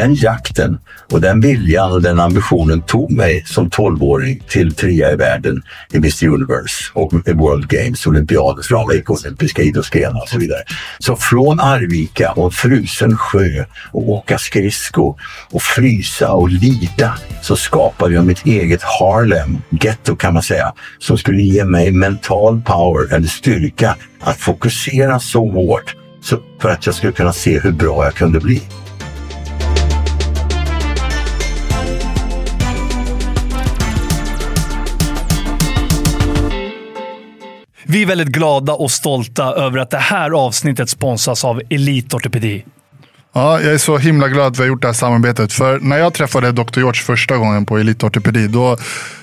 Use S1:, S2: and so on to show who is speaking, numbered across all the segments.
S1: den jakten och den viljan och den ambitionen tog mig som 12-åring till trea i världen i Mr Universe och World Games, olympiader, framgång, olympiska idrottsgrenar och så vidare. Så från Arvika och frusen sjö och åka skridsko och frysa och lida så skapade jag mitt eget Harlem, getto kan man säga, som skulle ge mig mental power eller styrka att fokusera så hårt så för att jag skulle kunna se hur bra jag kunde bli.
S2: Vi är väldigt glada och stolta över att det här avsnittet sponsras av Elite Ortopedi.
S3: Ja, jag är så himla glad att vi har gjort det här samarbetet. För när jag träffade Dr. George första gången på Elitortopedi, då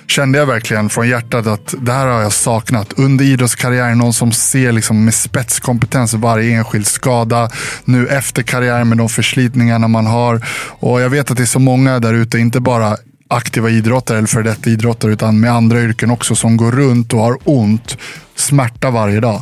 S3: kände jag verkligen från hjärtat att det här har jag saknat. Under idrottskarriären, någon som ser liksom med spetskompetens varje enskild skada. Nu efter karriären med de förslitningarna man har. Och jag vet att det är så många där ute, inte bara aktiva idrottare eller för detta idrottare, utan med andra yrken också, som går runt och har ont, smärta varje dag.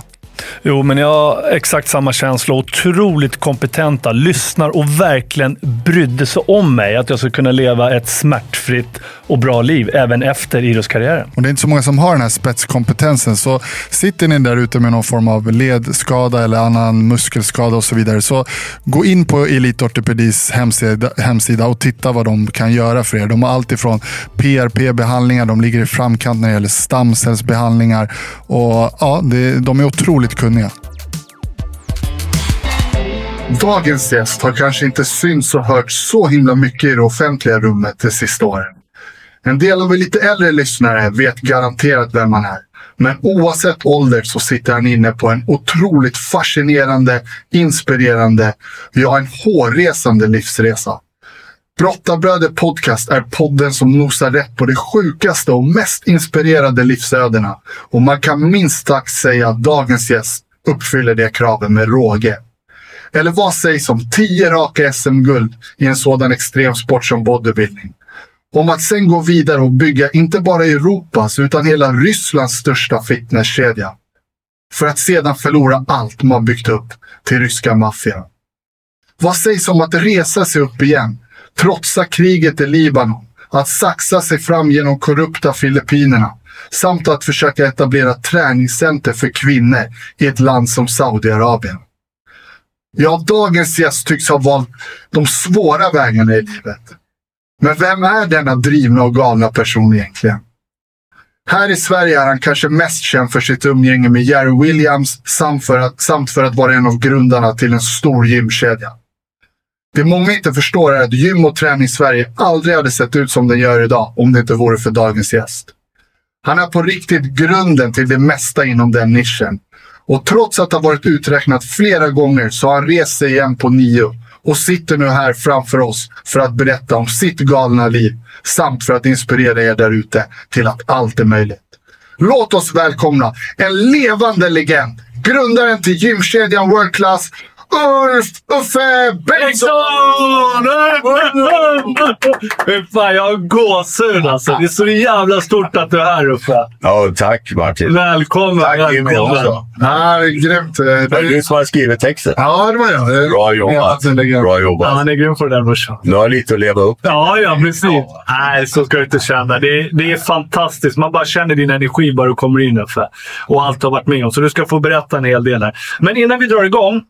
S2: Jo, men jag har exakt samma känsla. Otroligt kompetenta, lyssnar och verkligen brydde sig om mig. Att jag ska kunna leva ett smärtfritt och bra liv även efter idrottskarriären.
S3: Och det är inte så många som har den här spetskompetensen. Så sitter ni där ute med någon form av ledskada eller annan muskelskada och så vidare. Så gå in på Elite Ortopedis hemsida, hemsida och titta vad de kan göra för er. De har allt ifrån PRP-behandlingar, de ligger i framkant när det gäller stamcellsbehandlingar. Och ja, det, de är otroligt kunniga. Dagens gäst har kanske inte synts och hört så himla mycket i det offentliga rummet de sista åren. En del av er lite äldre lyssnare vet garanterat vem han är. Men oavsett ålder så sitter han inne på en otroligt fascinerande, inspirerande, ja en hårresande livsresa. Brottarbröder Podcast är podden som nosar rätt på de sjukaste och mest inspirerande livsödena. Och man kan minst sagt säga att dagens gäst uppfyller de kraven med råge. Eller vad sägs om 10 raka SM-guld i en sådan extremsport som bodybuilding? Om att sen gå vidare och bygga inte bara Europas utan hela Rysslands största fitnesskedja. För att sedan förlora allt man byggt upp till ryska maffian. Vad sägs om att resa sig upp igen, trotsa kriget i Libanon, att saxa sig fram genom korrupta Filippinerna samt att försöka etablera träningscenter för kvinnor i ett land som Saudiarabien. Ja, dagens gäst tycks ha valt de svåra vägarna i livet. Men vem är denna drivna och galna person egentligen? Här i Sverige är han kanske mest känd för sitt umgänge med Jerry Williams samt för, att, samt för att vara en av grundarna till en stor gymkedja. Det många inte förstår är att gym och träning i Sverige aldrig hade sett ut som den gör idag om det inte vore för dagens gäst. Han är på riktigt grunden till det mesta inom den nischen. Och trots att ha varit uträknat flera gånger så har han rest sig igen på nio och sitter nu här framför oss för att berätta om sitt galna liv samt för att inspirera er där ute till att allt är möjligt. Låt oss välkomna en levande legend, grundaren till gymkedjan World Class, Ulf Uffe Bengtsson!
S2: Fy fan, jag har gåshud alltså. Det är så jävla stort att du är här Uffe.
S1: Ja, tack Martin.
S2: Välkommen.
S1: Tack Jimmy
S2: välkommen.
S1: också.
S3: Ja, grymt.
S1: Det är du som har skrivit texten.
S3: Ja, det var jag.
S1: Bra jobbat. Bra
S2: Ja,
S1: jobbat.
S2: han är grym på det där brorsan.
S1: Nu har lite att leva upp.
S2: Ja, ja, precis. Nej, så ska du inte känna. Det är, det är fantastiskt. Man bara känner din energi bara du kommer in Uffe. Och allt du har varit med om. Så du ska få berätta en hel del här. Men innan vi drar igång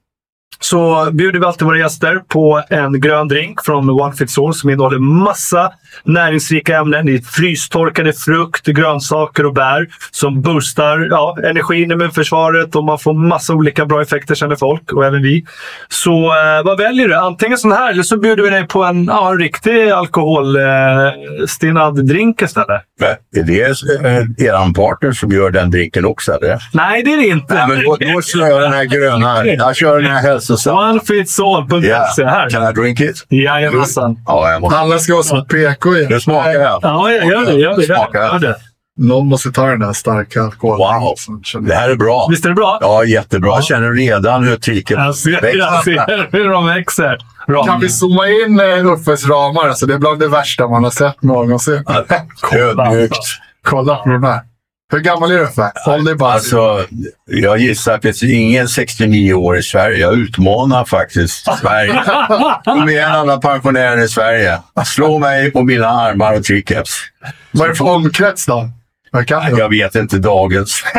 S2: så bjuder vi alltid våra gäster på en grön drink från One Fits All som innehåller massa näringsrika ämnen. Det är frystorkade frukt, grönsaker och bär som boostar ja, energin, immunförsvaret och man får massa olika bra effekter känner folk och även vi. Så eh, vad väljer du? Antingen sån här eller så bjuder vi dig på en, ja, en riktig alkoholstinnad drink istället.
S1: Men Är det eh, eran partner som gör den drinken också? Eller?
S2: Nej, det är det inte.
S1: Nej, men då, då kör jag den här gröna. Jag kör den här hälsosamma.
S2: Onefitsall.se
S1: Ja.
S2: här.
S1: Can I drink it?
S2: Jajamensan.
S1: Ja, jag måste.
S3: Alla ska vara som PK igen.
S1: Nu smakar jag.
S2: Ja, gör det. Gör det.
S1: Smakar.
S2: Gör det.
S3: Någon måste ta den där starka alkoholen.
S1: Wow. Det här är bra.
S2: Visst är det bra?
S1: Ja, jättebra. Jag känner redan hur
S2: Jag ser, jag ser hur de växer. Bra.
S3: Kan vi zooma in eh, Uffes ramar? Alltså, det är bland det värsta man har sett någonsin.
S1: Ödmjukt.
S3: Kolla på de här. Hur gammal är du Uffe? Håll dig bara.
S1: Alltså, jag gissar att det finns ingen 69 år i Sverige. Jag utmanar faktiskt Sverige. Kom igen alla pensionärer i Sverige. Slå mig på mina armar och triceps.
S3: Vad är det för omkrets då? Du?
S1: Jag vet inte dagens.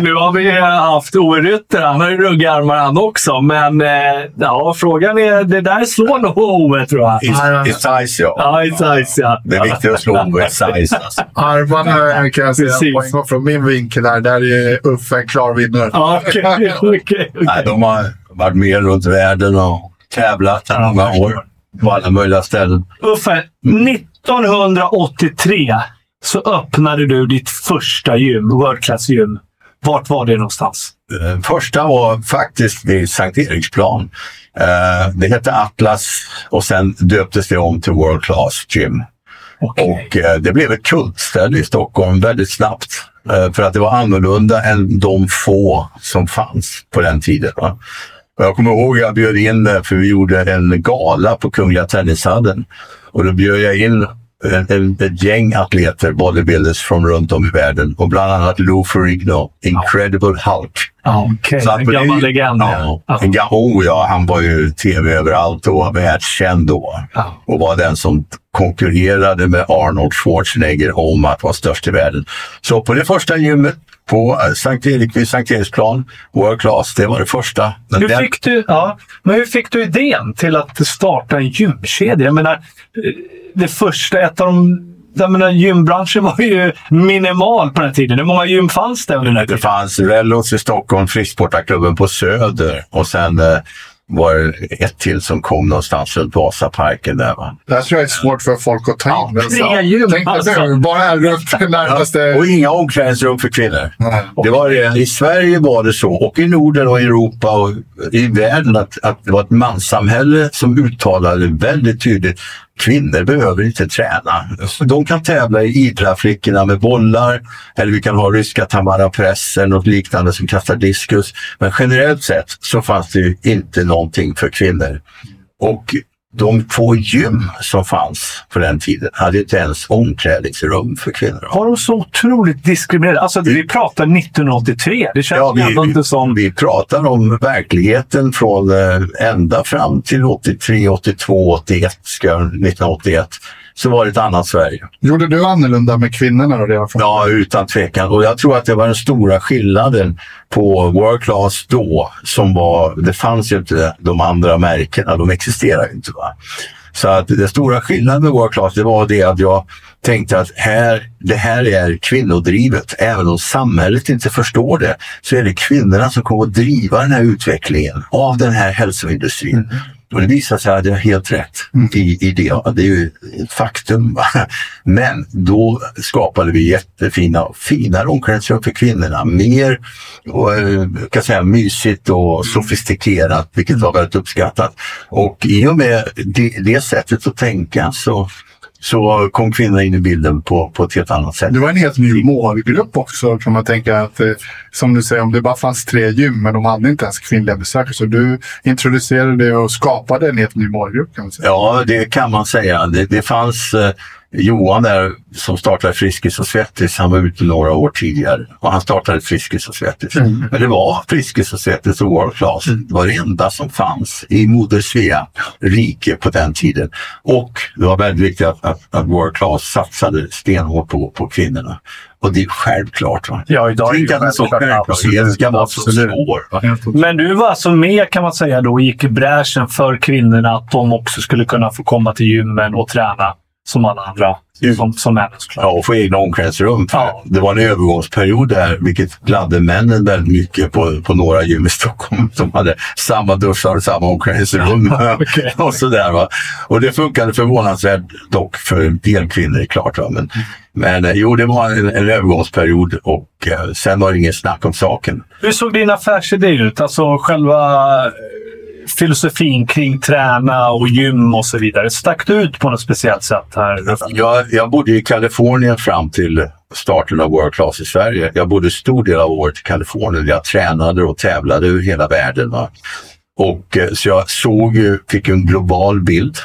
S2: Nu har vi haft Ove Rytter. Han har ju ruggarmar han också. Men eh, ja, frågan är... Det där slår nog Ove, tror jag.
S1: I, i size, ja.
S2: Ja, i size, ja.
S1: Det är viktigt att slå Ove i size. Alltså.
S3: Armarna kan jag säga
S2: Precis.
S3: poäng från min vinkel här. Där är Uffe en klar vinnare.
S2: Ja, okej. okej, okej.
S1: Nej, de har varit med runt världen och tävlat i många år. På alla möjliga ställen.
S2: Uffe, 1983 så öppnade du ditt första gym, World Class gym. Vart var det någonstans?
S1: Eh, Första var faktiskt vid Sankt Eriksplan. Eh, Det hette Atlas och sen döptes det om till World Class Gym.
S2: Okej.
S1: Och eh, det blev ett kultställe i Stockholm väldigt snabbt. För att det var annorlunda än de få som fanns på den tiden. Jag kommer ihåg jag bjöd in, för vi gjorde en gala på Kungliga Tennishallen. Och då bjöd jag in en, ett gäng atleter, bodybuilders från runt om i världen. Och bland annat Lou Ferrigno, Incredible Hulk.
S2: Okej,
S1: Så
S2: en gammal legend.
S1: Ja,
S2: Ja.
S1: en oh, ja, han var ju tv överallt och var världskänd då.
S2: Ja.
S1: Och var den som konkurrerade med Arnold Schwarzenegger om att vara störst i världen. Så på det första gymmet på eh, Sankt Erik vid Sankt Eriksplan, World Class, det var det första. Men
S2: Hur
S1: den-
S2: fick, du, ja, men hur fick du idén till att starta en gymkedja? Jag menar, eh, det första, ett av de... Jag menar, gymbranschen var ju minimal på den tiden. Hur många gym fanns det under den här
S1: Det
S2: tiden?
S1: fanns Rellos i Stockholm, Frisksportarklubben på Söder och sen eh, var det ett till som kom någonstans runt Vasaparken där. Va?
S3: Det här tror jag är svårt för folk att ta in.
S2: Ja, tre gym,
S3: Tänk
S2: alltså.
S3: det, bara runt närmaste.
S1: Och inga omklädningsrum för kvinnor.
S3: Nej.
S1: Det var det. I Sverige var det så, och i Norden och i Europa och i världen, att, att det var ett manssamhälle som uttalade väldigt tydligt Kvinnor behöver inte träna. De kan tävla i idrottsflickorna med bollar eller vi kan ha ryska Tamara Press eller något liknande som kastar diskus. Men generellt sett så fanns det ju inte någonting för kvinnor. Och de få gym som fanns på den tiden hade inte ens omklädningsrum för kvinnor.
S2: Har de så otroligt diskriminerat? Alltså, vi pratar 1983. Det känns
S1: Ja, vi,
S2: ändå inte som...
S1: vi pratar om verkligheten från eh, ända fram till 83, 82, 81, ska jag- 1981. Så var det ett annat Sverige.
S3: Gjorde du annorlunda med kvinnorna då redan från
S1: Ja, utan tvekan. Och jag tror att det var den stora skillnaden på World Class då. Som var, det fanns ju inte de andra märkena, de existerar ju inte. Va? Så att den stora skillnaden med World Class det var det att jag tänkte att här, det här är kvinnodrivet. Även om samhället inte förstår det så är det kvinnorna som kommer att driva den här utvecklingen av den här hälsoindustrin. Och det visade sig att jag har helt rätt i, i det. Det är ju ett faktum. Va? Men då skapade vi jättefina, finare omklädningsrum för kvinnorna. Mer och, eh, kan säga, mysigt och sofistikerat, vilket var väldigt uppskattat. Och i och med det, det sättet att tänka så, så kom kvinnorna in i bilden på, på ett helt annat sätt.
S3: Det var en helt ny målgrupp också kan man tänka. att eh, Som du säger, om det bara fanns tre gym men de hade inte ens kvinnliga besökare. Så du introducerade det och skapade en helt ny målgrupp kan man säga.
S1: Ja, det kan man säga. Det, det fanns eh, Johan där som startade Friskis och Svettis. Han var ute några år tidigare och han startade Friskis och Svettis. Men det var Friskis och Svettis och World Class. Det var det enda som fanns i Moder Svea rike på den tiden. Och det var väldigt viktigt att, att, att World Class satsade stenhårt på, på kvinnorna. Och det är självklart. Va?
S2: Ja, idag är det
S1: Tänk att en sån självklarhet ska vara så
S2: Absolut.
S1: svår. Va?
S2: Men du var alltså med kan man säga då gick i bräschen för kvinnorna att de också skulle kunna få komma till gymmen och träna som alla andra.
S1: Mm.
S2: Som, som män såklart.
S1: Ja, och få egna omklädningsrum.
S2: Ja.
S1: Det var en övergångsperiod där, vilket gladde männen väldigt mycket på, på några gym i Stockholm. som hade samma duschar och samma omklädningsrum.
S2: Okej.
S1: och sådär, va? Och det funkade förvånansvärt dock för en del kvinnor, klart. Va? Men, men eh, jo, det var en, en övergångsperiod och eh, sen var det ingen snack om saken.
S2: Hur såg din affärsidé ut? Alltså själva eh, filosofin kring träna och gym och så vidare. Stack du ut på något speciellt sätt här?
S1: Jag, jag bodde i Kalifornien fram till starten av World Class i Sverige. Jag bodde stor del av året i Kalifornien. Jag tränade och tävlade över hela världen. Va? Och, eh, så jag såg ju, fick en global bild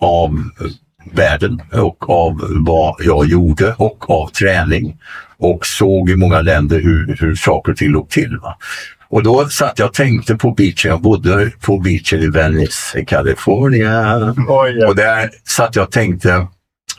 S1: av eh, världen och av vad jag gjorde och av träning. Och såg i många länder hur, hur saker och ting låg till. Va? Och då satt jag och tänkte på beachen. Jag bodde på beachen i Venice i Kalifornien. Och där satt jag och tänkte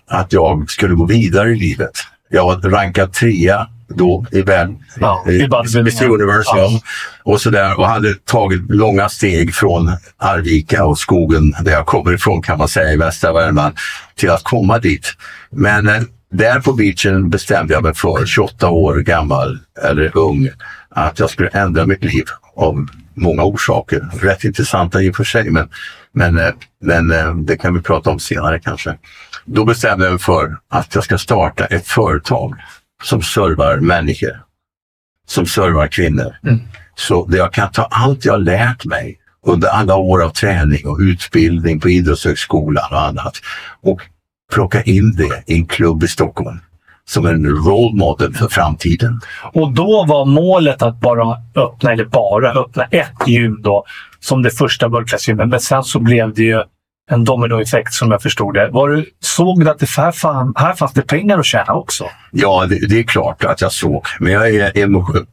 S1: att jag skulle gå vidare i livet. Jag var rankad trea då i världen.
S2: Ja, i.
S1: Miss Universe.
S2: Ja.
S1: Och sådär. Och hade tagit långa steg från Arvika och skogen där jag kommer ifrån kan man säga i västra Värmland till att komma dit. Men eh, där på beachen bestämde jag mig för, 28 år gammal eller ung, att jag skulle ändra mitt liv av många orsaker. Rätt intressanta i och för sig, men, men, eh, men eh, det kan vi prata om senare kanske. Då bestämde jag mig för att jag ska starta ett företag som servar människor. Som servar kvinnor. Så där jag kan ta allt jag lärt mig under alla år av träning och utbildning på Idrottshögskolan och annat och plocka in det i en klubb i Stockholm som en role model för framtiden.
S2: Och då var målet att bara öppna, eller bara öppna ett gym då, som det första worldclass-gymmet. Men sen så blev det ju en dominoeffekt som jag förstod det. Var du, såg du att det här, fan, här fanns det pengar att tjäna också?
S1: Ja, det, det är klart att jag såg. Men jag är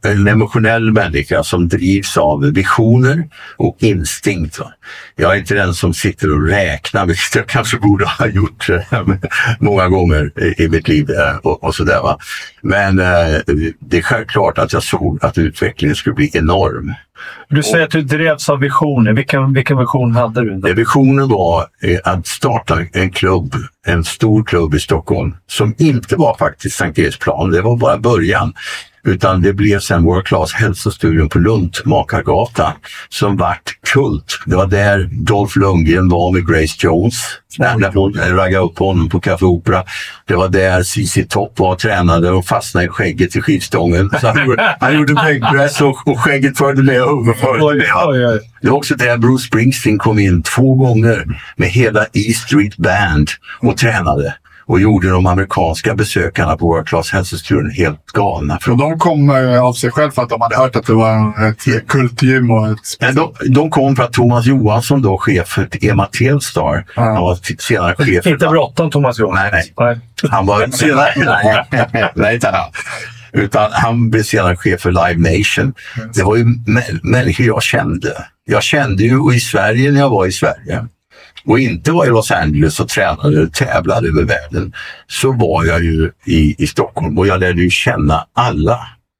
S1: en emotionell människa som drivs av visioner och instinkt. Va? Jag är inte den som sitter och räknar, vilket jag kanske borde ha gjort eh, många gånger i, i mitt liv eh, och, och sådär. Va? Men eh, det är självklart att jag såg att utvecklingen skulle bli enorm.
S2: Du säger att du drevs av visioner. Vilken, vilken vision hade du? Då?
S1: Eh, Visionen var eh, att starta en klubb, en stor klubb i Stockholm som inte var faktiskt Sankt Eriksplan, det var bara början. Utan det blev sen World Class hälsostudion på Luntmakargatan som vart kult. Det var där Dolph Lundgren var med Grace Jones. När hon raggade upp honom på Café Opera. Det var där CC Topp var och tränade och fastnade i skägget i skivstången. Så han, gjorde, han gjorde och, och skägget följde med och huvudet det var också där Bruce Springsteen kom in två gånger med hela E Street Band och tränade och gjorde de amerikanska besökarna på World Class hälsostudion helt galna.
S3: Och de kom av sig själv för att de hade hört att det var ett kultgym och ett...
S1: De, de kom för att Thomas Johansson, då chef för Ema Telstar,
S3: Ja.
S1: han var senare chef för...
S2: Inte bråttom, Thomas Johansson.
S1: Nej, nej. Han var senare... nej, nej, inte han. Utan han blev senare chef för Live Nation. Det var ju mä- människor jag kände. Jag kände ju i Sverige när jag var i Sverige. Och inte var i Los Angeles och tränade och tävlade över världen. Så var jag ju i, i Stockholm. Och jag lärde ju känna alla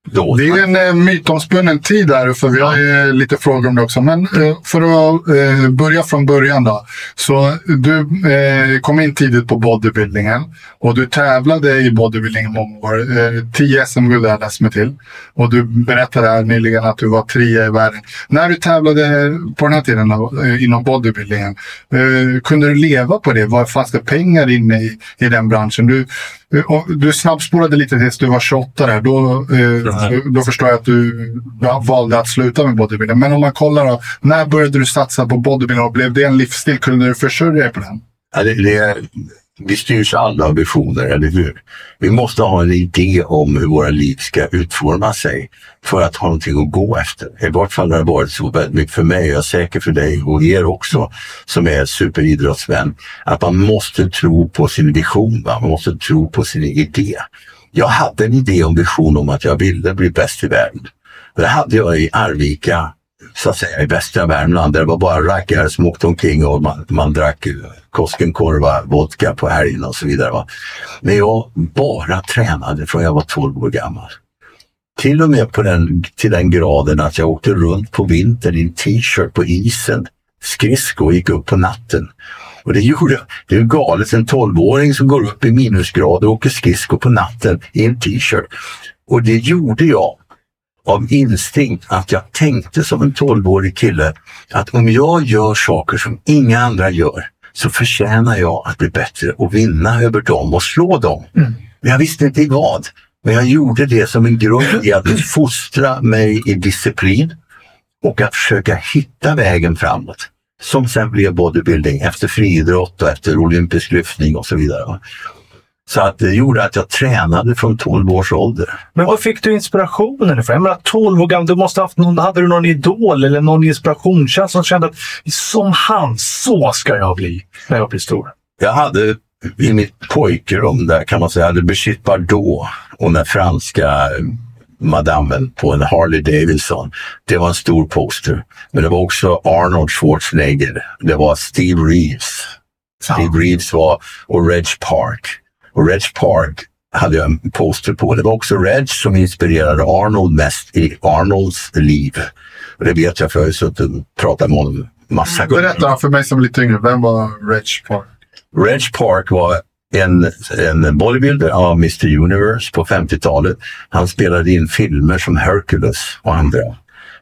S1: då.
S3: Det är en eh, mytomspunnen tid där, för vi har ju lite frågor om det också. Men eh, för att eh, börja från början då. Så du eh, kom in tidigt på bodybuildingen och du tävlade i bodybuilding i många år. Eh, 10 SM-guld har jag läst mig till. Och du berättade här nyligen att du var trea i världen. När du tävlade på den här tiden då, eh, inom bodybuildingen, eh, kunde du leva på det? Var fanns det pengar inne i, i den branschen? Du, eh, du snabbspolade lite tills du var 28 där. Då, eh, då, förstår jag att du valde att sluta med bodybuilding. Men om man kollar då, när började du satsa på bodybuilding och blev det en livsstil? Kunde du försörja dig på den?
S1: Ja, det, det, vi styrs alla av visioner, eller hur? Vi måste ha en idé om hur våra liv ska utforma sig för att ha någonting att gå efter. I vart fall har det varit så väldigt mycket för mig, jag är säker för dig och er också som är superidrottsmän, att man måste tro på sin vision, va? man måste tro på sin idé. Jag hade en idé om vision om att jag ville bli bäst i världen. Det hade jag i Arvika så att säga, i västra Värmland där det var bara rackare som åkte omkring och man, man drack eh, Koskenkorva, vodka på helgen och så vidare. Va? Men jag bara tränade från jag var 12 år gammal. Till och med på den, till den graden att jag åkte runt på vintern i en t-shirt på isen, skridsko och gick upp på natten. Och det gjorde. Det är ju galet, en 12-åring som går upp i minusgrader och åker skridsko på natten i en t-shirt. Och det gjorde jag av instinkt att jag tänkte som en 12-årig kille att om jag gör saker som inga andra gör så förtjänar jag att bli bättre och vinna över dem och slå dem. Men jag visste inte i vad. Men jag gjorde det som en grund i att fostra mig i disciplin och att försöka hitta vägen framåt. Som sen blev bodybuilding efter friidrott och efter olympisk lyftning och så vidare. Så att det gjorde att jag tränade från 12 års ålder.
S2: Men var fick du inspirationen ifrån? Jag menar 12 år gammal, du måste ha haft någon, hade du någon idol eller någon inspirationskänsla som kände att som han, så ska jag bli när jag blir stor?
S1: Jag hade i mitt pojkrum där kan man säga, hade Brigitte Bardot och den franska madammen på en Harley Davidson. Det var en stor poster. Men det var också Arnold Schwarzenegger. Det var Steve Reeves. Steve Reeves var och Reg Park. Och Reg Park hade jag en poster på. Det var också Reg som inspirerade Arnold mest i Arnolds liv. Och det vet jag för jag har suttit och pratat med honom massa gånger.
S3: Berätta för mig som är lite yngre, vem var Reg Park?
S1: Reg Park var en, en bodybuilder av Mr Universe på 50-talet. Han spelade in filmer som Hercules och andra.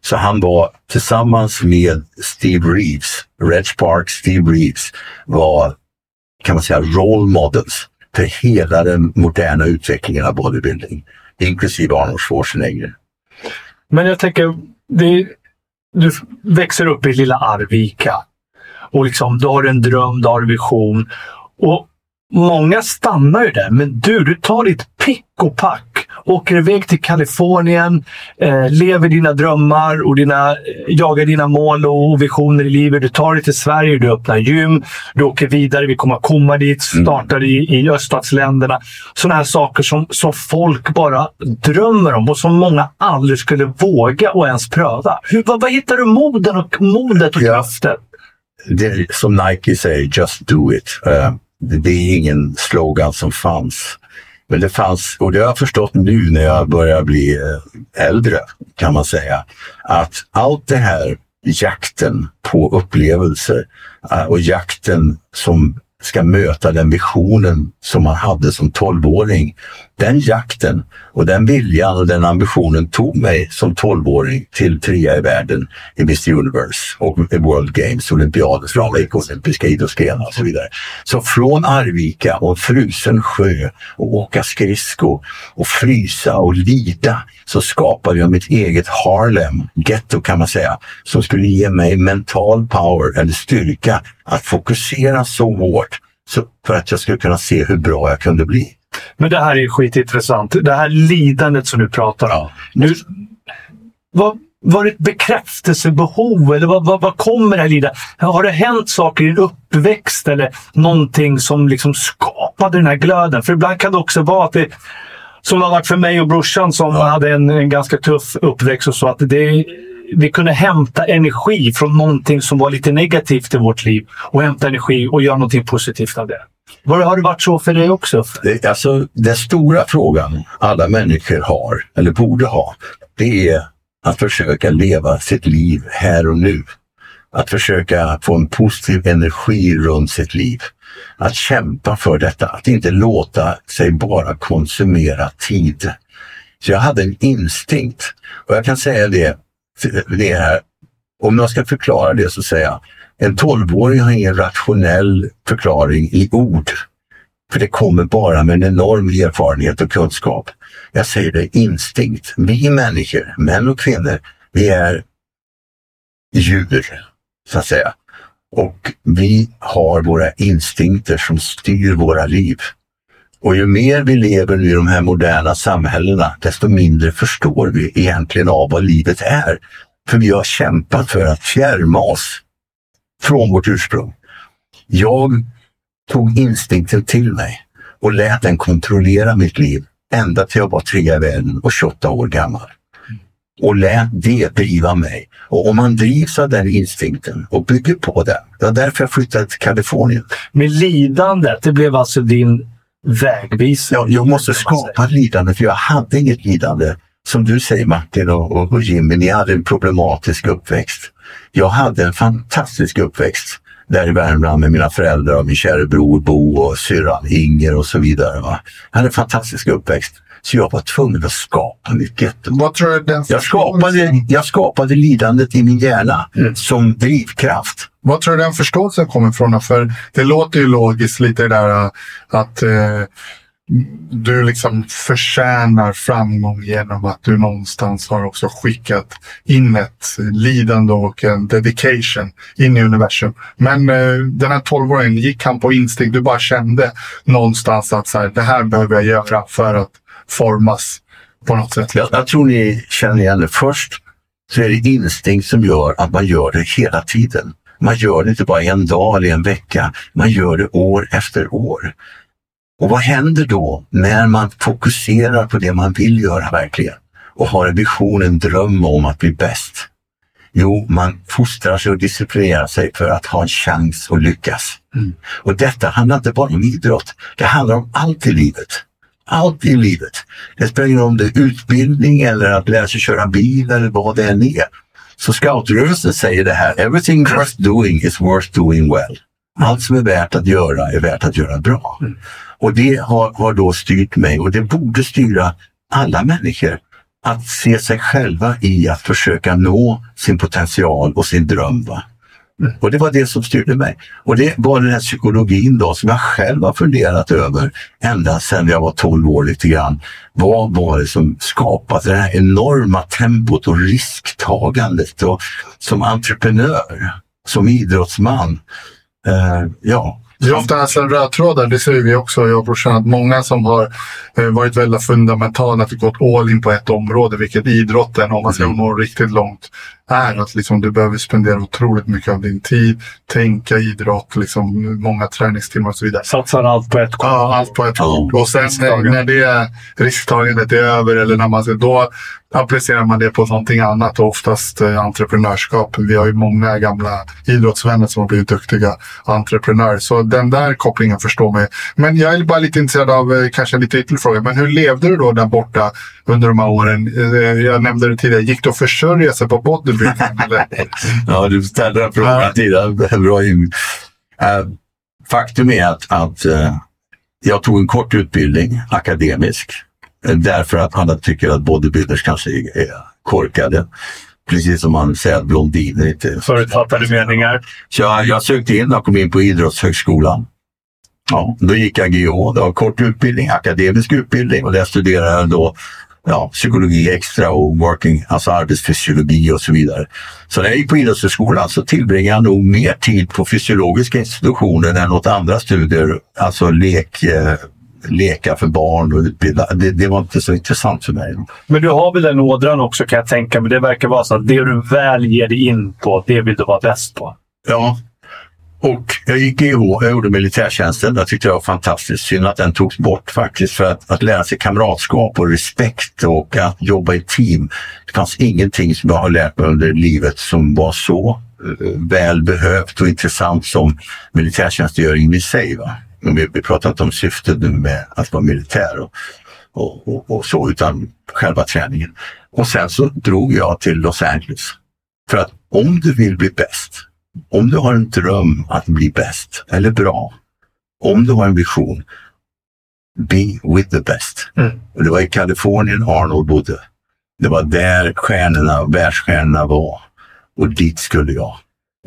S1: Så han var tillsammans med Steve Reeves, Reg Park, Steve Reeves var kan man säga role models för hela den moderna utvecklingen av bodybuilding, inklusive Arnold Schwarzenegger.
S2: Men jag tänker, det, du växer upp i lilla Arvika och liksom, du har en dröm, du har en vision. Och Många stannar ju där, men du, du tar ditt pick och pack, åker iväg till Kalifornien, eh, lever dina drömmar och dina, eh, jagar dina mål och visioner i livet. Du tar dig till Sverige, du öppnar gym, du åker vidare, vi kommer att komma dit, mm. startar i, i öststatsländerna. Sådana här saker som, som folk bara drömmer om och som många aldrig skulle våga och ens pröva. Hur, vad, vad hittar du moden och, modet och kraften?
S1: Det, som Nike säger, just do it. Uh det är ingen slogan som fanns. Men det fanns, och det har jag förstått nu när jag börjar bli eh, äldre, kan man säga, att allt det här jakten på upplevelser eh, och jakten som ska möta den visionen som man hade som tolvåring. Den jakten och den viljan och den ambitionen tog mig som tolvåring till trea i världen i Mr Universe och World Games, olympiaden, framgick olympiska idrottsgrenar och så vidare. Så från Arvika och frusen sjö och åka skridsko och frysa och lida så skapade jag mitt eget Harlem, getto kan man säga, som skulle ge mig mental power eller styrka att fokusera så hårt så för att jag skulle kunna se hur bra jag kunde bli.
S2: Men det här är skitintressant. Det här lidandet som du pratar om. Ja. Nu, vad, var det ett bekräftelsebehov eller vad, vad, vad kommer det här lidandet? Har det hänt saker i din uppväxt eller någonting som liksom skapade den här glöden? För ibland kan det också vara att det som det har varit för mig och brorsan som ja. hade en, en ganska tuff uppväxt och så att det vi kunde hämta energi från någonting som var lite negativt i vårt liv och hämta energi och göra någonting positivt av det. Var, har det varit så för dig också?
S1: Det, alltså, den stora frågan alla människor har, eller borde ha, det är att försöka leva sitt liv här och nu. Att försöka få en positiv energi runt sitt liv. Att kämpa för detta, att inte låta sig bara konsumera tid. Så jag hade en instinkt och jag kan säga det, det här, om jag ska förklara det så säger jag, en tolvåring har ingen rationell förklaring i ord. För det kommer bara med en enorm erfarenhet och kunskap. Jag säger det instinkt. Vi människor, män och kvinnor, vi är djur, så att säga. Och vi har våra instinkter som styr våra liv. Och ju mer vi lever i de här moderna samhällena, desto mindre förstår vi egentligen av vad livet är. För vi har kämpat för att fjärma oss från vårt ursprung. Jag tog instinkten till mig och lät den kontrollera mitt liv ända till jag var tre i världen och 28 år gammal. Och lät det driva mig. Och om man drivs av den instinkten och bygger på den, det var därför jag flyttade till Kalifornien.
S2: Men lidandet, det blev alltså din vägvisare?
S1: Ja, jag måste skapa lidande för jag hade inget lidande. Som du säger Martin och, och Jimmy, ni hade en problematisk uppväxt. Jag hade en fantastisk uppväxt där i Värmland med mina föräldrar och min kära bror Bo och syrran Inger och så vidare. Va? Jag hade en fantastisk uppväxt. Så jag var tvungen att skapa getto.
S3: Vad tror du den
S1: jag, skapade, jag skapade lidandet i min hjärna mm. som drivkraft.
S3: Vad tror du den förståelsen kommer ifrån? För det låter ju logiskt lite det där att eh, du liksom förtjänar framgång genom att du någonstans har också skickat in ett lidande och en dedication in i universum. Men eh, den här tolvåringen, gick han på instinkt? Du bara kände någonstans att så här, det här behöver jag göra för att formas på något sätt.
S1: Jag, jag tror ni känner igen det. Först så är det instinkt som gör att man gör det hela tiden. Man gör det inte bara en dag eller en vecka, man gör det år efter år. Och vad händer då när man fokuserar på det man vill göra verkligen och har en vision, en dröm om att bli bäst? Jo, man fostrar sig och disciplinerar sig för att ha en chans att lyckas. Mm. Och detta handlar inte bara om idrott, det handlar om allt i livet. Allt i livet. Det spelar ingen roll om det är utbildning eller att lära sig köra bil eller vad det än är. Så scoutrörelsen säger det här, everything worth doing is worth doing well. Allt som är värt att göra är värt att göra bra. Mm. Och det har, har då styrt mig och det borde styra alla människor att se sig själva i att försöka nå sin potential och sin dröm. Va? Mm. Och det var det som styrde mig. Och det var den här psykologin då som jag själv har funderat över ända sedan jag var 12 år lite grann. Vad var det som skapade det här enorma tempot och risktagandet och som entreprenör, som idrottsman. Uh, ja,
S3: det är ofta en röd tråd där, det ser vi också, jag och brorsan, att många som har eh, varit väldigt fundamentala, att gått all in på ett område, vilket idrotten, om man ska mm. nå riktigt långt, är att liksom, du behöver spendera otroligt mycket av din tid, tänka idrott, liksom, många träningstimmar och så vidare.
S2: Satsar allt på ett
S3: kort. Ja, allt på ett kort. Och sen när det risktagandet är över eller när man då applicerar man det på någonting annat och oftast eh, entreprenörskap. Vi har ju många gamla idrottsvänner som har blivit duktiga entreprenörer. Så den där kopplingen förstår mig. Men jag är bara lite intresserad av, eh, kanske lite ytterligare fråga, men hur levde du då där borta under de här åren? Eh, jag nämnde det tidigare, gick det att försörja sig på bodybuilding?
S1: Ja, du ställde den frågan tidigare. Bra in. Uh, faktum är att, att uh, jag tog en kort utbildning, akademisk, därför att alla tycker att bodybuilders kanske är korkade. Precis som man säger att blondiner inte...
S2: Förutfattade meningar.
S1: Så jag, jag sökte in och kom in på Idrottshögskolan. Ja, då gick jag GH, det var kort utbildning, akademisk utbildning och där studerade jag då ja, psykologi extra och working, alltså arbetsfysiologi och så vidare. Så när jag gick på Idrottshögskolan så tillbringade jag nog mer tid på fysiologiska institutioner än åt andra studier, alltså lek, eh, leka för barn och utbilda. Det, det, var inte så intressant för mig.
S2: Men du har väl den ådran också kan jag tänka mig. Det verkar vara så att det du väl ger dig in på, det vill du vara bäst på.
S1: Ja, och jag gick GH, jag gjorde militärtjänsten. Det tyckte jag var fantastiskt. Synd att den togs bort faktiskt. För att, att lära sig kamratskap och respekt och att jobba i team. Det fanns ingenting som jag har lärt mig under livet som var så eh, uh, väl behövt och intressant som militärtjänstgöringen i sig. Va? Vi, vi pratar inte om syftet med att vara militär och, och, och, och, så, utan själva träningen. Och sen så drog jag till Los Angeles. För att om du vill bli bäst, om du har en dröm att bli bäst eller bra, om du har en vision, be with the best. Mm. Och det var i Kalifornien Arnold bodde. Det var där stjärnorna, världsstjärnorna var. Och dit skulle jag.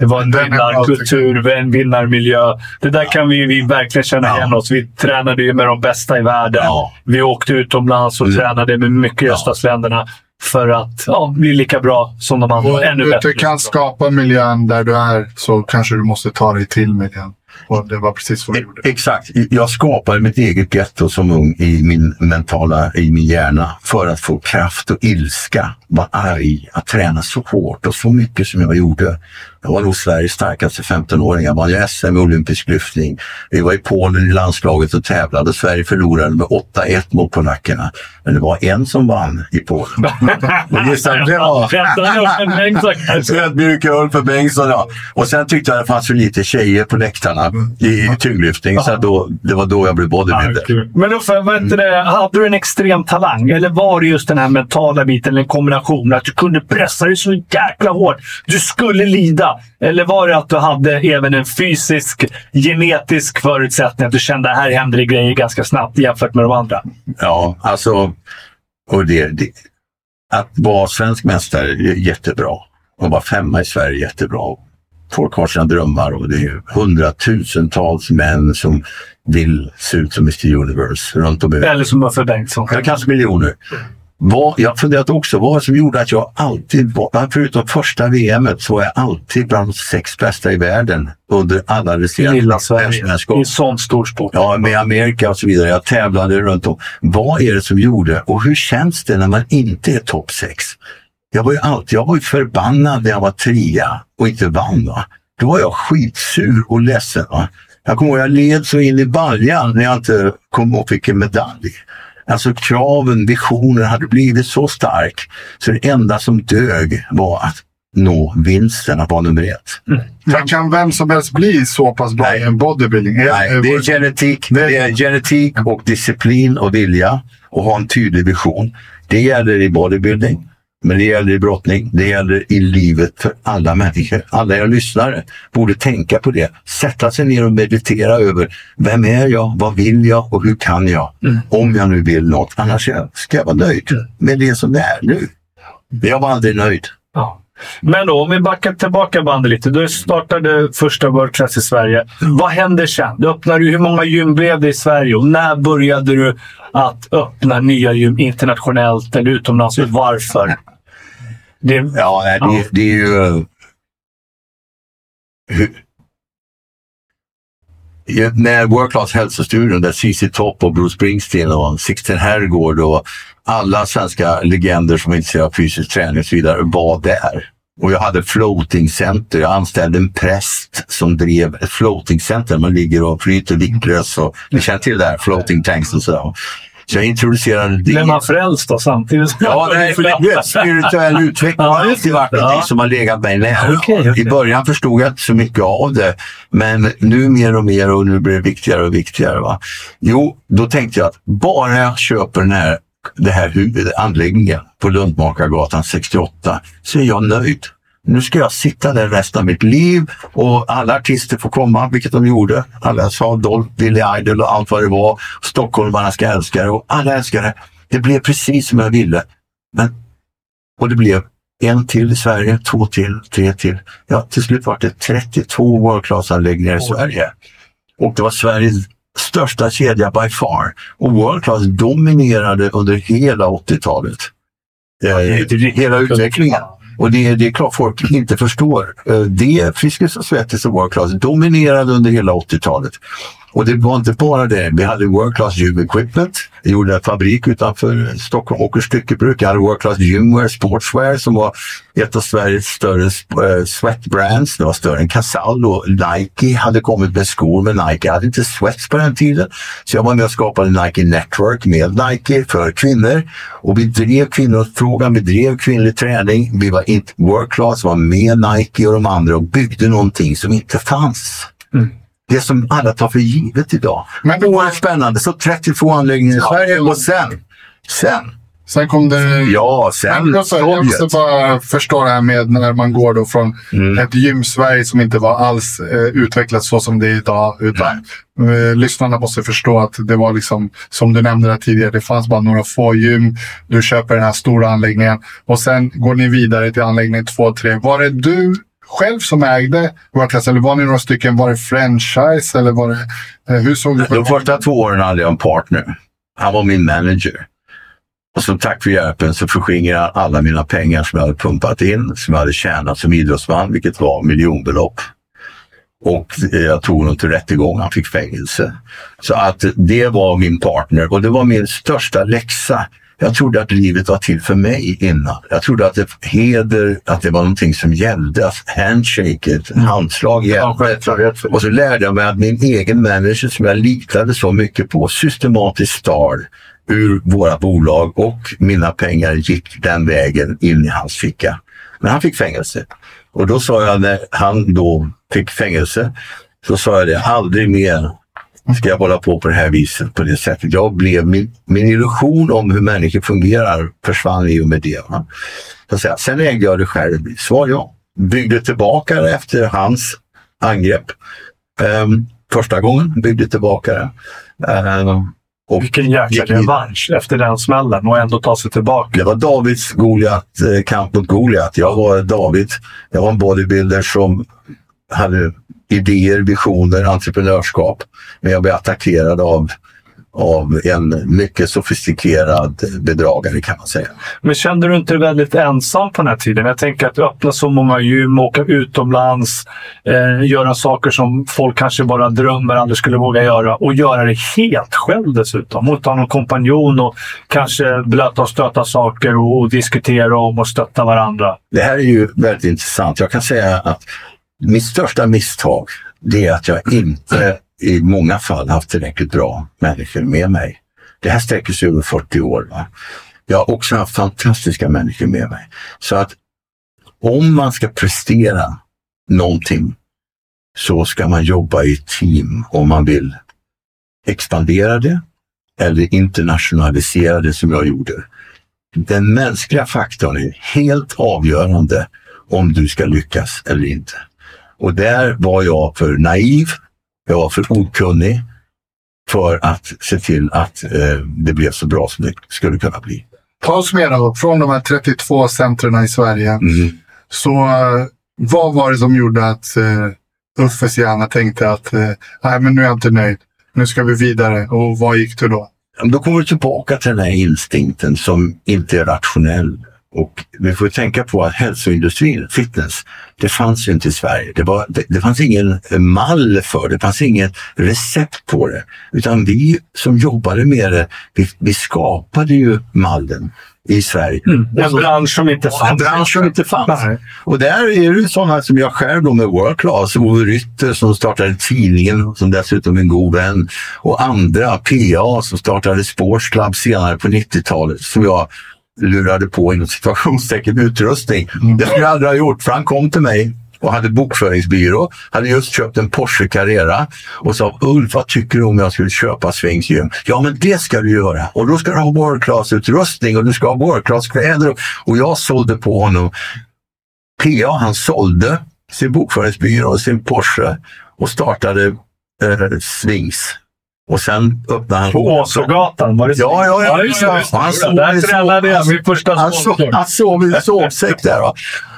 S2: Det var en vinnarkultur, en vinnarmiljö. Det där kan vi, vi verkligen känna ja. igen oss. Vi tränade ju med de bästa i världen. Ja. Vi åkte utomlands och mm. tränade med mycket i ja. östländerna för att ja, bli lika bra som de andra.
S3: Om du inte kan skapa miljön där du är så kanske du måste ta dig till miljön. Och det var precis vad du gjorde.
S1: Exakt. Jag skapade mitt eget getto som ung i min mentala, i min hjärna för att få kraft och ilska, vara arg, att träna så hårt och så mycket som jag gjorde. Jag var nog Sveriges starkaste 15-åring. Jag vann SM i olympisk lyftning. Vi var i Polen i landslaget och tävlade. Sverige förlorade med 8-1 mot polackerna. Men det var en som vann i Polen. och gissa det var... Ödmjuk för Bengtsson, ja. Och sen tyckte jag det fanns för lite tjejer på läktarna i tyngdlyftning. Så då, det var då jag blev bodybuilder.
S2: Men Uffe, hade du en extrem talang? Eller var det just den här mentala biten, en kombination? Att du kunde pressa dig så jäkla hårt. Du skulle lida. Eller var det att du hade även en fysisk, genetisk förutsättning? Att du kände att här händer det grejer ganska snabbt jämfört med de andra?
S1: Ja, alltså... Och det, det, att vara svensk mästare är jättebra. Att vara femma i Sverige är jättebra. Folk har sina drömmar och det är hundratusentals män som vill se ut som Mr Universe runt om i
S2: Eller som Uffe Bengtsson.
S1: Eller kanske miljoner. Vad, jag funderat också vad som gjorde att jag alltid, förutom första VM, så var jag alltid bland de sex bästa i världen under alla resterande
S2: Sverige. Det är sån stor sport.
S1: Ja, med Amerika och så vidare. Jag tävlade runt om. Vad är det som gjorde och hur känns det när man inte är topp sex? Jag var ju alltid, jag var ju förbannad när jag var trea och inte vann. Va? då var jag skitsur och ledsen. Va? Jag kommer ihåg jag led så in i baljan när jag inte kom och fick en medalj. Alltså kraven, visionen hade blivit så stark så det enda som dög var att nå vinsten, att vara nummer ett.
S3: Men kan vem som helst bli så pass bra i en bodybuilding?
S1: Nej, det är genetik, det är genetik och disciplin och vilja och ha en tydlig vision. Det gäller i bodybuilding, men det gäller i brottning, det gäller i livet för alla människor. Alla er lyssnare borde tänka på det. Sätta sig ner och meditera över vem är jag, vad vill jag och hur kan jag? Om jag nu vill något. Annars jag- ska jag vara nöjd med det som det är nu. Jag var aldrig nöjd.
S2: Ja. Men då, om vi backar tillbaka bandet lite. Du startade första World Class i Sverige. Vad hände sen? Du öppnade, hur många gym blev det i Sverige och när började du att öppna nya gym internationellt eller utomlands varför? Det,
S1: Ja, nej, det,
S2: Ja.
S1: det är ju... hur- när World Class hälsostudion där CC Topp och Bruce Springsteen och Sixten Herrgård och alla svenska legender som är intresserade av fysisk träning och så vidare var där. Och jag hade floating center. Jag anställde en präst som drev ett floating center. Man ligger och flyter viktlös. Och, ni känner till det här, floating tanks och sådär. Så jag introducerade det.
S2: blev man frälst då samtidigt?
S1: Ja, nej, för spirituell utveckling har alltid varit någonting som har legat mig nära.
S2: Okej, okej.
S1: I början förstod jag inte så mycket av det, men nu mer och mer och nu blir det viktigare och viktigare. Va? Jo, då tänkte jag att bara jag köper den här, det här huvudet, anläggningen på Lundmakargatan 68 så är jag nöjd. Nu ska jag sitta där resten av mitt liv och alla artister får komma, vilket de gjorde. Alla sa Dolph, Billy Idol och allt vad det var. Stockholmarna ska älska det och alla älskar det. Det blev precis som jag ville. Men, och det blev en till i Sverige, två till, tre till. Ja, till slut var det 32 World Class-anläggningar i Sverige. Och det var Sveriges största kedja by far. Och World Class dominerade under hela 80-talet. Eh, hela utvecklingen. Och det, det är klart folk inte förstår. Eh, det, Friskis och Svettis och World Class dominerade under hela 80-talet. Och det var inte bara det. Vi hade World Class Gym Equipment. Vi gjorde en fabrik utanför Stockholm, Åkers styckebruk. Jag hade World Class Gymwear Sportswear som var ett av Sveriges större äh, eh, sweatbrands. Det var större än Casall och Nike hade kommit med skor med Nike. Jag hade inte Sweats på den tiden. Så jag var med och skapade Nike Network med Nike för kvinnor. Och vi drev kvinnofrågan, vi drev kvinnlig träning. Vi var inte World Class, var med Nike och de andra och byggde någonting som inte fanns. Mm. Det som alla tar för givet idag.
S3: Men-
S1: oerhört spännande. Så 32 anläggningar i Sverige och sen, sen,
S3: Sen kom det...
S1: ja, sen
S3: jag måste bara förstå det här med när man går då från
S1: Mm.
S3: ett gym Sverige som inte var alls eh, utvecklat så som det är idag. Utan, eh, lyssnarna måste förstå att det var liksom, som du nämnde där tidigare, det fanns bara några få gym. Du köper den här stora anläggningen och sen går ni vidare till anläggning 2 och 3. Var det du själv som ägde World eller var ni några stycken? Var det franchise eller var det... Eh, hur såg det
S1: De första två åren hade jag en partner. Han var min manager. Och som tack för hjälpen så förskingrade han alla mina pengar som jag hade pumpat in, som jag hade tjänat som idrottsman, vilket var miljonbelopp. Och eh, jag tog honom till rättegång, han fick fängelse. Så att det var min partner och det var min största läxa. Jag trodde att livet var till för mig innan. Jag trodde att det, heder, att det var någonting som gällde. Att handshake, ett handslag gällde. Och så lärde jag mig att min egen manager som jag litade så mycket på systematiskt stal ur våra bolag och mina pengar gick den vägen in i hans ficka. Men han fick fängelse. Och då sa jag när han då fick fängelse så sa jag det, aldrig mer ska jag hålla på på det här viset, på det sättet. Jag blev, min, min illusion om hur människor fungerar försvann i och med det. Va? Så säga. Sen ägde jag det själv. Svar ja. Byggde tillbaka det efter hans angrepp. Ehm, första gången byggde tillbaka det. Ehm, och
S2: Vilken jäkla revansch efter den smällen och ändå ta sig tillbaka.
S1: det var Davids Goliat, eh, kamp mot Goliat. Jag var David. Jag var en bodybuilder som hade idéer, visioner, entreprenörskap. Men jag blev attackerad av, av en mycket sofistikerad bedragare kan man säga.
S2: Men kände du inte dig väldigt ensam på den här tiden? Jag tänker att öppna så många gym, åka utomlands, eh, göra saker som folk kanske bara drömmer aldrig skulle våga göra och göra det helt själv dessutom. Och ha någon kompanjon och kanske blöta och stöta saker och, och diskutera om och stötta varandra.
S1: Det här är ju väldigt intressant. Jag kan säga att mitt största misstag det är att jag inte i många fall haft tillräckligt bra människor med mig. Det här sträcker sig över 40 år. Va? Jag har också haft fantastiska människor med mig. Så att om man ska prestera någonting så ska man jobba i team om man vill expandera det eller internationalisera det som jag gjorde. Den mänskliga faktorn är helt avgörande om du ska lyckas eller inte. Och där var jag för naiv, jag var för okunnig för att se till att eh, det blev så bra som det skulle kunna bli.
S3: Ta oss med då, från de här 32 centren i Sverige.
S1: Mm.
S3: Så eh, vad var det som gjorde att uh, Uffes hjärna tänkte att uh, nej, men nu är jag inte nöjd. Nu ska vi vidare. Och vad gick du då?
S1: Då kommer vi tillbaka till den här instinkten som inte är rationell. Och vi får tänka på att hälsoindustrin, fitness, det fanns ju inte i Sverige. Det, var, det, det fanns ingen mall för det, det fanns inget recept på det. Utan vi som jobbade med det, vi, vi skapade ju mallen i Sverige.
S2: Mm. En bransch som inte fanns.
S1: En bransch som inte fanns.
S2: Nej.
S1: Och där är det sådana som jag själv då med World Class, Ove Rytter som startade tidningen, som dessutom är en god vän. Och andra, PA som startade Sports Club senare på 90-talet, som jag lurade på inom situationstecken utrustning. Det skulle jag aldrig ha gjort, för han kom till mig och hade bokföringsbyrå, hade just köpt en Porsche Carrera och sa Ulf, vad tycker du om jag skulle köpa Svings gym? Ja, men det ska du göra och då ska du ha world class-utrustning och du ska ha world class-kläder. Och jag sålde på honom. PA, han sålde sin bokföringsbyrå och sin Porsche och startade eh, Svings. Och sen öppnade han...
S2: På Åsågatan, var det?
S1: Ja, ja, ja.
S2: just det.
S1: ja. Han sov
S2: Där
S1: i
S2: tränade jag min första
S1: han sov, han sov i sovsäck där. Va?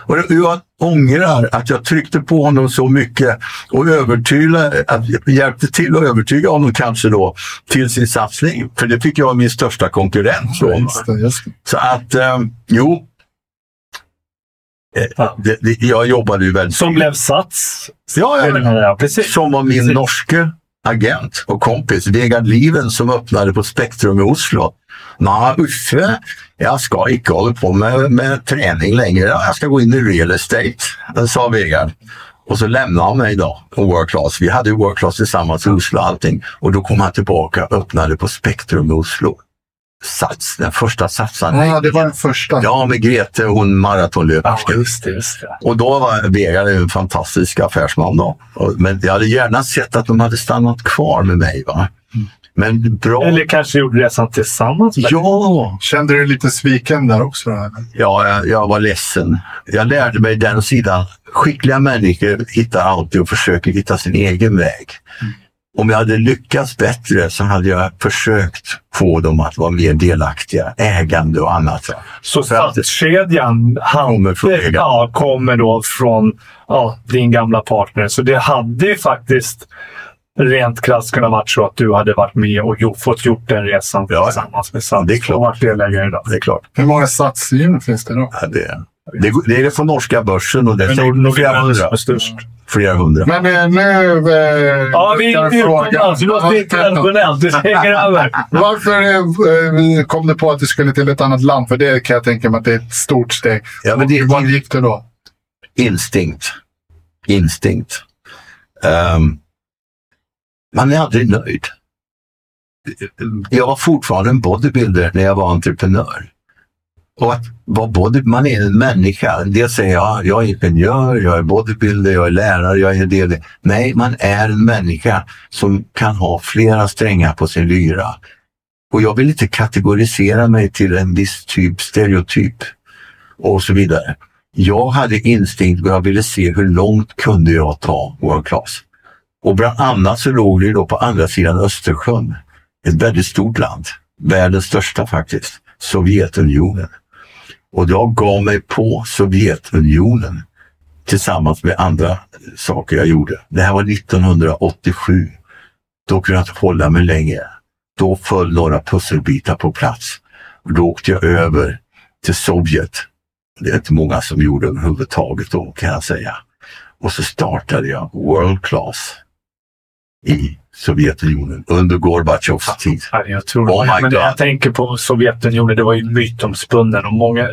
S1: Och jag ångrar att jag tryckte på honom så mycket och övertygade, hjälpte till att övertyga honom kanske då till sin satsning. För det fick jag var min största konkurrent. Så,
S3: Just det, just det.
S1: så att, eh, jo. Eh. Det, det, jag jobbade ju väldigt...
S2: Som blev Sats.
S1: Ja, ja,
S2: Ja, precis.
S1: som var min
S2: Precis.
S1: norske agent och kompis, Vegard Liven, som öppnade på Spektrum i Oslo. Nej, Uffe, jag ska inte hålla på med, med träning längre. Jag ska gå in i real estate, sa Vegard. Och så lämnade han mig då på World Class. Vi hade ju World Class tillsammans i Oslo och allting. Och då kom han tillbaka och öppnade på Spektrum i Oslo. Sats, den första satsan.
S3: Ja, det var den första.
S1: Ja, med Grete, hon
S2: Ja,
S1: maratonlöperska.
S2: just det. Just det.
S1: Och då var Vegard en fantastisk affärsman då. Men jag hade gärna sett att de hade stannat kvar med mig. Va? Men bra...
S2: Eller kanske gjorde resan tillsammans med
S1: Ja,
S3: Kände du dig lite sviken där också? Eller?
S1: ja jag, jag var ledsen. Jag lärde mig den sidan. Skickliga människor hittar alltid och försöker hitta sin egen väg. Om jag hade lyckats bättre så hade jag försökt få dem att vara mer delaktiga, ägande och annat.
S2: Så satskedjan
S1: Kommer från
S2: ja, kommer då från ja, din gamla partner. Så det hade ju faktiskt rent krasst kunnat varit så att du hade varit med och gjort, fått gjort den resan
S1: Ja,
S2: tillsammans med Sats.
S1: det är klart.
S2: Och varit delägare idag.
S1: Det är klart.
S3: Hur många satsgym finns det då?
S1: Ja, det, det, det är från norska börsen och det är flera hundra.
S2: störst.
S1: Flera hundra.
S3: Men eh, nu... Eh,
S2: Ja, vi är utomlands. Vi måste internationellt. Det hänger över.
S3: Varför eh, kom du på att du skulle till ett annat land? För det kan jag tänka mig att det är ett stort steg.
S1: Ja, men det-
S3: Var gick du då?
S1: instinkt. Instinkt. Ehm, man är aldrig nöjd. Jag var fortfarande en bodybuilder när jag var entreprenör. Och att vara body, man är en människa. En del säger jag, jag är ingenjör, jag är bodybuilder, jag är lärare, jag är det. det. Nej, man är en människa som kan ha flera strängar på sin lyra. Och jag vill inte kategorisera mig till en viss typ, stereotyp och så vidare. Jag hade instinkt och jag ville se hur långt kunde jag ta World Class. Och bland annat så låg det då på andra sidan Östersjön, ett väldigt stort land, världens största faktiskt, Sovjetunionen. Och jag gav mig på Sovjetunionen tillsammans med andra saker jag gjorde. Det här var 1987. Då kunde jag inte hålla mig längre. Då föll några pusselbitar på plats. Och då åkte jag över till Sovjet. Det är inte många som gjorde överhuvudtaget då kan jag säga. Och så startade jag World Class i Sovjetunionen under Gorbatjovs tid.
S2: Ja, Jag tror
S1: Oh my
S2: men
S1: God.
S2: jag tänker på Sovjetunionen, det var ju mytomspunnen och många...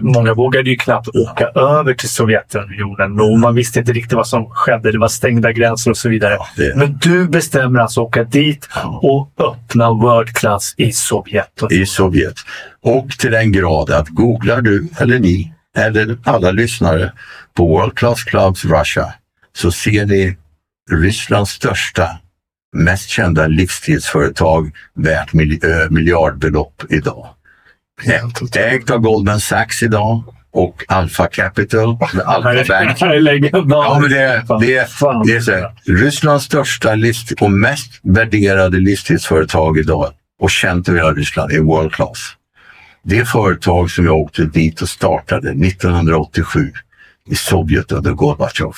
S2: många vågade ju knappt åka över till Sovjetunionen och man visste inte riktigt vad som skedde. Det var stängda gränser och så vidare.
S1: det-
S2: Men du bestämmer alltså att åka dit och öppna World Class i Sovjetunionen.
S1: i Sovjet. Och till den grad att googlar du, eller ni, eller alla lyssnare på World Class Clubs Russia så ser ni Rysslands största, mest kända livstidsföretag värt mil- ö, miljardbelopp idag. Ägt av Goldman Sachs idag och Alpha Capital, Alpha Bank.
S2: Det här är legendariskt.
S1: Ja, men det, det,
S2: Fan.
S1: det är så här, Rysslands största och mest värderade livstidsföretag idag och känt över hela Ryssland är World Class. Det företag som jag åkte dit och startade 1987 i Sovjet under Gorbatjov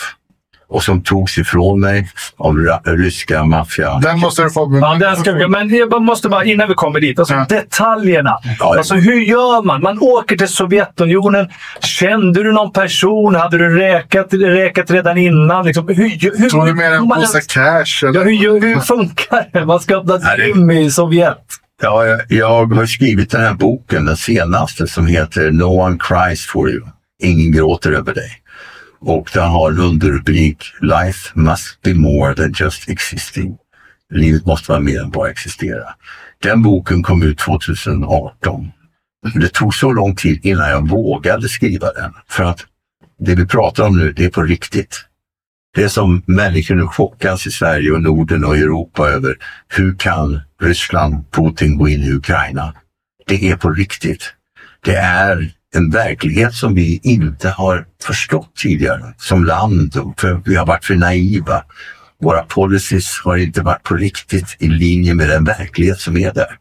S1: och som togs ifrån mig av ryska maffia.
S3: Den måste du få...
S2: Ja, den ska vi, men jag måste bara, innan vi kommer dit, alltså
S3: Ja.
S2: detaljerna.
S1: Ja,
S2: Alltså hur gör man? Man åker till Sovjetunionen. Kände du någon person? Hade du räkat, räkat redan innan? Liksom, hur, hur,
S3: Tror du mer
S2: hur,
S3: en påse cash?
S2: ja,
S3: Eller?
S2: hur, gör- hur funkar det? Man ska öppna ett gym i Sovjet.
S1: Ja, jag, jag har skrivit den här boken, den senaste, som heter No one cries for you. Ingen gråter över dig. Och den har en underrubrik Life must be more than just existing. Livet måste vara mer än bara existera. Den boken kom ut 2018. Det tog så lång tid innan jag vågade skriva den. För att det vi pratar om nu, det är på riktigt. Det är som människor nu chockas i Sverige och Norden och Europa över hur kan Ryssland, Putin gå in i Ukraina? Det är på riktigt. Det är en verklighet som vi inte har förstått tidigare som land. och För vi har varit för naiva. Våra policies har inte varit på riktigt i linje med den verklighet som är där.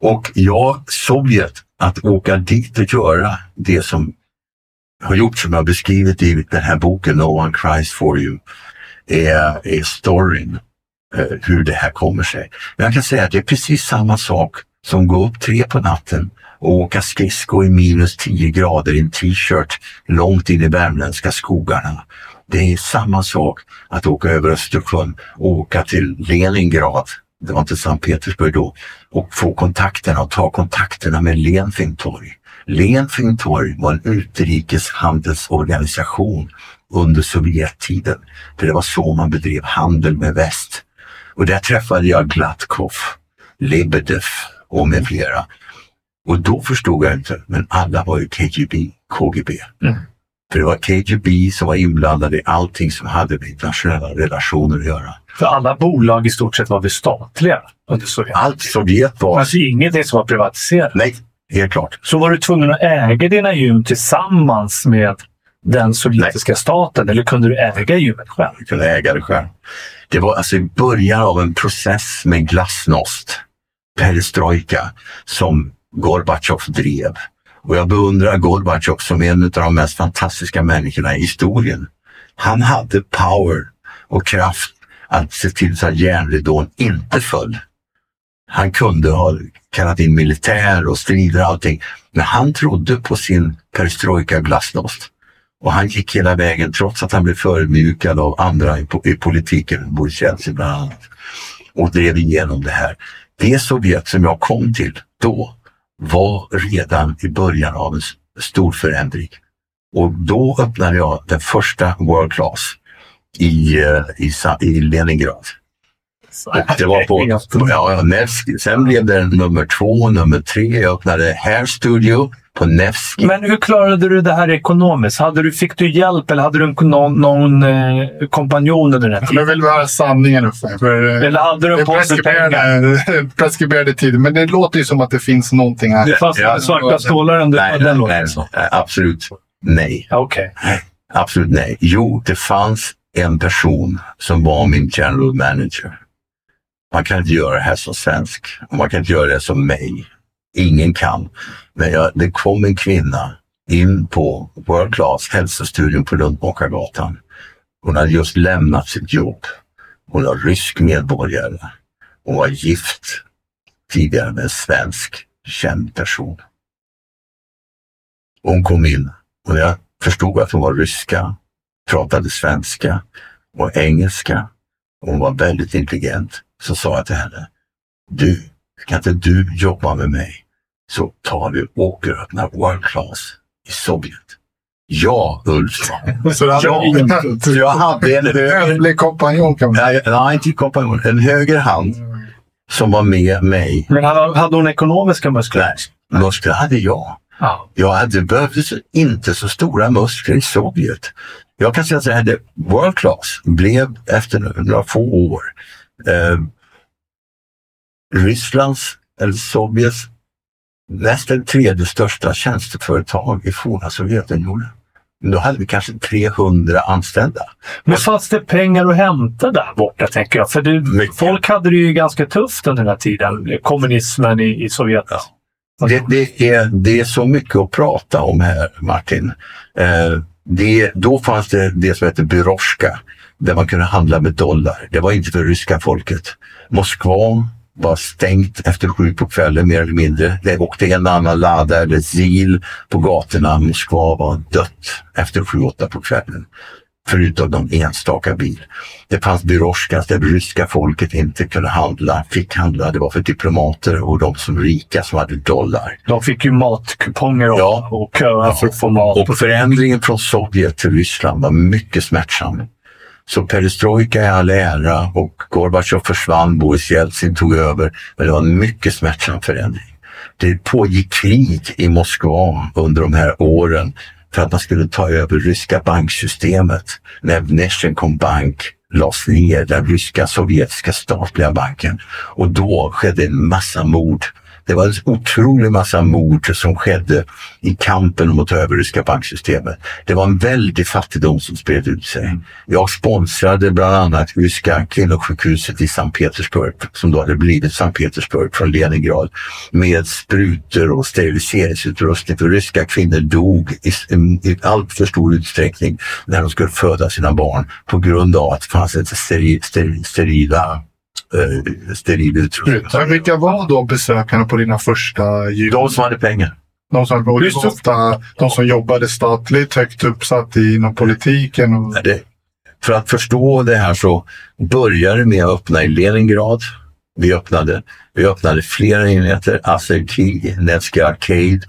S1: Och ja, Sovjet, att åka dit och göra det som har gjorts, som jag beskrivit i den här boken No one cries for you är, är storyn, eh, hur det här kommer sig. Men jag kan säga att det är precis samma sak som gå upp tre på natten och åka skridskor i minus 10 grader i en t-shirt långt in i värmländska skogarna. Det är samma sak att åka över Östersjön och åka till Leningrad, det var inte Sankt Petersburg då, och få kontakterna och ta kontakterna med Lenfingtorg. Lenfingtorg var en utrikeshandelsorganisation under Sovjettiden. För det var så man bedrev handel med väst. Och där träffade jag Glatkov, Lebedev och med flera. Och då förstod jag inte, men alla var ju KGB, KGB.
S2: Mm.
S1: För det var KGB som var inblandade i allting som hade med internationella relationer att göra.
S2: För alla bolag i stort sett var väl statliga under Sovjet.
S1: Allt Sovjet var...
S2: Alltså ingenting som var privatiserat.
S1: Nej, helt klart.
S2: Så var du tvungen att äga dina gym tillsammans med den sovjetiska staten eller kunde du äga gymmet själv?
S1: Du kunde äga det själv. Det var alltså i början av en process med glasnost, perestrojka, som Gorbatjov drev. Och jag beundrar Gorbatjov som en av de mest fantastiska människorna i historien. Han hade power och kraft att se till så att järnridån inte föll. Han kunde ha kallat in militär och strider och allting. Men han trodde på sin perestrojka glasnost. Och han gick hela vägen trots att han blev förödmjukad av andra i, po- i politiken, Boris Jeltsin bland annat. Och drev igenom det här. Det Sovjet som jag kom till då var redan i början av en stor förändring. Och då öppnade jag den första World Class i, eh, i, i Leningrad. Och det var på ja, Nevsky. Sen blev det nummer två, nummer tre. Jag öppnade Hair Studio på Nevsky.
S2: Men hur klarade du det här ekonomiskt? Hade du, fick du hjälp eller hade du någon, någon eh, kompanjon under den här
S3: Nu
S2: tiden?
S3: vill vi höra sanningen Uffe. För, eh,
S2: Eller hade du
S3: det
S2: en påse pengar?
S3: preskriberade, tider. Men det låter ju som att det finns någonting här.
S2: Fast
S1: Ja.
S2: svarta stålar under
S1: Nej,
S2: den
S1: nej,
S2: låten
S1: nej, nej, absolut nej.
S2: Okej.
S1: Absolut nej. Jo, det fanns en person som var min general manager. Man kan inte göra det här som svensk. Man kan inte göra det som mig. Ingen kan. Men jag, det kom en kvinna in på World Class hälsostudion på Lundmakargatan. Hon hade just lämnat sitt jobb. Hon var rysk medborgare. Hon var gift tidigare med en svensk känd person. Hon kom in och jag förstod att hon var ryska, pratade svenska och engelska. Hon var väldigt intelligent. Så sa jag till henne, du, kan inte du jobba med mig? Så tar vi och åker och öppnar World Class i Sovjet. Ja, Ulf.
S3: Så det hade
S1: Ja, jag hade en höger...
S3: kompanjon kan man säga.
S1: Nej, nej, inte kompanjon. En höger hand som var med mig.
S2: Men hade, hade hon ekonomiska muskler?
S1: Nej, muskler hade jag.
S2: Ja.
S1: Jag hade behövdes inte så stora muskler i Sovjet. Jag kan säga så här, det- World Class blev efter några få år eh, Rysslands eller Sovjets näst eller tredje största tjänsteföretag i forna Sovjetunionen. Men Då hade vi kanske 300 anställda.
S2: Men fanns det pengar att hämta där borta, tänker jag? För det, folk hade det ju ganska tufft under den här tiden. Kommunismen i, i Sovjet.
S1: Ja. Det, det, är, det är så mycket att prata om här, Martin. Eh, det, då fanns det det som heter Byroshka, där man kunde handla med dollar. Det var inte för ryska folket. Moskva var stängt efter sju på kvällen mer eller mindre. Det åkte en annan lada eller zil på gatorna. Moskva var dött efter sju, åtta på kvällen. Förutom någon enstaka bil. Det fanns byroshkas där ryska folket inte kunde handla, fick handla. Det var för diplomater och de som rika som hade dollar.
S2: De fick ju matkuponger och,
S1: Ja.
S2: och köa för att få mat.
S1: Och förändringen från Sovjet till Ryssland var mycket smärtsam. Så perestrojka i all ära och Gorbatjov försvann, Boris Jeltsin tog över. Men det var en mycket smärtsam förändring. Det pågick krig i Moskva under de här åren för att man skulle ta över ryska banksystemet. När Vneshenkom bank lades ner, den ryska sovjetiska statliga banken. Och då skedde en massa mord. Det var en otrolig massa mord som skedde i kampen mot över ryska banksystemet. Det var en väldig fattigdom som spred ut sig. Jag sponsrade bland annat ryska kvinnosjukhuset i Sankt Petersburg, som då hade blivit Sankt Petersburg från Leningrad, med sprutor och steriliseringsutrustning för ryska kvinnor dog i, i, allt för stor utsträckning när de skulle föda sina barn på grund av att det fanns ett steri, steri, sterila eh, steril utrustning.
S3: Men vilka var då besökarna på dina första jul?
S1: De som hade pengar.
S3: De som, och det ofta de som jobbade statligt, högt uppsatt inom politiken. Och,
S1: Nej, Det, för att förstå det här så började det med att öppna i Leningrad. Vi öppnade, vi öppnade flera enheter, Aserti, Nevsky Arcade,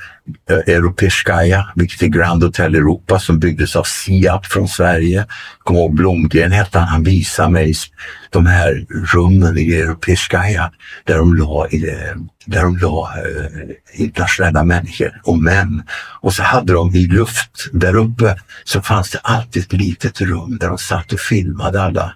S1: eh, Europeiskaja, vilket är Grand Hotel Europa som byggdes av Siab från Sverige. Kom ihåg Blomgren hette han, han visade mig de här rummen i Europeiskaja där de la, eh, där de la eh, internationella människor och män. Och så hade de i luft där uppe så fanns det alltid ett litet rum där de satt och filmade alla.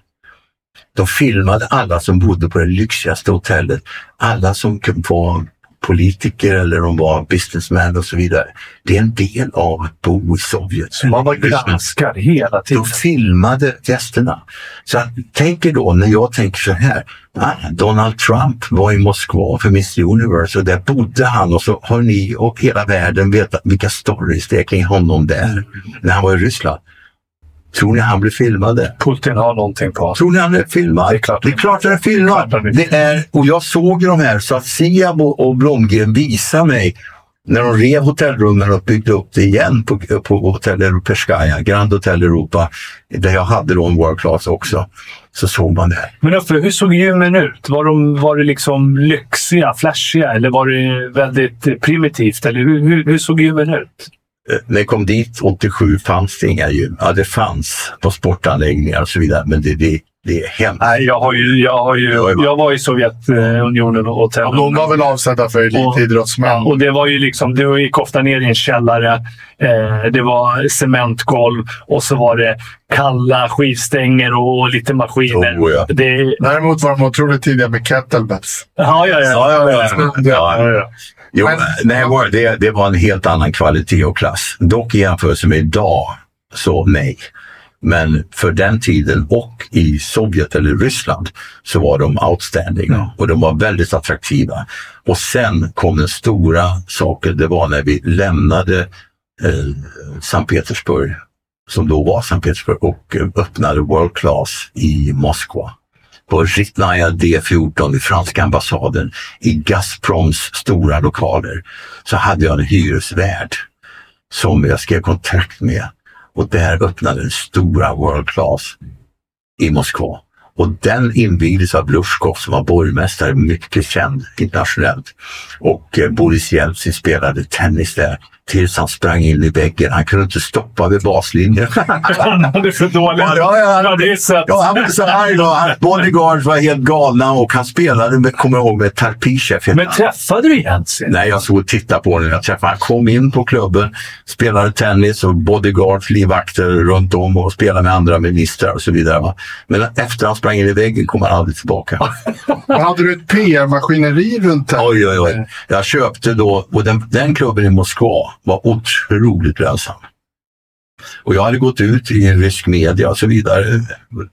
S1: De filmade alla som bodde på det lyxigaste hotellet. Alla som vara politiker eller de var businessmen och så vidare. Det är en del av att bo i Sovjet.
S2: Så man var granskad hela tiden.
S1: De filmade gästerna. Så tänk er då när jag tänker så här. Ah, Donald Trump var i Moskva för Miss Universe och där bodde han och så har ni och hela världen vetat vilka stories det är kring honom där när han var i Ryssland. Tror ni han blev filmade?
S2: Putin har någonting på
S1: Tror ni han är filmad?
S2: Det är klart.
S1: det är klart han är filmad. Det är, och jag såg de här så att Siab och, Blomgren visade mig när de rev hotellrummen och byggde upp det igen på, på Hotel Europeiskaya, Grand Hotel Europa, där jag hade då en world class också, så såg man det. här.
S2: Men Uffe, hur såg gymmen ut? Var, de, var det liksom lyxiga, flashiga eller var det väldigt primitivt? Eller hur, hur, hur såg gymmen ut?
S1: Eh, När jag kom dit 87 fanns det inga gym. Ja, det fanns på sportanläggningar och så vidare, men det, det, det är hemskt.
S2: Nej, jag, har ju, jag, har ju, jag var i Sovjetunionen och.
S3: Ja, de var väl avsedda för elitidrottsmän.
S2: Och det var ju liksom, du gick ofta ner i en källare. Eh, det var cementgolv och så var det kalla skivstänger och lite maskiner.
S1: Oh, ja.
S2: det,
S3: Däremot var de otroligt tidiga med kettlebells.
S2: ja, ja, ja.
S1: Ja, ja, ja.
S2: ja, ja, ja.
S1: Jo,
S3: Men-
S1: nej, var- det, det var en helt annan kvalitet och klass. Dock i jämförelse med idag, så nej. Men för den tiden och i Sovjet eller Ryssland så var de outstanding och de var väldigt attraktiva. Och sen kom den stora saken, det var när vi lämnade eh, Sankt Petersburg, som då var Sankt Petersburg, och eh, öppnade World Class i Moskva på Ritnaja D14 i franska ambassaden i Gazproms stora lokaler så hade jag en hyresvärd som jag skrev kontrakt med och där öppnade den stora World Class i Moskva. Och den invigdes av Blushkov som var borgmästare, mycket känd internationellt. Och eh, Boris Jeltsin spelade tennis där tills han sprang in i väggen. Han kunde inte stoppa vid baslinjen.
S2: Han hade för dålig
S1: Ja, ja, ja.
S2: tradition.
S1: Ja, han var så arg då. Hans bodyguards var helt galna och han spelade, med, kommer jag ihåg, med Tarpishev. hette
S2: Men
S1: han.
S2: träffade du Jensen?
S1: Nej, jag såg och tittade på honom. Jag träffade Han kom in på klubben, spelade tennis och bodyguards, livvakter runt om och spelade med andra ministrar och så vidare. Va? Men efter han sprang in i väggen kom han aldrig tillbaka.
S3: Hade du ett PR-maskineri runt det?
S1: Oj, oj, oj. Jag köpte då, och den, den klubben i Moskva var otroligt lönsam. Och jag hade gått ut i rysk media och så vidare.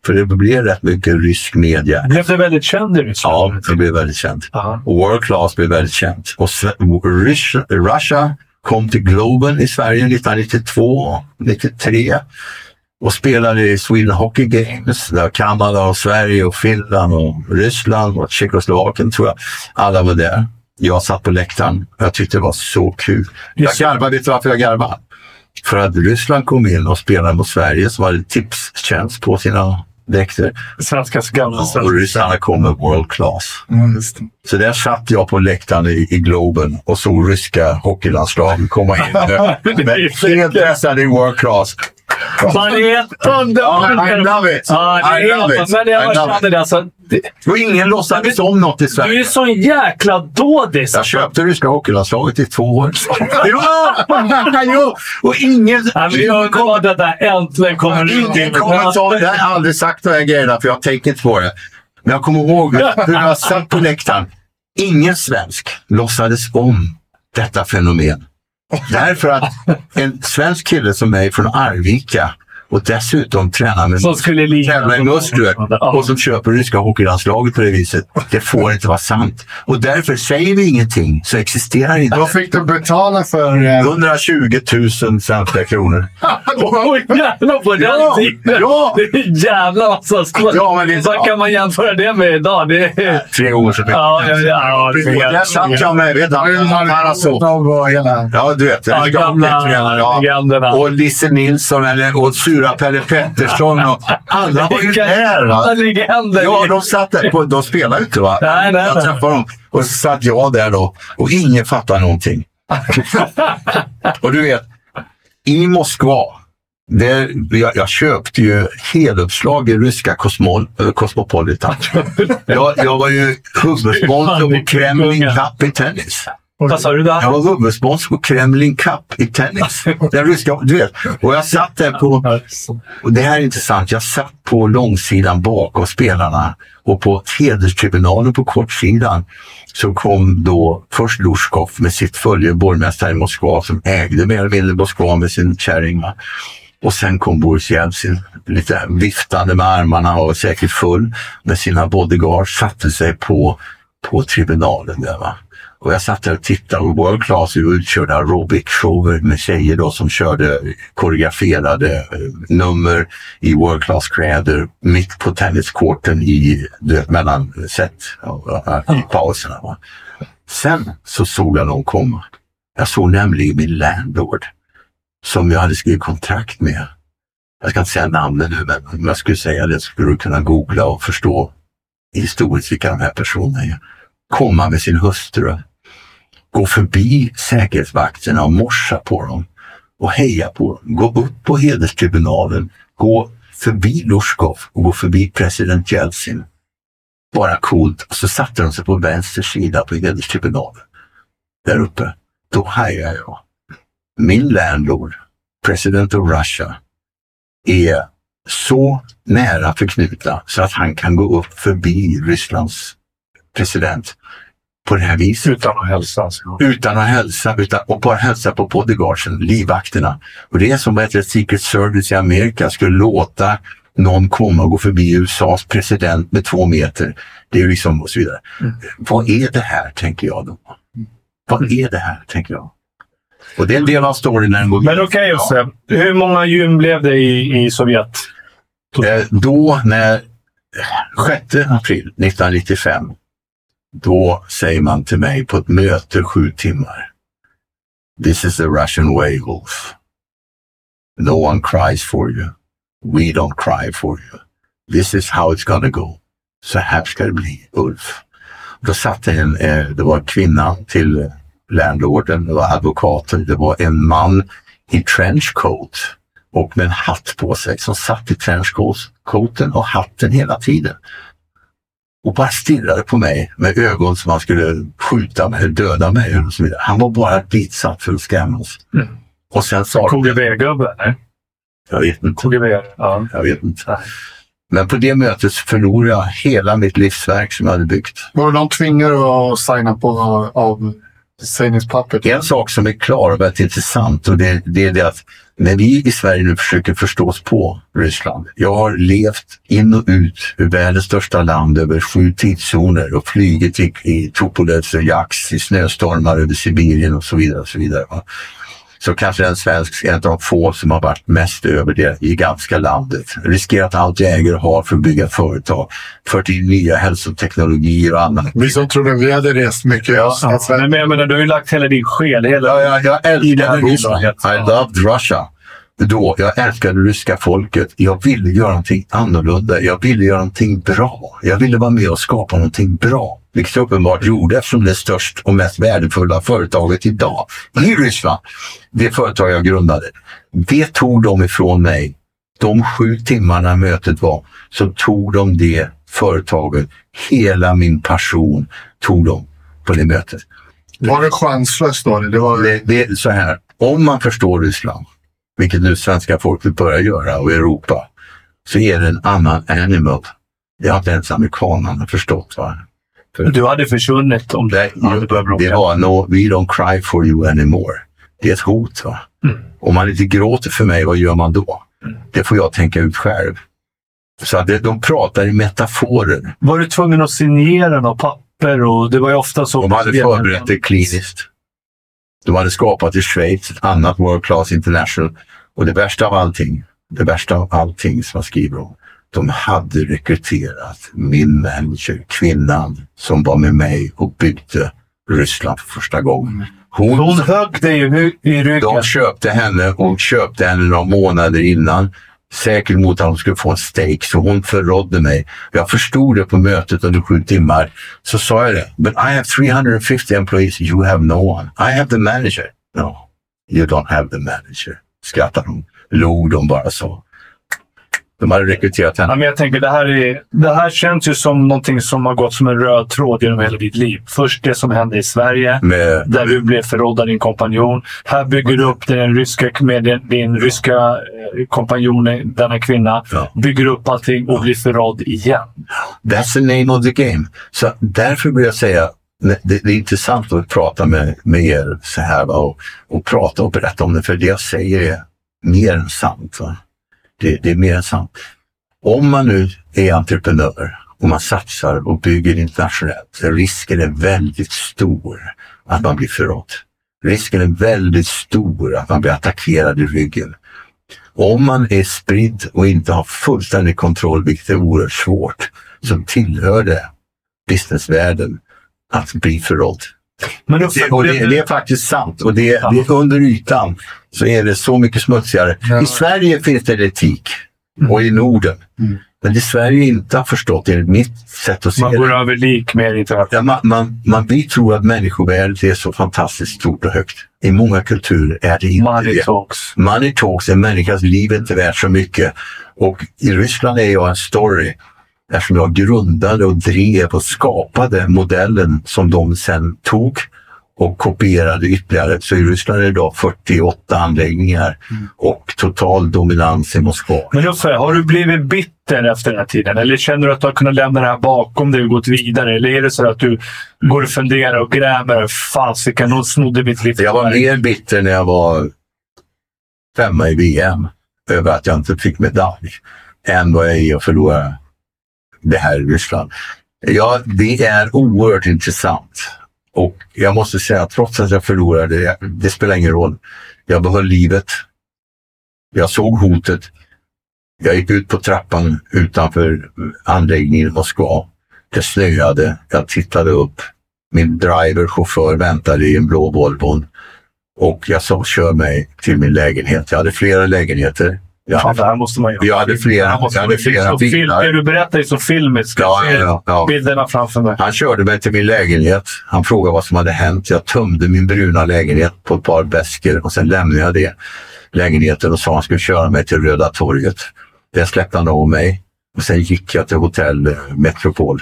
S1: För det blev rätt mycket rysk media.
S2: Blev du väldigt känd i
S1: Ja,
S2: Ryssland?
S1: det blev väldigt känt.
S2: Ja.
S1: Och World Class blev väldigt känt. Och Russia, Russia kom till Globen i Sverige 1992, 93 och spelade i Sweden Hockey Games där Kanada och Sverige och Finland och Ryssland och Tjeckoslovakien tror jag. Alla var där. Jag satt på läktaren och jag tyckte det var så kul. Jag garvade, vet du varför jag garvade? För att Ryssland kom in och spelade mot Sverige som hade tipstjänst på sina dräkter.
S2: Svenska gamla
S1: Och ryssarna kom med World Class.
S3: Ja, det.
S1: Så där satt jag på läktaren i, i Globen och såg ryska hockeylandslag komma in med helt pressade i world class.
S2: Man är helt underbar!
S1: I love it!
S2: Ja, det
S1: I
S2: är
S1: love
S2: helt,
S1: it!
S2: men
S1: I
S2: jag
S1: love
S2: känner
S1: it.
S2: det. Alltså, det
S1: Och ingen låtsades om något i
S2: du är ju
S1: Sverige.
S2: sån jäkla dådis.
S1: Jag köpte ryska hockeylandslaget i två år. ja! jo! Och ingen...
S2: Ja, men jag kommer det där äntligen kommer.
S1: Ingen kommentar. Jag har aldrig sagt de här grejerna för jag tänker inte på det. Men jag kommer ihåg hur jag satt på läktaren. Ingen svensk låtsades om detta fenomen. Därför att en svensk kille som mig från Arvika och dessutom tränar med
S2: Som skulle lida.
S1: tävlar i muskler
S2: Ja.
S1: och som köper ryska hockeylandslaget på det viset. Det får inte vara sant. Och därför säger vi ingenting så existerar inte.
S3: Vad fick du betala för... Eh,
S1: 120 000 svenska kronor.
S2: Oj, jävlar på den
S1: Ja,
S2: tiden!
S1: ja.
S2: Det är jävla massa skål.
S1: Ja, men det är-
S2: Vad kan man jämföra det med idag? Det är...
S1: Tre gånger så mycket.
S2: Ja, ja,
S1: Där satt jag med, vet du,
S3: hela...
S1: Ja, du vet.
S2: Ja, gamla
S1: hockeytränare, ja. Och Lisse Nilsson eller, och Sura Pelle Pettersson. Och alla var ju där. Va?
S2: Legender.
S1: Ja, de satt där. På, de spelade inte va?
S2: Nej, nej,
S1: jag träffade dem. Och så satt jag där då och ingen fattade någonting. och du vet, i Moskva, där, jag, jag köpte ju heluppslag i ryska Cosmol, Cosmopolitan. jag, jag var ju huvudsponsor på Kremlin Cup i tennis.
S2: Vad sa du där?
S1: Jag var huvudsponsor på Kremlin Cup i tennis. Den ryska, du vet. Och jag satt där på, och det här är intressant, jag satt på långsidan bakom spelarna och på hederstribunalen på kortsidan så kom då först Lushkov med sitt följe, borgmästare i Moskva som ägde mer eller mindre Moskva med sin kärring. Och sen kom Boris Jeltsin, lite viftande med armarna och säkert full med sina bodyguards, satte sig på, på tribunalen där. Va? Och jag satt där och tittade och World Class är utkörda aerobic-shower med tjejer då som körde koreograferade eh, nummer i World Class kläder mitt på tenniscourten i vet, mellan set i pauserna. Va? Sen så såg jag dem komma. Jag såg nämligen min landlord som jag hade skrivit kontrakt med. Jag ska inte säga namnet nu, men om jag skulle säga det skulle du kunna googla och förstå historiskt vilka de här personerna är. Komma med sin hustru, gå förbi säkerhetsvakterna och morsa på dem och heja på dem. Gå upp på hederstribunalen, gå förbi Lushkov och gå förbi president Jeltsin. Bara coolt. Och så satte de sig på vänster sida på hederstribunalen. Där uppe. Då hajade jag. Min landlord, president of Russia, är så nära förknutna så att han kan gå upp förbi Rysslands president på det här viset.
S2: Utan att hälsa. alltså.
S1: Utan att hälsa, utan, och bara hälsa på bodyguardsen, livvakterna. Och det är som att Secret Service i Amerika skulle låta någon komma och gå förbi USAs president med två meter. Det är liksom och så vidare. Vad är det här, tänker jag då? Vad är det här, tänker jag? Och det är en del av storyn när den går
S2: Men okej Josse, hur många gym blev det i, i Sovjet?
S1: Eh, då när 6 april 1995, då säger man till mig på ett möte sju timmar. This is the Russian way, Wolf. No one cries for you. We don't cry for you. This is how it's gonna go. Så här ska det bli, Ulf. Då satt det en, eh, det var kvinnan till eh, landlorden, det var advokaten, det var en man i trenchcoat och med en hatt på sig som satt i trenchcoaten och hatten hela tiden. Och bara stirrade på mig med ögon som han skulle skjuta mig, döda mig och så vidare. Han var bara ditsatt för att skrämmas.
S2: Mm.
S1: Och sen sa
S2: KGB-gubbe?
S1: Jag vet inte.
S2: KGB, ja.
S1: Jag vet inte. Men på det mötet förlorade jag hela mitt livsverk som jag hade byggt.
S3: Var de tvingade att signa på av sägningspappret?
S1: En sak som är klar och väldigt intressant och det, det är det att när vi i Sverige nu försöker förstå oss på Ryssland. Jag har levt in och ut ur världens största land över sju tidszoner och flugit i, i Tupolev och Jaks i snöstormar över Sibirien och så vidare. Och så vidare va? Så kanske en svensk en av de få som har varit mest över det gigantiska landet. Riskerat allt jag äger och har för att bygga företag. Fört in nya hälsoteknologier och annat.
S3: Vi som trodde vi hade rest mycket.
S2: Ja, ja. Men jag menar, du har ju lagt hela din själ. Hela...
S1: Ja, jag, jag
S2: I det här
S1: älskade. Ryssland. I loved Russia. Då, jag älskade ryska folket. Jag ville göra någonting annorlunda. Jag ville göra någonting bra. Jag ville vara med och skapa någonting bra. Vilket jag uppenbart gjorde eftersom det är störst och mest värdefulla företaget idag i Ryssland. Det företag jag grundade. Det tog de ifrån mig. De sju timmarna mötet var, så tog de det företaget. Hela min passion tog de på det mötet.
S3: Var det chanslöst då? Det var...
S1: Det, det är så här, om man förstår Ryssland, vilket nu svenska folket börjar göra och Europa, så är det en annan animal. Det har inte ens amerikanerna förstått. Va? För
S2: Du hade försvunnit om
S1: det,
S2: Ja, det börjar bråka.
S1: det var no, we don't cry for you anymore. Det är ett hot. Va?
S2: Mm.
S1: Om man inte gråter för mig, vad gör man då? Det får jag tänka ut själv. Så det, de pratar i metaforer.
S2: Var du tvungen att signera något papper? Och det var ju ofta så.
S1: De hade förberett det kliniskt. De hade skapat i Schweiz ett annat World Class International. Och det värsta av allting, det värsta av allting som jag skriver om, de hade rekryterat min manager, kvinnan som var med mig och byggde Ryssland för första gången. Hon,
S2: Hon högg dig i, ryggen.
S1: de köpte henne och köpte henne några månader innan. Säkert mot att hon skulle få en stake, så hon förrådde mig. Jag förstod det på mötet under sju timmar. Så sa jag det. But I have 350 employees, you have no one. I have the manager. No, you don't have the manager. Skrattade hon. Log de bara så. De hade rekryterat
S2: Ja,
S1: henne.
S2: men jag tänker, det här, är, det här känns ju som någonting som har gått som en röd tråd genom hela ditt liv. Först det som hände i Sverige,
S1: Med,
S2: där du blev förrådd av din kompanjon. Här bygger du upp den ryska, med din, din ryska eh, kompanjon, denna kvinna.
S1: Ja.
S2: Bygger upp allting och blir förrådd igen.
S1: That's the name of the game. Så därför vill jag säga, det, det är intressant att prata med, med er så här va, och, och prata och berätta om det, för det jag säger är mer än sant. Va? Det, det är mer än sant. Om man nu är entreprenör och man satsar och bygger internationellt, så risken är väldigt stor att man blir förrådd. Risken är väldigt stor att man blir attackerad i ryggen. Om man är spridd och inte har fullständig kontroll, vilket är oerhört svårt, så tillhör det businessvärlden att bli förrådd.
S2: Men
S1: Det, och det, det är faktiskt sant. Och det, det under ytan så är det så mycket smutsigare. I Sverige finns det etik och i Norden.
S3: Mm.
S1: Men det Sverige inte har förstått, enligt mitt sätt att se
S2: man går
S1: det.
S2: över lik med inte
S1: Ja, man, man, man, vi tror att människovärdet är så fantastiskt stort och högt. I många kulturer är det inte
S2: Money
S1: det.
S2: talks.
S1: Money talks, en människas liv är inte värt så mycket. Och i Ryssland är jag en story eftersom jag grundade och drev och skapade modellen som de sen tog och kopierade ytterligare. Så i Ryssland är det idag 48 anläggningar och total dominans i Moskva.
S2: Men Uffe, har du blivit bitter efter den här tiden? Eller känner du att du har kunnat lämna det här bakom dig och gått vidare? Eller är det så att du går och funderar och grämer? Fasiken, någon snodde mitt liv.
S1: Jag var mer bitter när jag var femma i VM över att jag inte fick medalj än vad jag är att förlora det här i Ryssland. Ja, det är oerhört intressant. Och jag måste säga att trots att jag förlorade, det, det spelar ingen roll. Jag behöll livet. Jag såg hotet. Jag gick ut på trappan utanför anläggningen i Moskva. Det snöade. Jag tittade upp. Min driver, chaufför, väntade i en blå Volvo. Och jag sa, kör mig till min lägenhet. Jag hade flera lägenheter. Ja.
S2: Det här måste man göra.
S1: Jag hade flera-
S2: här måste
S1: jag hade flera.
S2: Det du berättar är så filmiskt.
S1: Ja,
S2: Jag
S1: ja, ja.
S2: bilderna framför mig.
S1: Han körde mig till min lägenhet. Han frågade vad som hade hänt. Jag tömde min bruna lägenhet på ett par väskor och sen lämnade jag det lägenheten och sa att han skulle köra mig till Röda torget. Där släppte han av mig och sen gick jag till hotell eh, Metropol.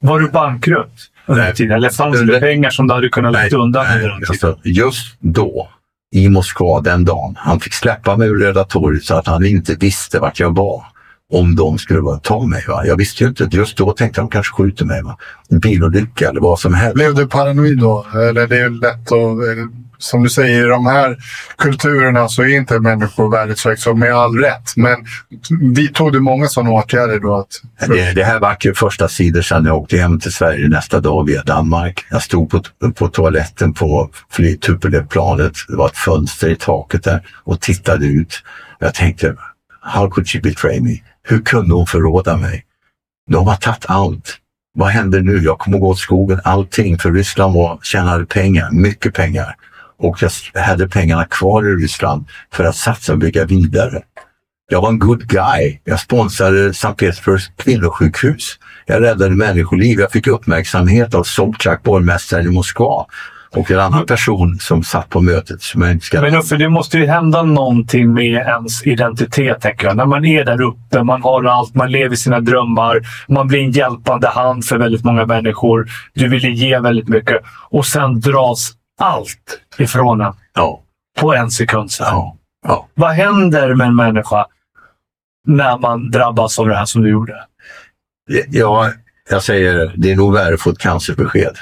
S2: Var du bankrutt under den tiden? Eller fanns det pengar som du hade kunnat lägga undan tiden?
S1: alltså, just då, i Moskva den dagen, han fick släppa mig ur Röda torget så att han inte visste vart jag var. Om de skulle bara ta mig. Va? Jag visste ju inte. Just då tänkte de kanske skjuter mig. Va? Bilolycka eller vad som helst.
S3: Blev du paranoid då? Eller det är lätt att... eh, Som du säger, i de här kulturerna så är inte människor världsväg, så med all rätt. Men vidtog du många sådana åtgärder då? Att,
S1: Det, det här var ju första sidor sedan jag åkte hem till Sverige nästa dag via Danmark. Jag stod på, på toaletten på flygtuppelplanet. Det var ett fönster i taket där och tittade ut. Jag tänkte, how could she betray me? Hur kunde hon förråda mig? De har tagit allt. Vad händer nu? Jag kommer gå åt skogen. Allting. För Ryssland var, tjänade pengar, mycket pengar. Och jag hade pengarna kvar i Ryssland för att satsa och bygga vidare. Jag var en good guy. Jag sponsrade Sankt Petersburgs kvinnosjukhus. Jag räddade människoliv. Jag fick uppmärksamhet av Sobchak, borgmästaren i Moskva. Och en annan person som satt på mötet som jag inte ska...
S2: Men Uffe, det måste ju hända någonting med ens identitet, tänker jag. När man är där uppe, man har allt, man lever sina drömmar, man blir en hjälpande hand för väldigt många människor. Du vill ge väldigt mycket. Och sen dras allt ifrån en
S1: Ja,
S2: på en sekund.
S1: Ja, ja.
S2: Vad händer med en människa när man drabbas av det här som du gjorde?
S1: Ja, jag säger det är nog värre att få ett cancerbesked.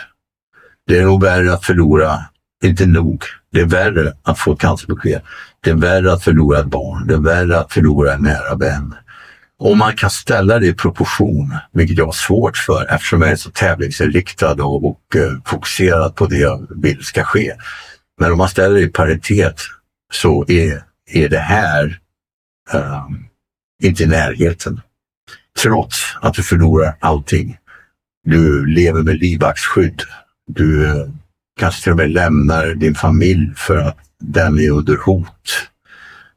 S1: Det är nog värre att förlora, inte nog, det är värre att få ett cancerbesked. Det är värre att förlora ett barn, det är värre att förlora en nära vän. Om man kan ställa det i proportion, vilket jag har svårt för eftersom jag är så tävlingsinriktad och, och eh, fokuserad på det jag vill ska ske. Men om man ställer det i paritet så är, är det här ehm, inte i närheten trots att du förlorar allting. Du lever med livvaktsskydd. Du eh, kanske till och med lämnar din familj för att den är under hot.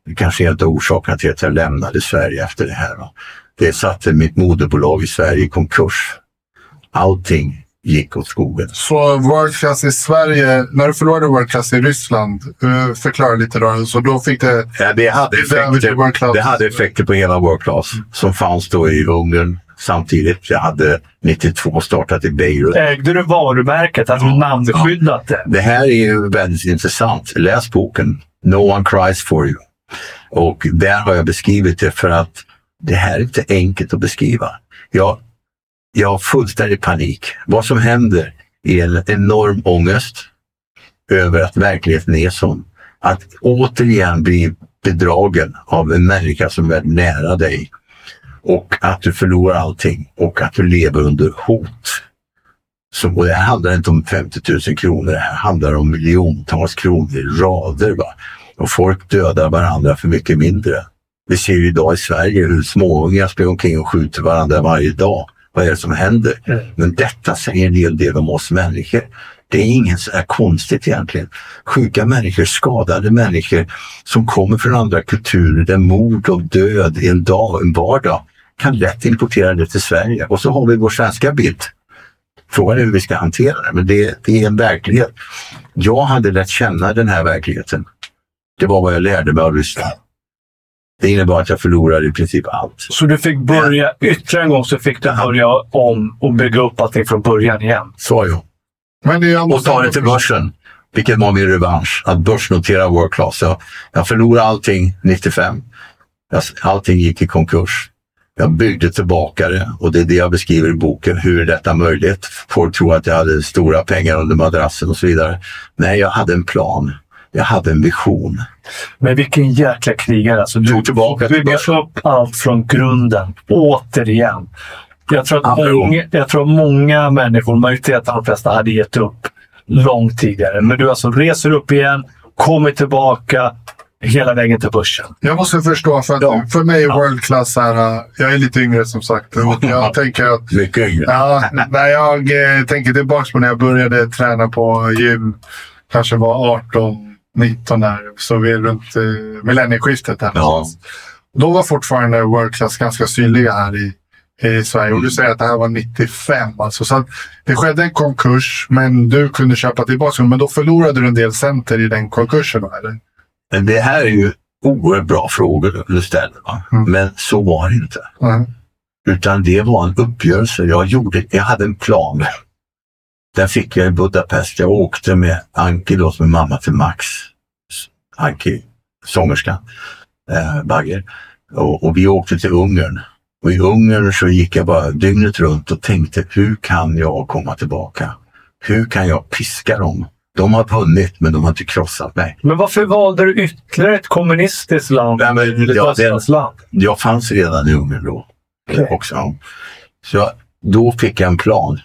S1: Det kanske är en av orsakerna till att jag lämnade Sverige efter det här. Det satte mitt moderbolag i Sverige i konkurs. Allting gick åt skogen.
S3: så World Class i Sverige, när du förlorade World Class i Ryssland, uh, förklara lite då. Så då fick det...
S1: Ja, det, hade effekter, det hade effekter på hela World Class som fanns då i Ungern samtidigt. Jag hade 92 startat i Beirut.
S2: Ägde du varumärket? Hade du namnskyddat det?
S1: Det här är ju väldigt intressant. Läs boken No one cries for you. Och där har jag beskrivit det för att det här är inte enkelt att beskriva. Jag, jag har fullständig panik. Vad som händer är en enorm ångest över att verkligheten är sån. Att återigen bli bedragen av en människa som är nära dig. Och att du förlorar allting och att du lever under hot. Så, och det här handlar inte om 50 000 kronor, det här handlar om miljontals kronor i rader. Va? Och folk dödar varandra för mycket mindre. Vi ser ju idag i Sverige hur småungar springer omkring och skjuter varandra varje dag. Vad är det som händer?
S2: Mm.
S1: Men detta säger en hel del om oss människor. Det är inget så konstigt egentligen. Sjuka människor, skadade människor som kommer från andra kulturer där mord och död är en dag, en vardag kan lätt importera det till Sverige. Och så har vi vår svenska bild. Frågan är hur vi ska hantera det, men det, det är en verklighet. Jag hade lärt känna den här verkligheten. Det var vad jag lärde mig av Ryssland. Det innebar att jag förlorade i princip allt.
S2: Så du fick börja ytterligare en gång så fick du börja om och bygga upp allting från början igen.
S1: Så jag.
S3: Men det är
S1: Och ta det till börsen. Vilket var min revansch. Att börsnotera World Class. Jag, jag förlorade allting 95. Jag, allting gick i konkurs. Jag byggde tillbaka det och det är det jag beskriver i boken. Hur är detta möjligt? Folk tror att jag hade stora pengar under madrassen och så vidare. Nej, jag hade en plan. Jag hade en vision.
S2: Men vilken jäkla krigare. Alltså, du
S1: Tog tillbaka till
S2: bygger upp allt från grunden. Återigen. Jag tror, att många, jag tror att många människor, majoriteten av de flesta, hade gett upp långt tidigare. Men du alltså reser upp igen, kommer tillbaka hela vägen till börsen.
S3: Jag måste förstå, för, att
S1: Ja.
S3: för mig är World Class så här, äh, jag är lite yngre som sagt. Och jag tänker att
S1: Mycket yngre.
S3: Ja, när jag eh, tänker tillbaka på när jag började träna på gym, kanske var 18, 19 där, så vi är runt eh, millennieskiftet. Där
S1: Ja.
S3: Då var fortfarande World Class ganska synliga här i, i Sverige. Och du säger att det här var 95. Alltså, så det skedde en konkurs, men du kunde köpa tillbaka Men då förlorade du en del center i den konkursen, eller?
S1: Det här är ju oerhört bra frågor du ställer.
S3: Mm.
S1: Men så var det inte.
S3: Mm.
S1: Utan det var en uppgörelse. Jag, gjorde, jag hade en plan. Den fick jag i Budapest. Jag åkte med Anki, då, som är mamma till Max. Anki, sångerska, eh, Bagger. Och, och vi åkte till Ungern. Och i Ungern så gick jag bara dygnet runt och tänkte, hur kan jag komma tillbaka? Hur kan jag piska dem? De har vunnit, men de har inte krossat mig.
S2: Men varför valde du ytterligare ett kommunistiskt land?
S1: Nej, men ja,
S2: öststatsland?
S1: Jag fanns redan i Ungern då.
S2: Okej.
S1: Också. Så då fick jag en plan.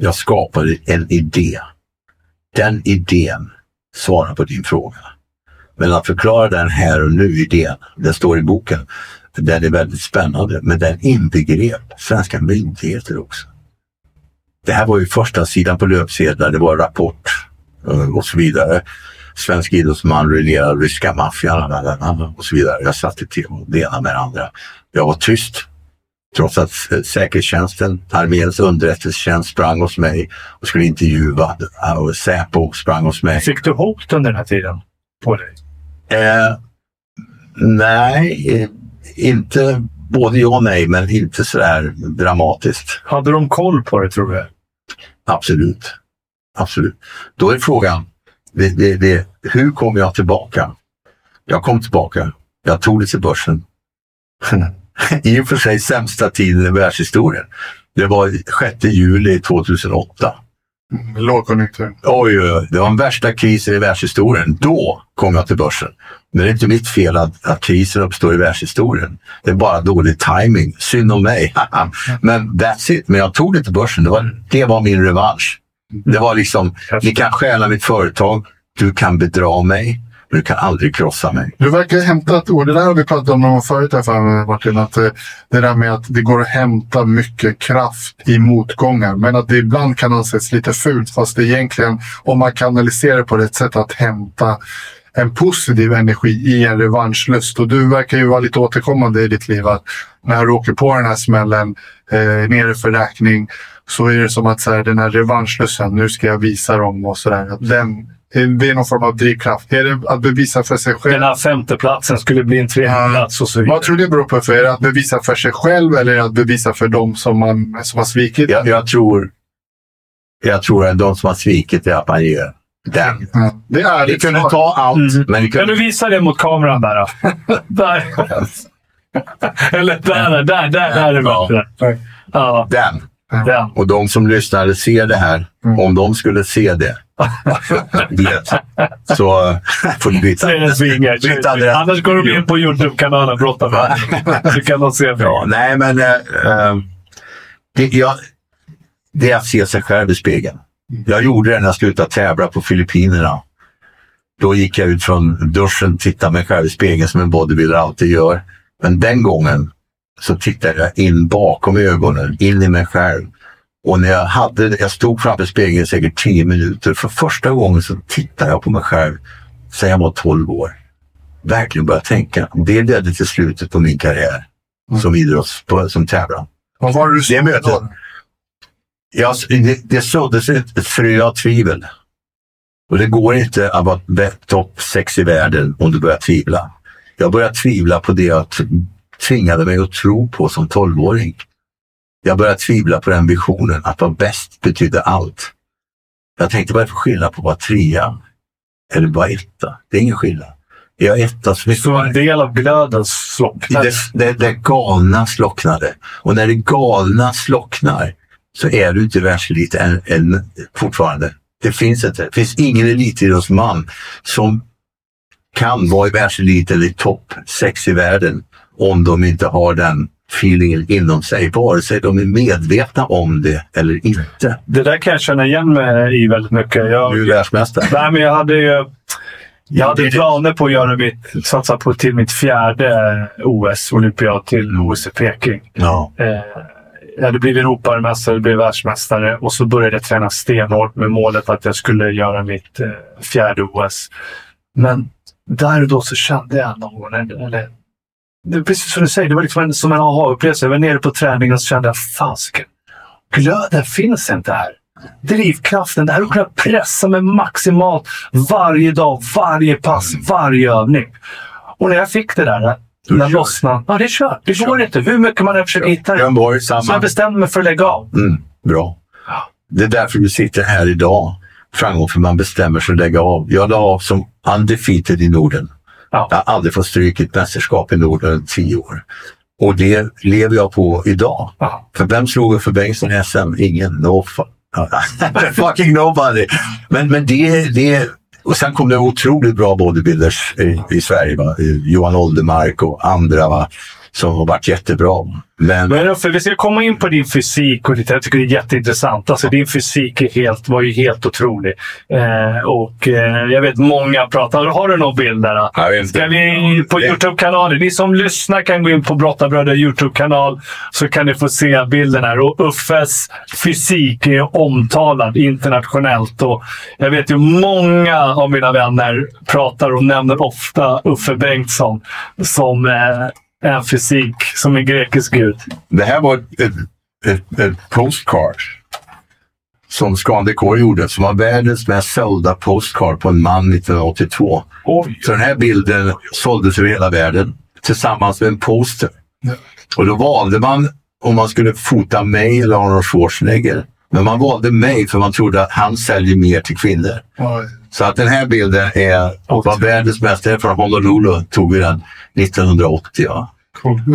S1: Jag skapade en idé. Den idén svarar på din fråga. Men att förklara den här och nu, idén, den står i boken. Den är väldigt spännande, men den inbegrep svenska myndigheter också. Det här var ju första sidan på löpsedlar, det var Rapport eh, och så vidare. Svensk idrottsman reglerar ryska maffian och så vidare. Jag satte till det ena med det andra. Jag var tyst. Trots att eh, säkerhetstjänsten, arméns underrättelsetjänst sprang hos mig och skulle intervjua. eh, Och Säpo sprang hos mig.
S2: Fick du hot under den här tiden på dig?
S1: Eh, nej, inte både ja och nej, men inte sådär dramatiskt.
S2: Hade de koll på det, tror du?
S1: Absolut. Absolut. Då är frågan, det, det, det, hur kom jag tillbaka? Jag kom tillbaka. Jag tog det till börsen. I och för sig sämsta tiden i världshistorien. Det var 6 juli 2008.
S3: Lågkonjunktur.
S1: Oj, oj, oj, det var den värsta krisen i världshistorien. Då kom jag till börsen. Men det är inte mitt fel att, att krisen uppstår i världshistorien. Det är bara dålig timing. Synd om mig. Men that's it. Men jag tog det till börsen. Det var, det var min revansch. Det var liksom, ni kan stjäla mitt företag. Du kan bedra mig. Men du kan aldrig krossa mig.
S3: Du verkar ha hämtat ord. Det där har vi pratat om någon förut här för Martin. Att eh, det där med att det går att hämta mycket kraft i motgångar. Men att det ibland kan anses lite fult. Fast det egentligen, om man kanaliserar på rätt sätt, att hämta en positiv energi i en revanschlust. Och du verkar ju vara lite återkommande i ditt liv. Att när du åker på den här smällen, eh, nere för räkning, så är det som att så här, den här revanschlusten, nu ska jag visa dem och sådär. Att den, det är någon form av drivkraft. Är det att bevisa för sig själv?
S2: Den här femteplatsen skulle bli en tredjeplats och så vidare.
S3: Vad tror du det beror på? För är det att bevisa för sig själv eller är det att bevisa för dem som, man, som har svikit?
S1: Jag, jag tror jag tror att de som har svikit är att man ger den.
S3: Ja, det är
S1: Vi
S3: det.
S1: kunde ta allt,
S2: Mm.
S1: men vi
S2: Kan
S1: kunde...
S2: du visa det mot kameran där då? där. Eller där, där, där, där, där är det
S1: Ja.
S2: bättre. Ja,
S1: Den.
S2: den.
S1: Och de som lyssnade ser det här,
S3: Mm.
S1: om de skulle se det, så eh, får ni byta.
S2: Det svingar.
S1: byta adress.
S2: Annars går de in på Youtube-kanalen Brottarvärlden. Så kan de se
S1: Ja,
S2: mig.
S1: nej, men eh, det, jag, det är att se sig själv i spegeln. Jag gjorde det när jag slutade tävla på Filippinerna. Då gick jag ut från duschen, tittade mig själv i spegeln som en bodybuilder alltid gör. Men den gången så tittade jag in bakom ögonen, in i mig själv. Och när jag hade, jag stod framför spegeln i säkert tio minuter. För första gången så tittade jag på mig själv sen jag var 12 år. Verkligen började tänka. Det ledde till slutet på min karriär som idrotts, som tävlare.
S3: Vad var det du
S1: Det mötet.
S3: då?
S1: Jag, det, det såddes ett ett frö av tvivel. Och det går inte att vara topp sex i världen om du börjar tvivla. Jag började tvivla på det jag tvingade mig att tro på som tolvåring. Jag började tvivla på den visionen att vara bäst betydde allt. Jag tänkte vad är det för skillnad på att vara trea eller bara etta? Det är ingen skillnad. Är jag etta så är
S2: Så en del av glöden slocknade.
S1: det, det, det galna slocknade. Och när det galna slocknar så är du inte världselit än, än, fortfarande. Det finns inte. Det finns ingen elitidrottsman som kan vara i världselit eller i topp sex i världen om de inte har den feelingen inom sig, vare sig de är medvetna om det eller inte.
S2: Det där kan jag känna igen mig i väldigt mycket. Jag,
S1: Du är världsmästare.
S2: Nej, men jag hade ju jag hade planer på att göra mitt, satsa på till mitt fjärde OS, olympiad, till OS i Peking.
S1: Ja.
S2: Eh, jag hade blivit Europamästare, blev världsmästare och så började jag träna stenhårt med målet att jag skulle göra mitt eh, fjärde OS. Men där och då så kände jag någon eller det är precis som du säger, det var liksom en, som en aha-upplevelse. Jag var nere på träningen och så kände jag, fasiken, glöden finns inte här. Drivkraften, det här att kunna pressa mig maximalt varje dag, varje pass, varje övning. Och när jag fick det där,
S1: Kör.
S2: lossnade, ja det är kört. Det går inte. Hur mycket man än försöker hitta det.
S1: Borg,
S2: Så jag
S1: samma.
S2: bestämde mig för att lägga av.
S1: Mm, bra. Det är därför du sitter här idag. Framgång för man bestämmer sig att lägga av. Jag la av som undefeated i Norden.
S2: Ja.
S1: Jag har aldrig fått stryk i ett mästerskap i Norden i tio år. Och det lever jag på idag.
S2: Ja.
S1: För vem slog för Bengtsson i SM? Ingen. No fu- fucking nobody. Men, men det, det... Och sen kom det otroligt bra bodybuilders i, i Sverige. Va? Eh, Johan Oldermark och andra va? Som har varit jättebra. Men,
S2: Men Uffe, vi ska komma in på din fysik och ditt, jag tycker det är jätteintressant. Alltså din fysik är helt, var ju helt otrolig. Eh, och eh, jag vet många pratar. Har du någon bild där?
S1: Jag vet inte.
S2: Ska vi på Youtube-kanalen? Ni som lyssnar kan gå in på Brottarbröder Youtube-kanal så kan ni få se bilden här. Och Uffes fysik är omtalad internationellt. Och jag vet ju många av mina vänner pratar och nämner ofta Uffe Bengtsson som eh, en fysik som en grekisk gud.
S1: Det här var ett, ett, ett, postcard som Scandicor gjorde, som var världens mest sålda postcard på en man 1982.
S2: Oj!
S1: Så den här bilden såldes över hela världen tillsammans med en poster.
S3: Ja.
S1: Och då valde man om man skulle fota mig eller Arnold Schwarzenegger. Men man valde mig för man trodde att han säljer mer till kvinnor.
S3: Oj.
S1: Så att den här bilden är, var världens är Från Honolulu tog vi den 1980. Ja.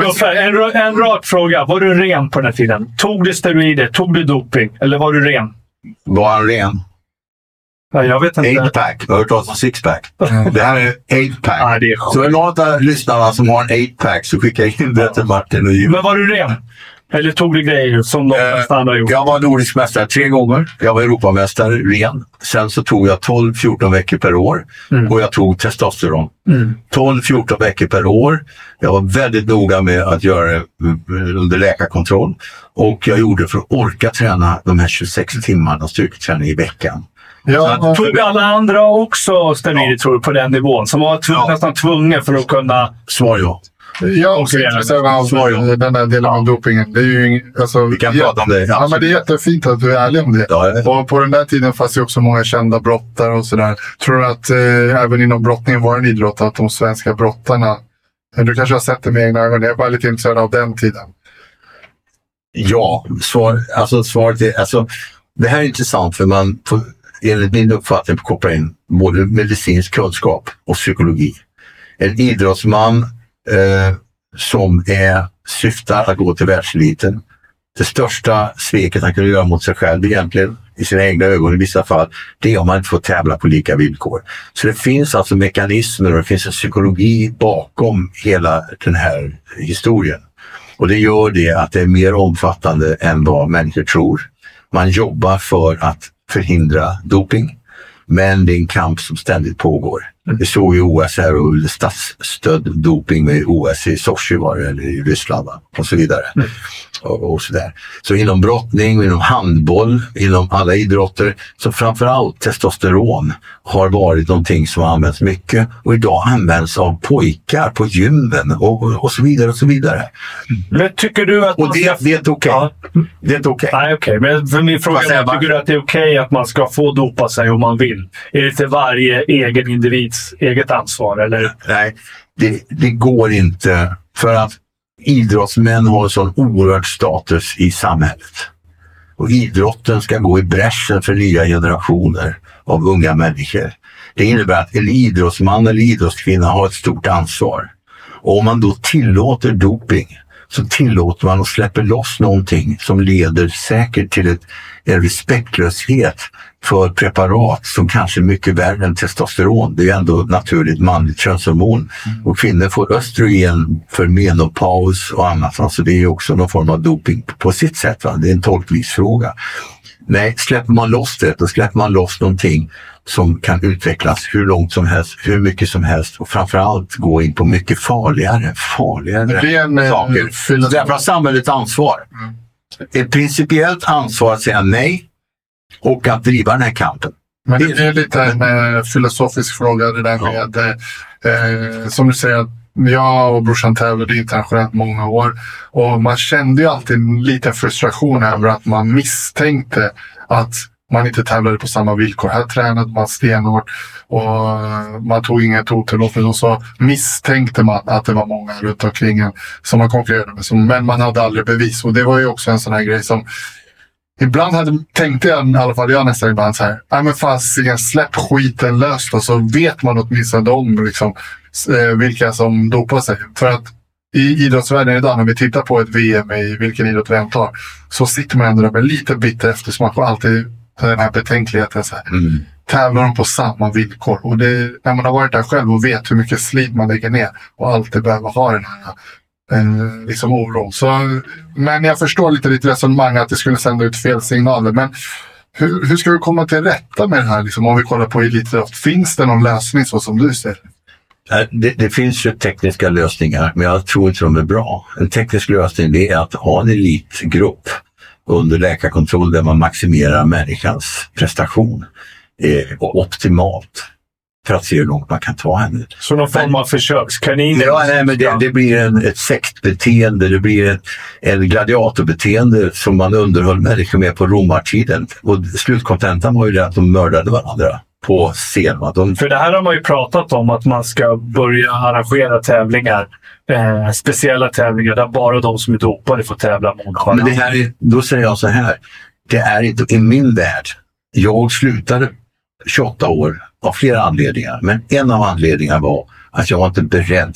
S2: Uffe, en, en rak fråga. Var du ren på den här tiden? Tog du steroider? Tog du doping? Eller var du ren?
S1: Var han ren?
S2: Ja, jag vet inte.
S1: 8-pack. Jag har hört talas om sixpack. Det här är 8-pack.
S2: Ja.
S1: Så är det någon av lyssnarna som har en 8-pack så skicka in det till Martin och Jim.
S2: Men var du ren? Eller tog du grejer som de
S1: Eh,
S2: flesta andra gjort?
S1: Jag var nordisk mästare tre gånger. Jag var Europamästare ren. Sen så tog jag 12-14 veckor per år och jag tog testosteron. 12-14 veckor per år. Jag var väldigt noga med att göra det eh, under läkarkontroll. Och jag gjorde det för att orka träna de här 26 timmarna styrketräning i veckan.
S3: ja,
S2: Tog alla andra också steroider tror du på den nivån? Som var tv-
S1: Ja.
S2: nästan tvungna för att kunna...
S1: Svar ja.
S3: Jag är också intresserad av
S1: ja.
S3: den där delen av dopingen. Det är ju ing, alltså,
S1: Vi kan
S3: ja,
S1: prata om det.
S3: Ja, men det är jättefint att du är ärlig om det.
S1: Ja, vet.
S3: Och på den där tiden fanns det också många kända brottare och sådär. Tror du att eh, även inom brottningen var en idrott att de svenska brottarna eh, du kanske har sett det med egna ögon. Jag är bara lite intresserad av den tiden.
S1: Ja, svar, alltså svaret är... Alltså, det här är intressant för man får, enligt min uppfattning koppla in både medicinsk kunskap och psykologi. En idrottsman eh, som är, syftar att gå till världseliten. Det största sveket han kunde göra mot sig själv egentligen, i sina egna ögon i vissa fall, det är om man inte får tävla på lika villkor. Så det finns alltså mekanismer och det finns en psykologi bakom hela den här historien. Och det gör det att det är mer omfattande än vad människor tror. Man jobbar för att förhindra doping. Men det är en kamp som ständigt pågår. Vi såg ju OS här och statsstödd doping med OS i Sochi var det, eller i Ryssland va? och så vidare. Mm. Och, och så, där. så inom brottning, inom handboll, inom alla idrotter, så framförallt testosteron har varit någonting som har använts mycket och idag används av pojkar på gymmen och, och så vidare och så vidare.
S2: Men tycker du att...
S1: Och det,
S2: ska-
S1: det är inte okej.
S2: Ja.
S1: Det är inte okej.
S2: Nej, okej. Men för min fråga är, tycker du att det är okej att man ska få dopa sig om man vill? Är det till varje egen individs eget ansvar? Eller?
S1: Nej, det, det går inte. För att idrottsmän har en sån oerhörd status i samhället. Och idrotten ska gå i bräschen för nya generationer av unga människor. Det innebär att en idrottsman eller idrottskvinna har ett stort ansvar. Och om man då tillåter doping så tillåter man och släpper loss någonting som leder säkert till ett, en respektlöshet för preparat som kanske är mycket värre än testosteron. Det är ändå naturligt manligt könshormon. Och kvinnor får östrogen för menopaus och annat. Alltså det är också någon form av doping på sitt sätt. Va? Det är en tolkningsfråga. Nej, släpper man loss det, då släpper man loss någonting som kan utvecklas hur långt som helst, hur mycket som helst och framförallt gå in på mycket farligare, farligare
S3: Det är en, eh,
S1: saker. därför har samhället ansvar. Ett principiellt ansvar att säga nej och att driva den här kampen.
S3: Men det är lite en eh, filosofisk fråga det där med, eh, eh, som du säger, att jag och brorsan tävlade internationellt många år. Och man kände ju alltid en liten frustration över att man misstänkte att man inte tävlade på samma villkor. Här tränade man stenhårt och eh, man tog inget otillåtet och så misstänkte man att det var många runt omkring en som man konkurrerade med. Men man hade aldrig bevis och det var ju också en sån här grej som Ibland hade, tänkte jag, i alla fall jag nästan ibland så här, nej men fasiken släpp skiten löst och så vet man åtminstone om liksom, eh, vilka som dopar sig. För att i idrottsvärlden idag, när vi tittar på ett VM i vilken idrott vi än tar, så sitter man ändå där med lite bitter eftersmak och alltid den här betänkligheten. Så här. Mm. Tävlar de på samma villkor? Och det, när man har varit där själv och vet hur mycket slit man lägger ner och alltid behöver ha den här eh, liksom oron. Så, men jag förstår lite ditt resonemang att det skulle sända ut fel signaler. Men hur, hur ska du komma till rätta med det här? Liksom, om vi kollar på elitidrott. Finns det någon lösning så som du ser
S1: det? Det, finns ju tekniska lösningar, men jag tror inte de är bra. En teknisk lösning är att ha en elitgrupp under läkarkontroll där man maximerar människans prestation eh, optimalt för att se hur långt man kan ta henne.
S2: Så någon form av försökskanin?
S1: Ja, nej, men det, det blir en, ett sektbeteende, det blir ett, en gladiatorbeteende som man underhöll människor med på romartiden. Och slutkontentan var ju det att de mördade varandra på scen. De...
S2: För det här har man ju pratat om, att man ska börja arrangera tävlingar. Eh, speciella tävlingar där bara de som är dopade får tävla mot
S1: varandra. Men det här är, då säger jag så här. Det är inte i min värld. Jag slutade 28 år av flera anledningar. Men en av anledningarna var att jag var inte beredd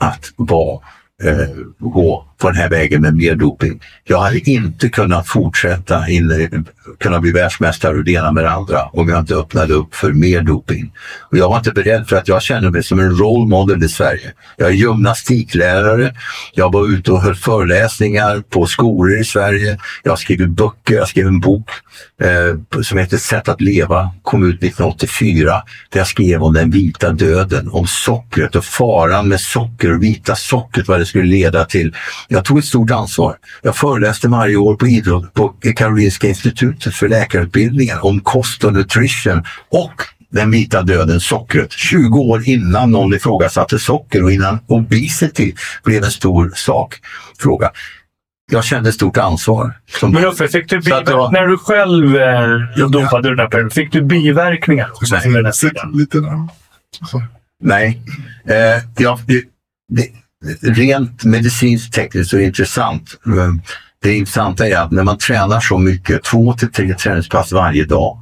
S1: att vara, eh, gå på den här vägen med mer doping. Jag hade inte kunnat fortsätta in, kunna bli världsmästare och det ena med det andra om jag inte öppnade upp för mer doping. Och jag var inte beredd för att jag känner mig som en role model i Sverige. Jag är gymnastiklärare. Jag var ute och höll föreläsningar på skolor i Sverige. Jag har skrivit böcker. Jag skrev en bok eh, som heter Sätt att leva, kom ut 1984. Där jag skrev om den vita döden, om sockret och faran med socker och vita sockret, vad det skulle leda till jag tog ett stort ansvar. Jag föreläste varje år på idrott på Karolinska institutet för läkarutbildningen om kost och nutrition och den vita döden, sockret, 20 år innan någon ifrågasatte socker och innan obesity blev en stor sak, fråga. Jag kände stort ansvar.
S2: Men Uffe, fick du jag... när du själv eh, dopade den här perioden, fick du biverkningar? Nej. Den här
S3: Lite
S1: Nej. Eh, jag, det, rent medicinskt tekniskt så intressant. Det intressanta är att när man tränar så mycket, två till tre träningspass varje dag,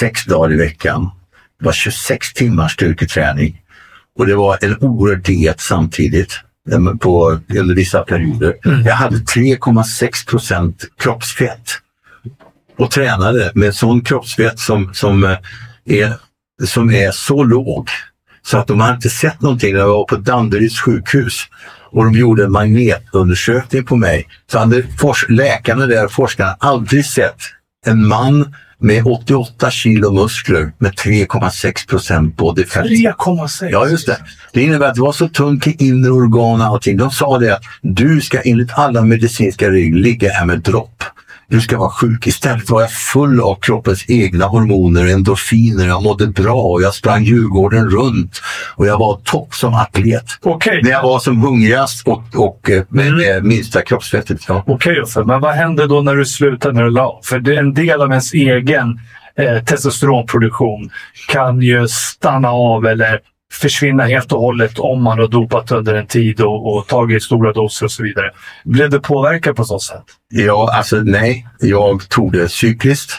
S1: sex dagar i veckan, det var 26 timmars styrketräning och det var en oerhörd diet samtidigt på, under vissa perioder. Mm. Jag hade 3,6 procent kroppsfett och tränade med sån kroppsfett som, som, eh, är, som är så låg så att de hade inte sett någonting när jag var på Danderyds sjukhus och de gjorde en magnetundersökning på mig. Så hade läkarna där, forskarna, aldrig sett en man med 88 kilo muskler med 3,6 procent body fat.
S2: 3,6?
S1: Ja, just det. Det innebär att det var så tunt i inre organ och allting. De sa det att du ska enligt alla medicinska regler ligga här med dropp du ska vara sjuk. Istället var jag full av kroppens egna hormoner, endorfiner, jag mådde bra och jag sprang Djurgården runt och jag var topp som atlet.
S2: Okay.
S1: När jag var som hungrigast och, och eh, med, mm. minsta kroppsfettet. Ja.
S2: Okej okay, men vad hände då när du slutade, när du la För det är en del av ens egen eh, testosteronproduktion kan ju stanna av eller försvinna helt och hållet om man har dopat under en tid och, och tagit stora doser och så vidare. Blev du påverkad på så sätt?
S1: Ja, alltså nej. Jag tog det cykliskt.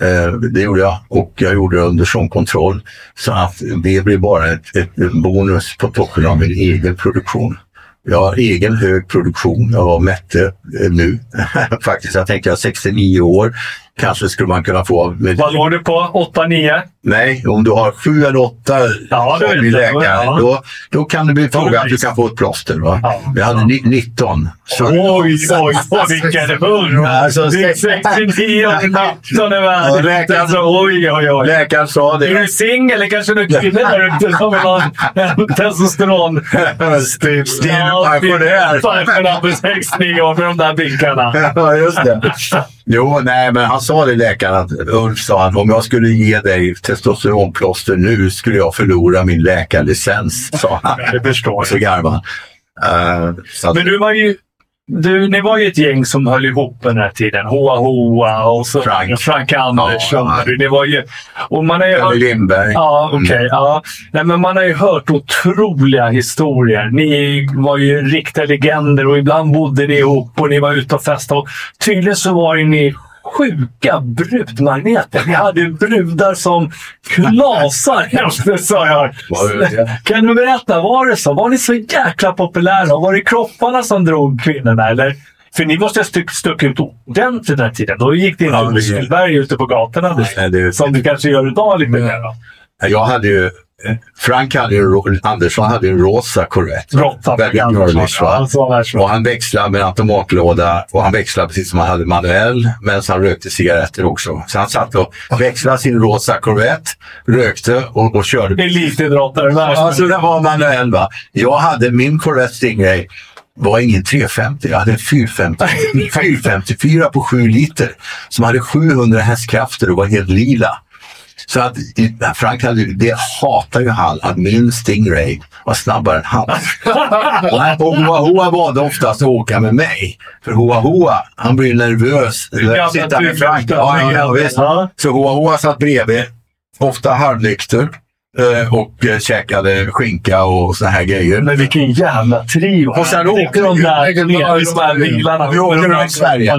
S1: Eh, det gjorde jag och jag gjorde det under sån kontroll. Så att det blev bara ett, ett bonus på toppen av min egen produktion. Jag har egen hög produktion. Jag mätte eh, nu faktiskt. Jag tänkte jag 69 år kanske skulle man kunna få.
S2: Med... Vad låg du på? 8-9?
S1: Nej, om du har 7 eller 8 ja, som läkare, ja. då, då kan det bli fråga att du kan få ett plåster. Va? Ja. Jag hade 19.
S2: Så... Oj, oj, oj, vilken hund! Alltså, det är 69 och 19 är
S1: läkaren, alltså, oj, oj, oj. Läkaren sa det.
S2: Är du singel eller kanske du kvinna där ute som vill ha en testosteron?
S1: Stiv pensionär.
S2: På 69 år med de där bickarna.
S1: Ja, just det. Jo, nej, men han sa det läkaren att Ulf sa han, om jag skulle ge dig testosteronplåster nu skulle jag förlora min läkarlicens, sa han.
S2: Det förstår
S1: Och så
S2: jag.
S1: garvade han. Uh,
S2: Men du var ju... Du, ni var ju ett gäng som höll ihop den här tiden. Hoa Hoa och så
S1: Frank.
S2: Frank Andersson.
S1: Ja,
S2: Ni var ju... Och man har ju hört,
S1: Lindberg.
S2: Ja, okej.
S1: Mm.
S2: ja. Nej, men man har ju hört otroliga historier. Ni var ju riktiga legender och ibland bodde ni ihop och ni var ute och festade. Och tydligen så var ju ni sjuka brudmagneter. Ni hade brudar som klasar efter, sa jag.
S1: Det det?
S2: Kan du berätta, var det så? Var ni så jäkla populära? Var det kropparna som drog kvinnorna? Eller? För ni måste ha stuck, stuckit ut ordentligt den här tiden. Då gick det
S1: Ja,
S2: inte
S1: det-
S2: muskelberg ute på gatorna.
S1: Nej, det-
S2: Som du kanske gör idag lite mer.
S1: Jag hade ju... Frank hade en Andersson hade en rosa Corvette.
S2: Råtta
S1: Väldigt girlish?
S2: Alltså,
S1: Och han växlade med automatlåda och han växlade precis som han hade manuell medan han rökte cigaretter också. Så han satt och växlade sin rosa Corvette, rökte och, och körde.
S2: Elitidrottare.
S1: Alltså det var manuell va. Jag hade min Corvette Stingray var ingen 350, jag hade en 450, 454 på 7 liter som hade 700 hästkrafter och var helt lila. Så att Frank hade, det hatar ju han, att min Stingray var snabbare än hans. Och Hoa Hoa valde oftast att åka med mig. För Hoa Hoa, han blir nervös. Sitta med Frank. Ja, ja, ja, visst.
S2: Ja.
S1: Så Hoa Hoa satt bredvid, ofta halvnykter. eh, Och eh, käkade skinka och såna här grejer.
S2: Men vilken jävla trio.
S1: Och sen åkte
S2: de där, de där bilarna.
S1: Vi åkte
S2: med de där
S1: runt Sverige.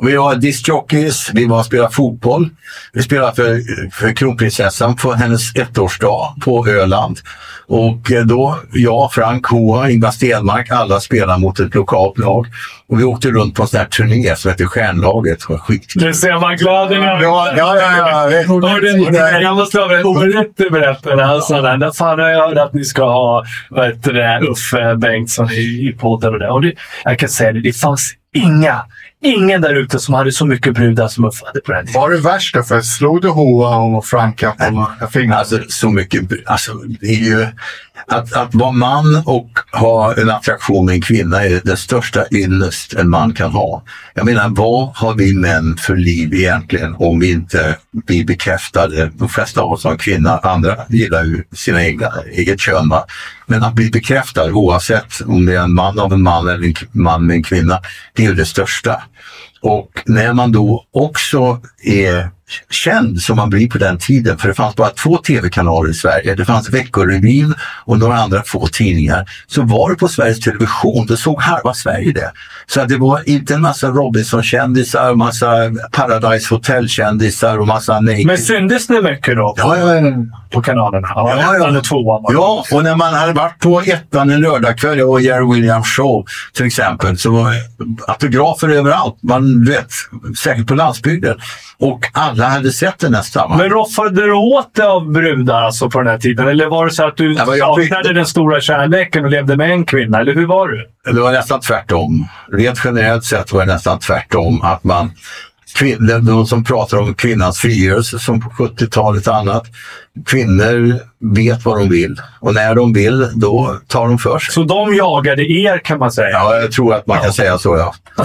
S1: Vi var discjockeys, vi var och spelade fotboll. Vi spelade för, för kronprinsessan på hennes ettårsdag på Öland. Och eh, då, jag, Frank Hoa, Ingvar Stenmark, alla spelade mot ett lokalt lag. Och vi åkte runt på en sån här turné som hette Stjärnlaget. Det var skitkul.
S2: Nu ser man glöden i
S1: Ja, ja, ja. ja.
S2: Hörde, jag måste ha Ove berättade han sa där, "När fan har jag hört att ni ska ha vad heter det, Uffe Bengtsson i, i podden och det. Och det. Jag kan säga det, det fanns inga, ingen där ute som hade så mycket brudar som Uffe hade på den tiden.
S3: Var det värsta? För slog du Hoa och Franka på fingrarna?
S1: Alltså så mycket, alltså det är ju att, att vara man och ha en attraktion med en kvinna är den största ynnest en man kan ha. Jag menar, vad har vi män för liv egentligen om vi inte blir bekräftade? De flesta av oss har kvinna, andra gillar ju sina egna, eget kön. Va? Men att bli bekräftad oavsett om det är en man av en man eller en man med en kvinna, det är ju det största. Och när man då också är känd som man blir på den tiden, för det fanns bara två tv-kanaler i Sverige, det fanns Veckorevyn och några andra få tidningar, så var det på Sveriges Television, då såg halva Sverige det. Så det var inte en massa Robinson-kändisar, massa Paradise Hotel-kändisar och massa Naked.
S2: Men syndes ni mycket då på,
S1: Ja, ja, ja.
S2: på kanalerna?
S1: Ja, ja.
S2: ettan och tvåan det.
S1: Ja, och när man hade varit på ettan en lördagkväll, och Jerry Williams show till exempel, så var det autografer överallt. Man vet, säkert på landsbygden. Och alla hade sett det nästan. va?
S2: Men roffade du åt dig av brudar alltså på den här tiden? Eller var det så att du
S1: Ja, jag
S2: saknade den stora kärleken och levde med en kvinna? Eller hur var du?
S1: Det var nästan tvärtom. Rent generellt sett var det nästan tvärtom. Att man, de som pratar om kvinnans frigörelse som på 70-talet och annat. Kvinnor vet vad de vill och när de vill då tar de för sig.
S2: Så de jagade er kan man säga?
S1: Ja, jag tror att man kan säga så ja.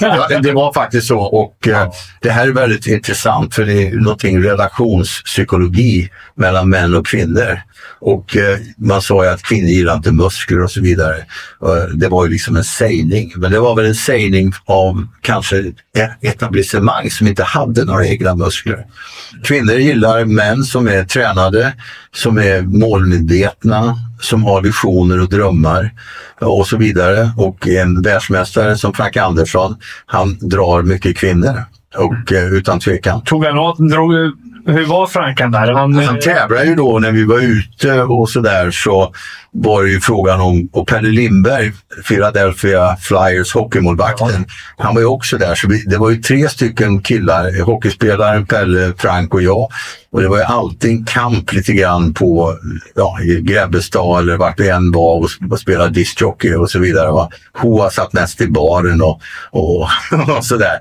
S1: ja. Det var faktiskt så och eh, det här är väldigt intressant för det är någonting relationspsykologi mellan män och kvinnor. Och eh, man sa ju att kvinnor gillar inte muskler och så vidare. Eh, det var ju liksom en sägning, men det var väl en sägning av kanske etablissemang som inte hade några egna muskler. Kvinnor gillar män som är tränade, som är målmedvetna, som har visioner och drömmar eh, och så vidare. Och en världsmästare som Frank Andersson, han drar mycket kvinnor. Och eh, utan tvekan.
S2: Tog han åt, drog, hur var Frankan där? Han,
S1: Han tävlade ju då när vi var ute och sådär så var det ju frågan om, och Pelle Lindberg, Philadelphia Flyers hockeymålvakten, han var ju också där. Så vi, det var ju tre stycken killar, hockeyspelaren Pelle, Frank och jag. Och det var ju alltid en kamp lite grann på ja, Grebbestad eller vart vi än var och, och spelade discjockey och så vidare. Va? Hoa satt näst i baren och, och, och sådär.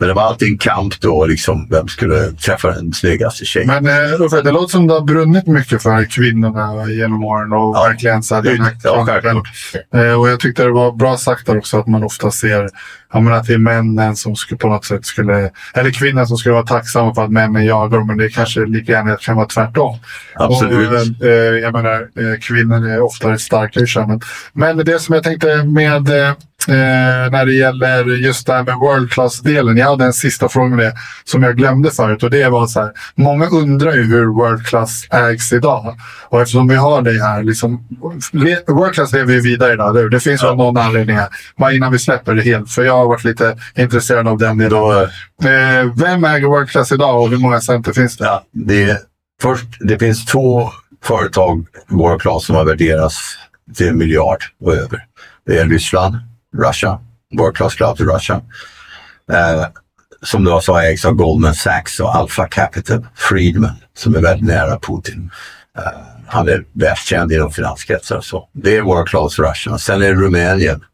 S1: Men det var alltid en kamp då, liksom, vem skulle träffa den snyggaste tjejen.
S3: Men eh, Uffe, det låter som du har brunnit mycket för kvinnorna genom åren och
S1: Ja.
S3: verkligen så här, den här
S1: Ja,
S3: kampen. Eh, och jag tyckte det var bra sagt där också att man ofta ser ja, men att det är männen som skulle på något sätt skulle, eller kvinnor som skulle vara tacksamma för att männen jagar dem, men det kanske lika gärna kan vara tvärtom.
S1: Absolut.
S3: Och, eh, jag menar, kvinnor är oftare starkare i könet. Men det som jag tänkte med eh, när det gäller just det här med world class-delen. Jag hade en sista fråga med det som jag glömde förut och det var så här. Många undrar ju hur world class ägs idag. Och eftersom vi har dig här, liksom, world class lever ju vidare idag, hur? Det finns väl någon anledning här. Bara innan vi släpper det helt, för jag har varit lite intresserad av den.
S1: Då,
S3: Eh, vem äger world class idag och hur många center finns det?
S1: ja, det, först, det finns två företag, World Class, som har värderats till en miljard och över. Det är Ryssland, Russia, World Class Club i Russia. Eh, som då sa ägs av Goldman Sachs och Alpha Capital, Friedman, som är väldigt nära Putin. Eh, han är bäst känd inom finanskretsar och så. Det är World Class Russia. Sen är det Rumänien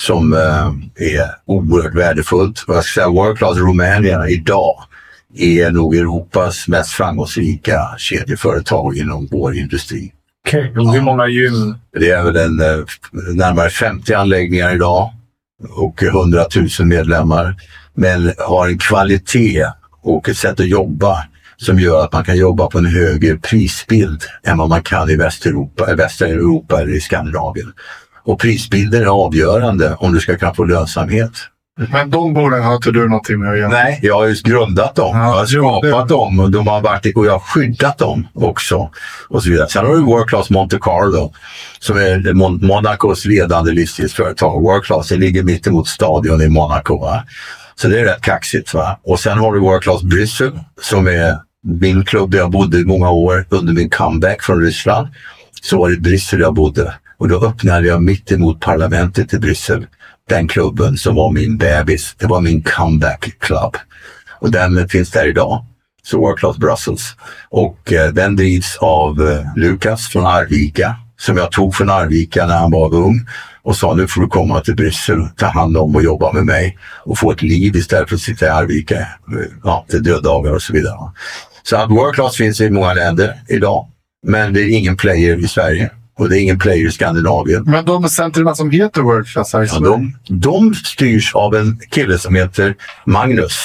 S1: som eh, är oerhört värdefullt. Och jag ska säga World Class Rumänien idag är nog Europas mest framgångsrika kedjeföretag inom vår industri.
S2: Och hur många gym?
S1: Det är väl en, eh, närmare 50 anläggningar idag och 100 000 medlemmar. Men har en kvalitet och ett sätt att jobba som gör att man kan jobba på en högre prisbild än vad man kan i Västeuropa, i västra Europa eller i Skandinavien. Och prisbilden är avgörande om du ska kunna få lönsamhet.
S3: Men de borden har inte du någonting med att göra?
S1: Nej, jag har ju grundat dem.
S3: Ja,
S1: jag har skapat dem och, de har varit, och jag har skyddat dem också. Och så vidare. Sen har du World Class Monte Carlo som är Mon- Monacos ledande livsstilsföretag. World Class det ligger mitt emot stadion i Monaco. Va? Så det är rätt kaxigt. Va? Och sen har du World Class Bryssel som är min klubb där jag bodde i många år under min comeback från Ryssland. Så var det Bryssel jag bodde. Och då öppnade jag mitt emot parlamentet i Bryssel den klubben som var min bebis. Det var min comeback club. Och den finns där idag. Så World Class Brussels. Och eh, den drivs av eh, Lukas från Arvika. Som jag tog från Arvika när han var ung. Och sa nu får du komma till Bryssel, ta hand om och jobba med mig. Och få ett liv istället för att sitta i Arvika eh, ja, till döddagar och så vidare. Så att World Class finns i många länder idag. Men det är ingen player i Sverige. Och det är ingen player i Skandinavien.
S3: Men de centren som heter World Class här i
S1: Ja,
S3: Sverige?
S1: de, de styrs av en kille som heter Magnus.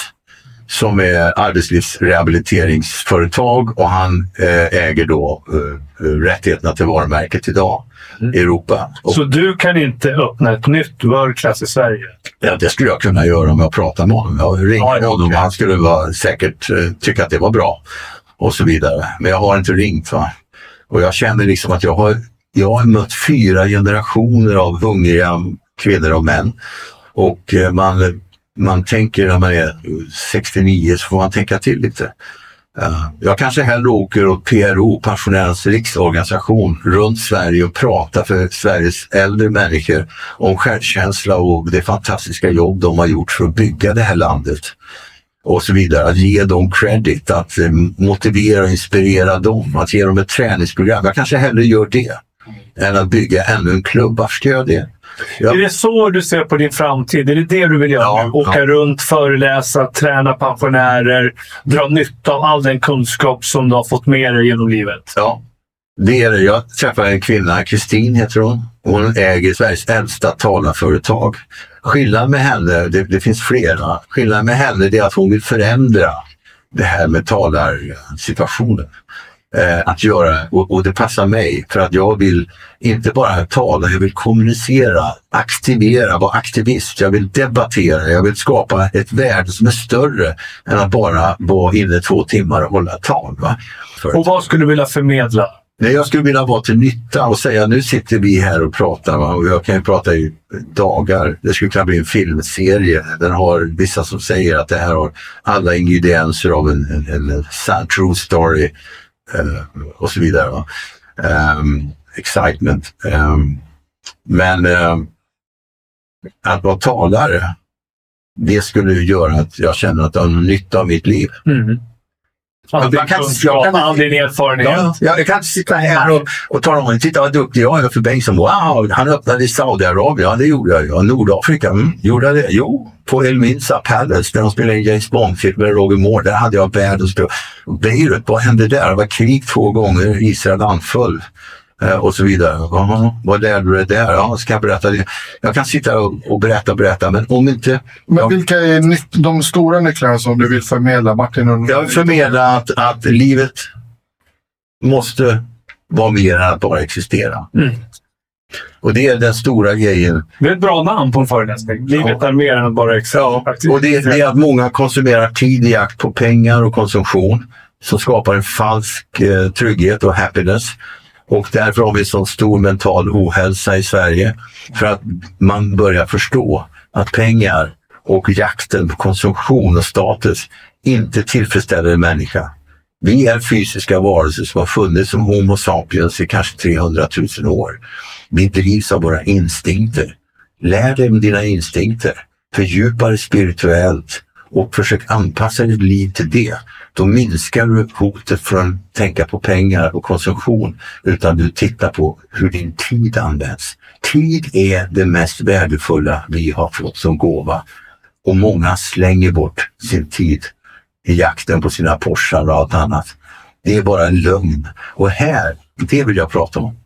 S1: Som är arbetslivsrehabiliteringsföretag och han eh, äger då eh, rättigheterna till varumärket idag i Europa. Och,
S2: Så du kan inte öppna ett nytt World Class i Sverige?
S1: ja, det skulle jag kunna göra om jag pratar med honom. Jag ringer
S2: Ja,
S1: honom och han skulle vara, säkert eh, tycka att det var bra. Och så vidare. Men jag har inte ringt. Va? Och jag känner liksom att jag har, jag har mött fyra generationer av hungriga kvinnor och män. Och eh, man, man tänker när man är 69 så får man tänka till lite. Eh, jag kanske hellre åker åt PRO, Pensionärernas riksorganisation, runt Sverige och pratar för Sveriges äldre människor om självkänsla och det fantastiska jobb de har gjort för att bygga det här landet. Och så vidare. Att ge dem credit, att eh, motivera och inspirera dem, att ge dem ett träningsprogram. Jag kanske hellre gör det än att bygga ännu en klubb. Varför ska jag det? Jag,
S2: Är det så du ser på din framtid? Är det det du vill göra?
S1: Ja?
S2: Åka
S1: ja.
S2: runt, föreläsa, träna pensionärer, dra nytta av all den kunskap som du har fått med dig genom livet?
S1: Ja, det är det. Jag träffade en kvinna, Kristin heter hon. Hon äger Sveriges äldsta talarföretag. Skillnaden med henne, det, det finns flera. Skillnaden med henne är att hon vill förändra det här med talarsituationen. Eh, att göra, och, och det passar mig för att jag vill inte bara tala, jag vill kommunicera, aktivera, vara aktivist. Jag vill debattera, jag vill skapa ett värde som är större än att bara vara inne två timmar och hålla tal.
S2: Och vad skulle du vilja förmedla?
S1: Nej, jag skulle vilja vara till nytta och säga nu sitter vi här och pratar va? och jag kan ju prata i dagar. Det skulle kunna bli en filmserie. Den har vissa som säger att det här har alla ingredienser av en, en, en sad true story och så vidare. Va? Ehm, excitement. Ehm, men ehm, att vara talare, det skulle ju göra att jag känner att jag har nytta av mitt liv.
S2: Mm.
S1: Kan-
S2: all din erfarenhet.
S1: Ja, jag, jag kan inte sitta här och, och tala om titta vad duktig jag är för Bengtsson. Wow, han öppnade i Saudiarabien. Ja, det gjorde jag. Ja, Nordafrika. Mm, gjorde jag det? Jo, på El Minsa Palace där de spelade in James Bond-film med Roger Moore. Där hade jag världens. Beirut, vad hände där? Det var krig två gånger. Israel anföll. Eh, och så vidare. Ja, vad lärde du dig där? Ja, ska jag berätta det? Jag kan sitta och, och berätta, berätta, men om inte...
S3: Men
S1: jag-
S3: vilka är de stora nycklarna som du vill förmedla, Martin? Och
S1: Jag vill förmedla att, att livet måste vara mer än att bara existera.
S2: Mm.
S1: Och det är den stora grejen.
S2: Det är ett bra namn på en föreläsning. Livet är mer än att bara exakt.
S1: Och det, det är att många konsumerar tid i jakt på pengar och konsumtion som skapar en falsk eh, trygghet och happiness. Och därför har vi så stor mental ohälsa i Sverige. För att man börjar förstå att pengar och jakten på konsumtion och status inte tillfredsställer en människa. Vi är fysiska varelser som har funnits som Homo sapiens i kanske 300 000 år. Vi drivs av våra instinkter. Lär dig om dina instinkter. Fördjupa dig spirituellt och försök anpassa ditt liv till det. Då minskar du hotet från att tänka på pengar och konsumtion utan du tittar på hur din tid används. Tid är det mest värdefulla vi har fått som gåva och många slänger bort sin tid i jakten på sina Porschar och allt annat. Det är bara en lögn. Och här, det vill jag prata om.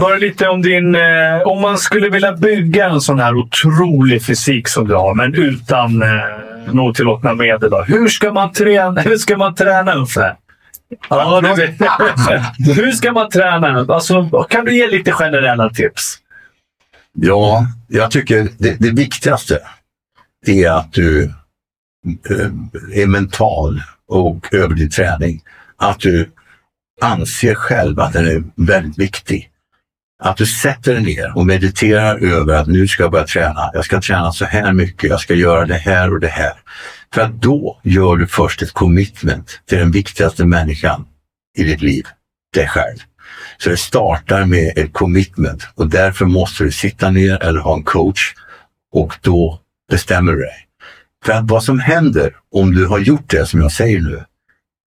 S2: Bara lite om din... Eh, om man skulle vilja bygga en sån här otrolig fysik som du har, men utan eh, något tillåtna medel. Då. Hur ska man träna, hur ska man träna Uffe? Ja, du vet. hur ska man träna? Alltså, kan du ge lite generella tips?
S1: Ja, jag tycker det, det viktigaste är att du eh, är mental och över din träning. Att du anser själv att den är väldigt viktig. Att du sätter dig ner och mediterar över att nu ska jag börja träna. Jag ska träna så här mycket, jag ska göra det här och det här. För att då gör du först ett commitment till den viktigaste människan i ditt liv, dig själv. Så det startar med ett commitment och därför måste du sitta ner eller ha en coach och då bestämmer du dig. För att vad som händer om du har gjort det som jag säger nu,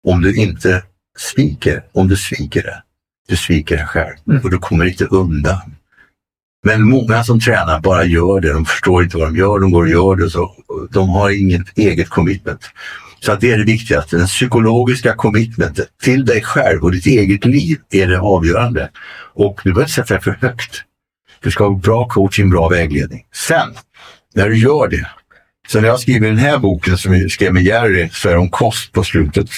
S1: om du inte sviker, om du sviker det, du sviker dig själv och du kommer inte undan. Men många som tränar bara gör det, de förstår inte vad de gör, de går och gör det, så de har inget eget commitment. Så att det är det viktigaste, den psykologiska commitmentet till dig själv och ditt eget liv är det avgörande. Och du behöver inte sätta dig för högt. Du ska ha bra coaching, bra vägledning. Sen, när du gör det, så när jag skriver den här boken som jag skrev med Jerry så är det om kost på slutet.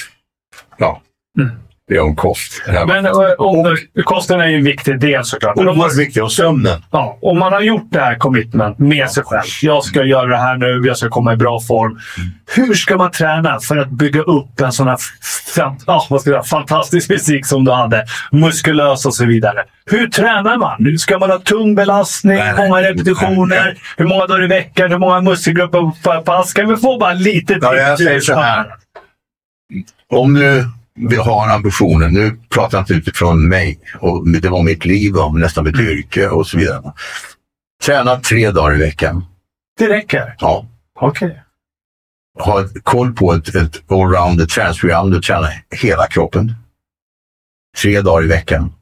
S1: Ja,
S2: Mm.
S1: Det är om kost.
S2: Men eh, om, kosten är ju en viktig del såklart.
S1: Oerhört viktigt. Och sömnen.
S2: ja, om man har gjort det här commitment med sig själv. Jag ska göra det här nu, jag ska komma i bra form. Hur ska man träna för att bygga upp en sån här ja, vad ska jag säga, fantastisk fysik som du hade? Muskulös och så vidare. Hur tränar man? Ska man ha tung belastning?
S1: Nej,
S2: många
S1: nej.
S2: repetitioner? Hur många dagar i veckan? Hur många muskelgrupper per pass? Kan vi få bara lite
S1: Ja, jag säger så här. Om du vill ha ambitionen, nu pratar jag inte utifrån mig, och det var mitt liv och nästan mitt yrke och så vidare. Träna tre dagar i veckan.
S2: Det räcker?
S1: Ja.
S2: Okej.
S1: Ha ett- koll på ett, ett allround träningsprogram. Du tränar hela kroppen. Tre dagar i veckan.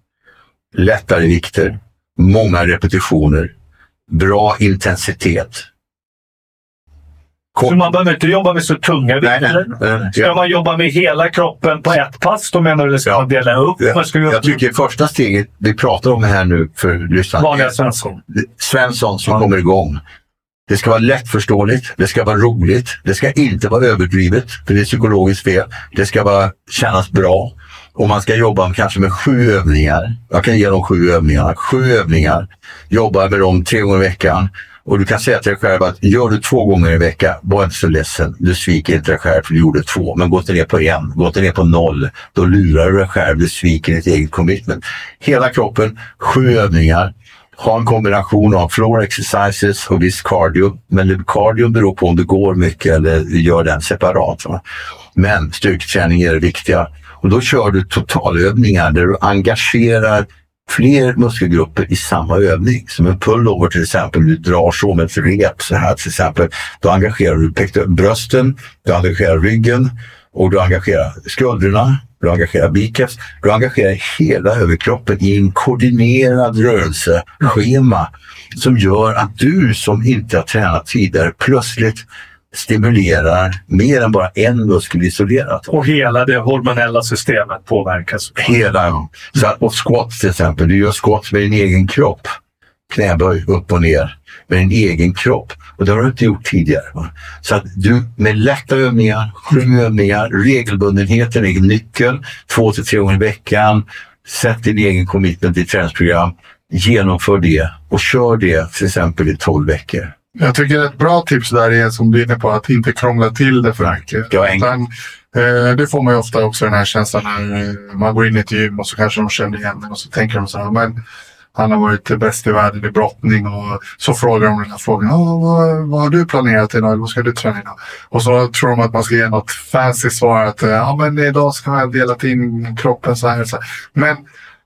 S1: Lättare vikter. Många repetitioner. Bra intensitet.
S2: Så man behöver inte jobba med så tunga vikter? Ska man jobba med hela kroppen på ett pass? Då menar du eller ska
S1: Ja.
S2: man dela upp?
S1: Jag,
S2: Man ska
S1: jag tycker första steget vi pratar om här nu för lyssnarna.
S2: Vanliga Svensson.
S1: Svensson som
S2: Ja.
S1: kommer igång. Det ska vara lättförståeligt, det ska vara roligt, det ska inte vara överdrivet, för det är psykologiskt fel. Det ska vara, kännas bra. Och man ska jobba kanske med sju övningar. Jag kan ge dem sju övningar. Sju övningar. Jobba med dem tre gånger i veckan. Och du kan säga till dig själv att gör du två gånger i veckan, var inte så ledsen. Du sviker inte dig själv för du gjorde två. Men gå inte ner på en, gå inte ner på noll. Då lurar du dig själv, du sviker ditt eget commitment. Hela kroppen, sju övningar. Ha en kombination av floor exercises och viss cardio. Men cardio beror på om du går mycket eller gör den separat. Va? Men styrketräning är det viktiga. Och då kör du totalövningar där du engagerar fler muskelgrupper i samma övning. Som en pullover till exempel, du drar så med ett rep så här till exempel. Då engagerar du brösten, du engagerar ryggen Och du engagerar skulderna, du engagerar biceps, du engagerar hela överkroppen i en koordinerad rörelseschema som gör att du som inte har tränat tidigare plötsligt stimulerar mer än bara en muskel isolerat.
S2: Och hela det hormonella systemet påverkas.
S1: Hela. Så att, och squat till exempel, du gör squat med din egen kropp. Knäböj upp och ner med din egen kropp. Och det har du inte gjort tidigare. Va? Så att du med lätta övningar, sju övningar, regelbundenheten är nyckeln. Två till tre gånger i veckan. Sätt din egen commitment i träningsprogram. Genomför det och kör det till exempel i 12 veckor.
S3: Jag tycker ett bra tips där är som du är inne på att inte krångla till det för mycket. Eh, det får man ju ofta också den här känslan när eh, man går in i ett gym och så kanske de känner igen en och så tänker de så här, men han har varit bäst i världen i brottning och så frågar de den här frågan. "Ja, vad, vad har du planerat idag? Eller vad ska du träna idag? Och så tror de att man ska ge något fancy svar att ja, men idag ska jag dela in kroppen så här. Så här. Men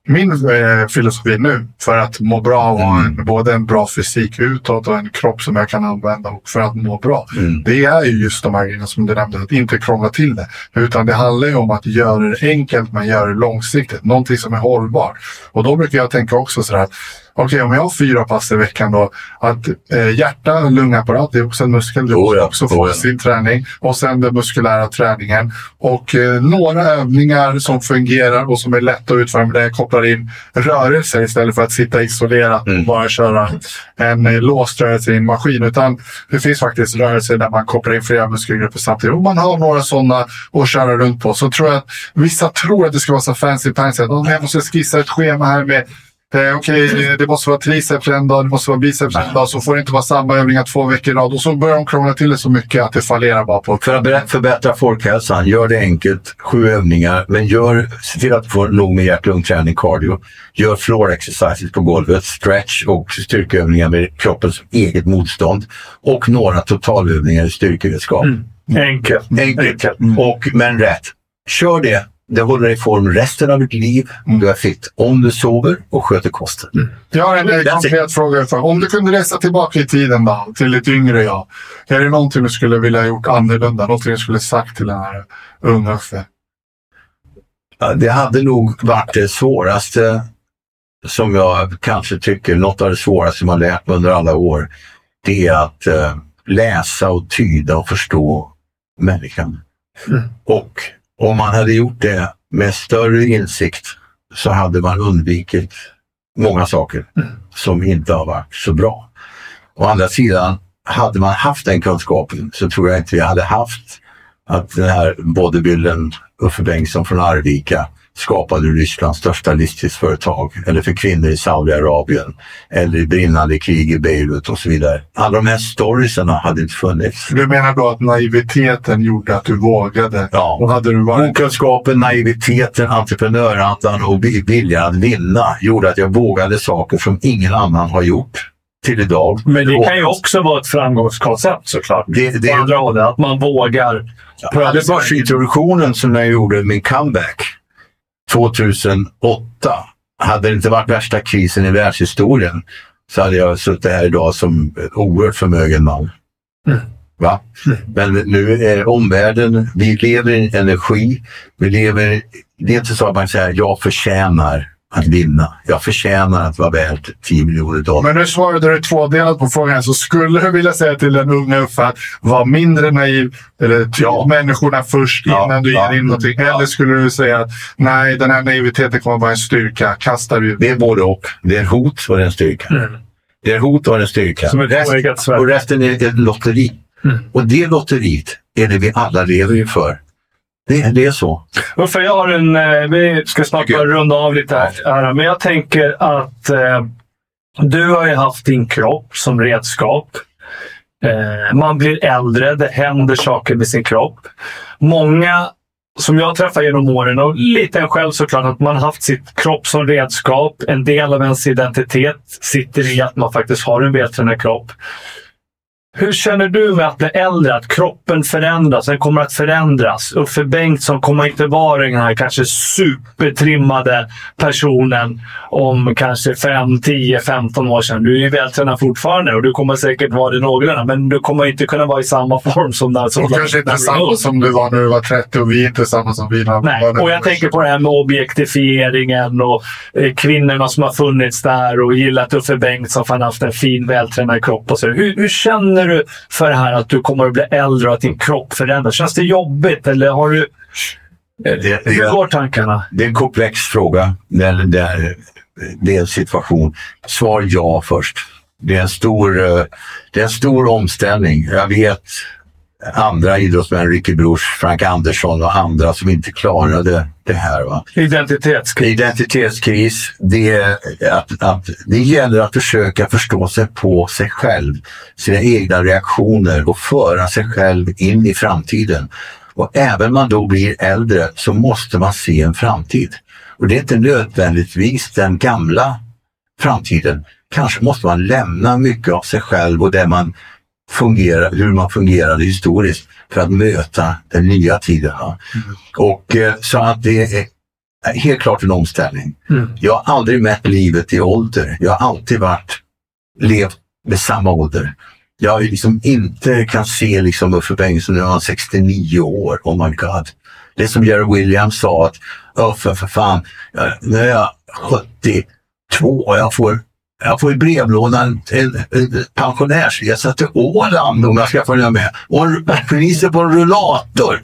S3: min eh, filosofi nu för att må bra och ha en, både en bra fysik utåt och en kropp som jag kan använda och för att må bra.
S1: Mm.
S3: Det är ju just de här grejerna som du nämnde, att inte krångla till det. Utan det handlar ju om att göra det enkelt men göra det långsiktigt. Någonting som är hållbart. Och då brukar jag tänka också sådär Okej, om jag har fyra pass i veckan då. Att eh, hjärta, lungapparat, det är också en muskel. Du
S1: Oh ja,
S3: också
S1: oh
S3: få
S1: ja.
S3: sin träning. Och sen den muskulära träningen. Och eh, några övningar som fungerar och som är lätta att utföra. Där jag kopplar in rörelser istället för att sitta isolerat och
S1: Mm.
S3: bara köra en eh, låst rörelse i en maskin. Utan det finns faktiskt rörelser där man kopplar in flera muskelgrupper samtidigt. Om man har några sådana att köra runt på så tror jag att vissa tror att det ska vara så fancy fancy. Att "Åh, jag måste skissa ett schema här med Eh, Okej, eh, det måste vara triceps en dag, det måste vara biceps en dag. Så får det inte vara samma övningar två veckor i rad. Och så börjar de krångla till det så mycket att det fallerar bara på.
S1: För att förbättra folkhälsan, gör det enkelt. Sju övningar, men gör, se till att du får nog med hjärt-lungträning, cardio. Gör floor exercises på golvet, stretch och styrkeövningar med kroppens eget motstånd. Och några totalövningar i styrkeredskap.
S2: Enkelt.
S1: Enkelt, och, men rätt. Kör det. Det håller dig i form resten av ditt liv. Du är fit om du sover och sköter kosten.
S3: Jag har en
S1: it.
S3: konkret fråga. För. Om du kunde resa tillbaka i tiden då, till ett yngre jag. Är det någonting du skulle vilja ha gjort annorlunda? Någonting du skulle sagt till den här unga Uffe?
S1: Ja, Det hade nog varit det svåraste som jag kanske tycker, något av det svåraste som jag lärt mig under alla år. Det är att eh, läsa och tyda och förstå människan. Och om man hade gjort det med större insikt så hade man undvikit många saker som inte har varit så bra. Å andra sidan, hade man haft den kunskapen så tror jag inte vi hade haft att den här bodybuildern Uffe Bengtsson från Arvika skapade Rysslands största livstidsföretag eller för kvinnor i Saudiarabien eller i brinnande krig i Beirut och så vidare. Alla de här storiesarna hade inte funnits.
S3: Du menar då att naiviteten gjorde att du vågade?
S1: Ja.
S3: Och hade du varit...
S1: Okunskapen, naiviteten, entreprenörandan och vi- viljan att vinna gjorde att jag vågade saker som ingen annan har gjort till idag.
S2: Men det kan ju också vara ett framgångskoncept såklart.
S1: Det, det,
S2: På andra hållet, att man vågar.
S1: hade börsintroduktionen som jag gjorde min comeback 2008. Hade det inte varit värsta krisen i världshistorien så hade jag suttit här idag som oerhört förmögen man. Va? Men nu är omvärlden, vi lever i energi. Vi lever, det är inte så att man säger jag förtjänar att vinna. Jag förtjänar att vara värd 10 miljoner dollar.
S3: Men nu svarade du tvådelat på frågan. Så skulle du vilja säga till den unga Uffe att vara mindre naiv eller ty
S1: Ja.
S3: människorna först
S1: Ja,
S3: innan du
S1: ja.
S3: ger in någonting?
S1: Ja.
S3: Eller skulle du säga att nej, den här naiviteten kommer vara en styrka. Kasta ut.
S1: Det är både och. Det är hot och det är en styrka. Det är hot och en styrka.
S2: Som ett
S1: Rest- och resten är ett lotteri. Och det lotteriet är det vi alla lever inför. Det, det är så.
S2: Uffe, jag har en... eh, Vi ska snart börja runda av lite här. Men jag tänker att eh, du har ju haft din kropp som redskap. Eh, man blir äldre, det händer saker med sin kropp. Många som jag träffar genom åren och lite en själv såklart, att man har haft sitt kropp som redskap. En del av ens identitet sitter i att man faktiskt har en vältränad kropp. Hur känner du med att bli äldre? Att kroppen förändras, den kommer att förändras. Uffe Bengtsson kommer inte vara den här kanske supertrimmade personen om kanske 5, 10, 15 år sedan. Du är ju vältränad fortfarande och du kommer säkert vara det någorlunda, men du kommer inte kunna vara i samma form som när
S3: Och kanske inte samma som du var när du var 30 och vi är inte samma som vi var
S2: Nej, och jag tänker på det här med objektifieringen och eh, kvinnorna som har funnits där och gillat Uffe Bengtsson för han har haft en fin vältränad kropp. Och så. Hur, hur känner du för det här att du kommer att bli äldre och att din kropp förändras? Känns det jobbigt eller har du...
S1: Det,
S2: Hur går tankarna?
S1: det är en komplex fråga. Det är, det, är, det är en situation. Svar ja först. Det är en stor, eh, det är en stor omställning. Jag vet andra idrottsmän, Ricky Bruch, Frank Andersson och andra som inte klarade det här. Va?
S2: Identitetskris.
S1: Identitetskris, det, är att, att, det gäller att försöka förstå sig på sig själv, sina egna reaktioner och föra sig själv in i framtiden. Och även man då blir äldre så måste man se en framtid. Och det är inte nödvändigtvis den gamla framtiden. Kanske måste man lämna mycket av sig själv och det man fungerar, hur man fungerade historiskt för att möta den nya tiden. va. Och eh, så att det är helt klart en omställning.
S2: Mm.
S1: Jag har aldrig mätt livet i ålder. Jag har alltid varit, levt med samma ålder. Jag liksom inte kan se liksom Uffe Bengtsson när han var 69 år. Oh my god. Det är som Jerry Williams sa att Uffe för fan, nu är jag 72 och jag får jag får i brevlådan en, en pensionärsresa till Åland om jag ska följa med. Och en poliser på en rullator.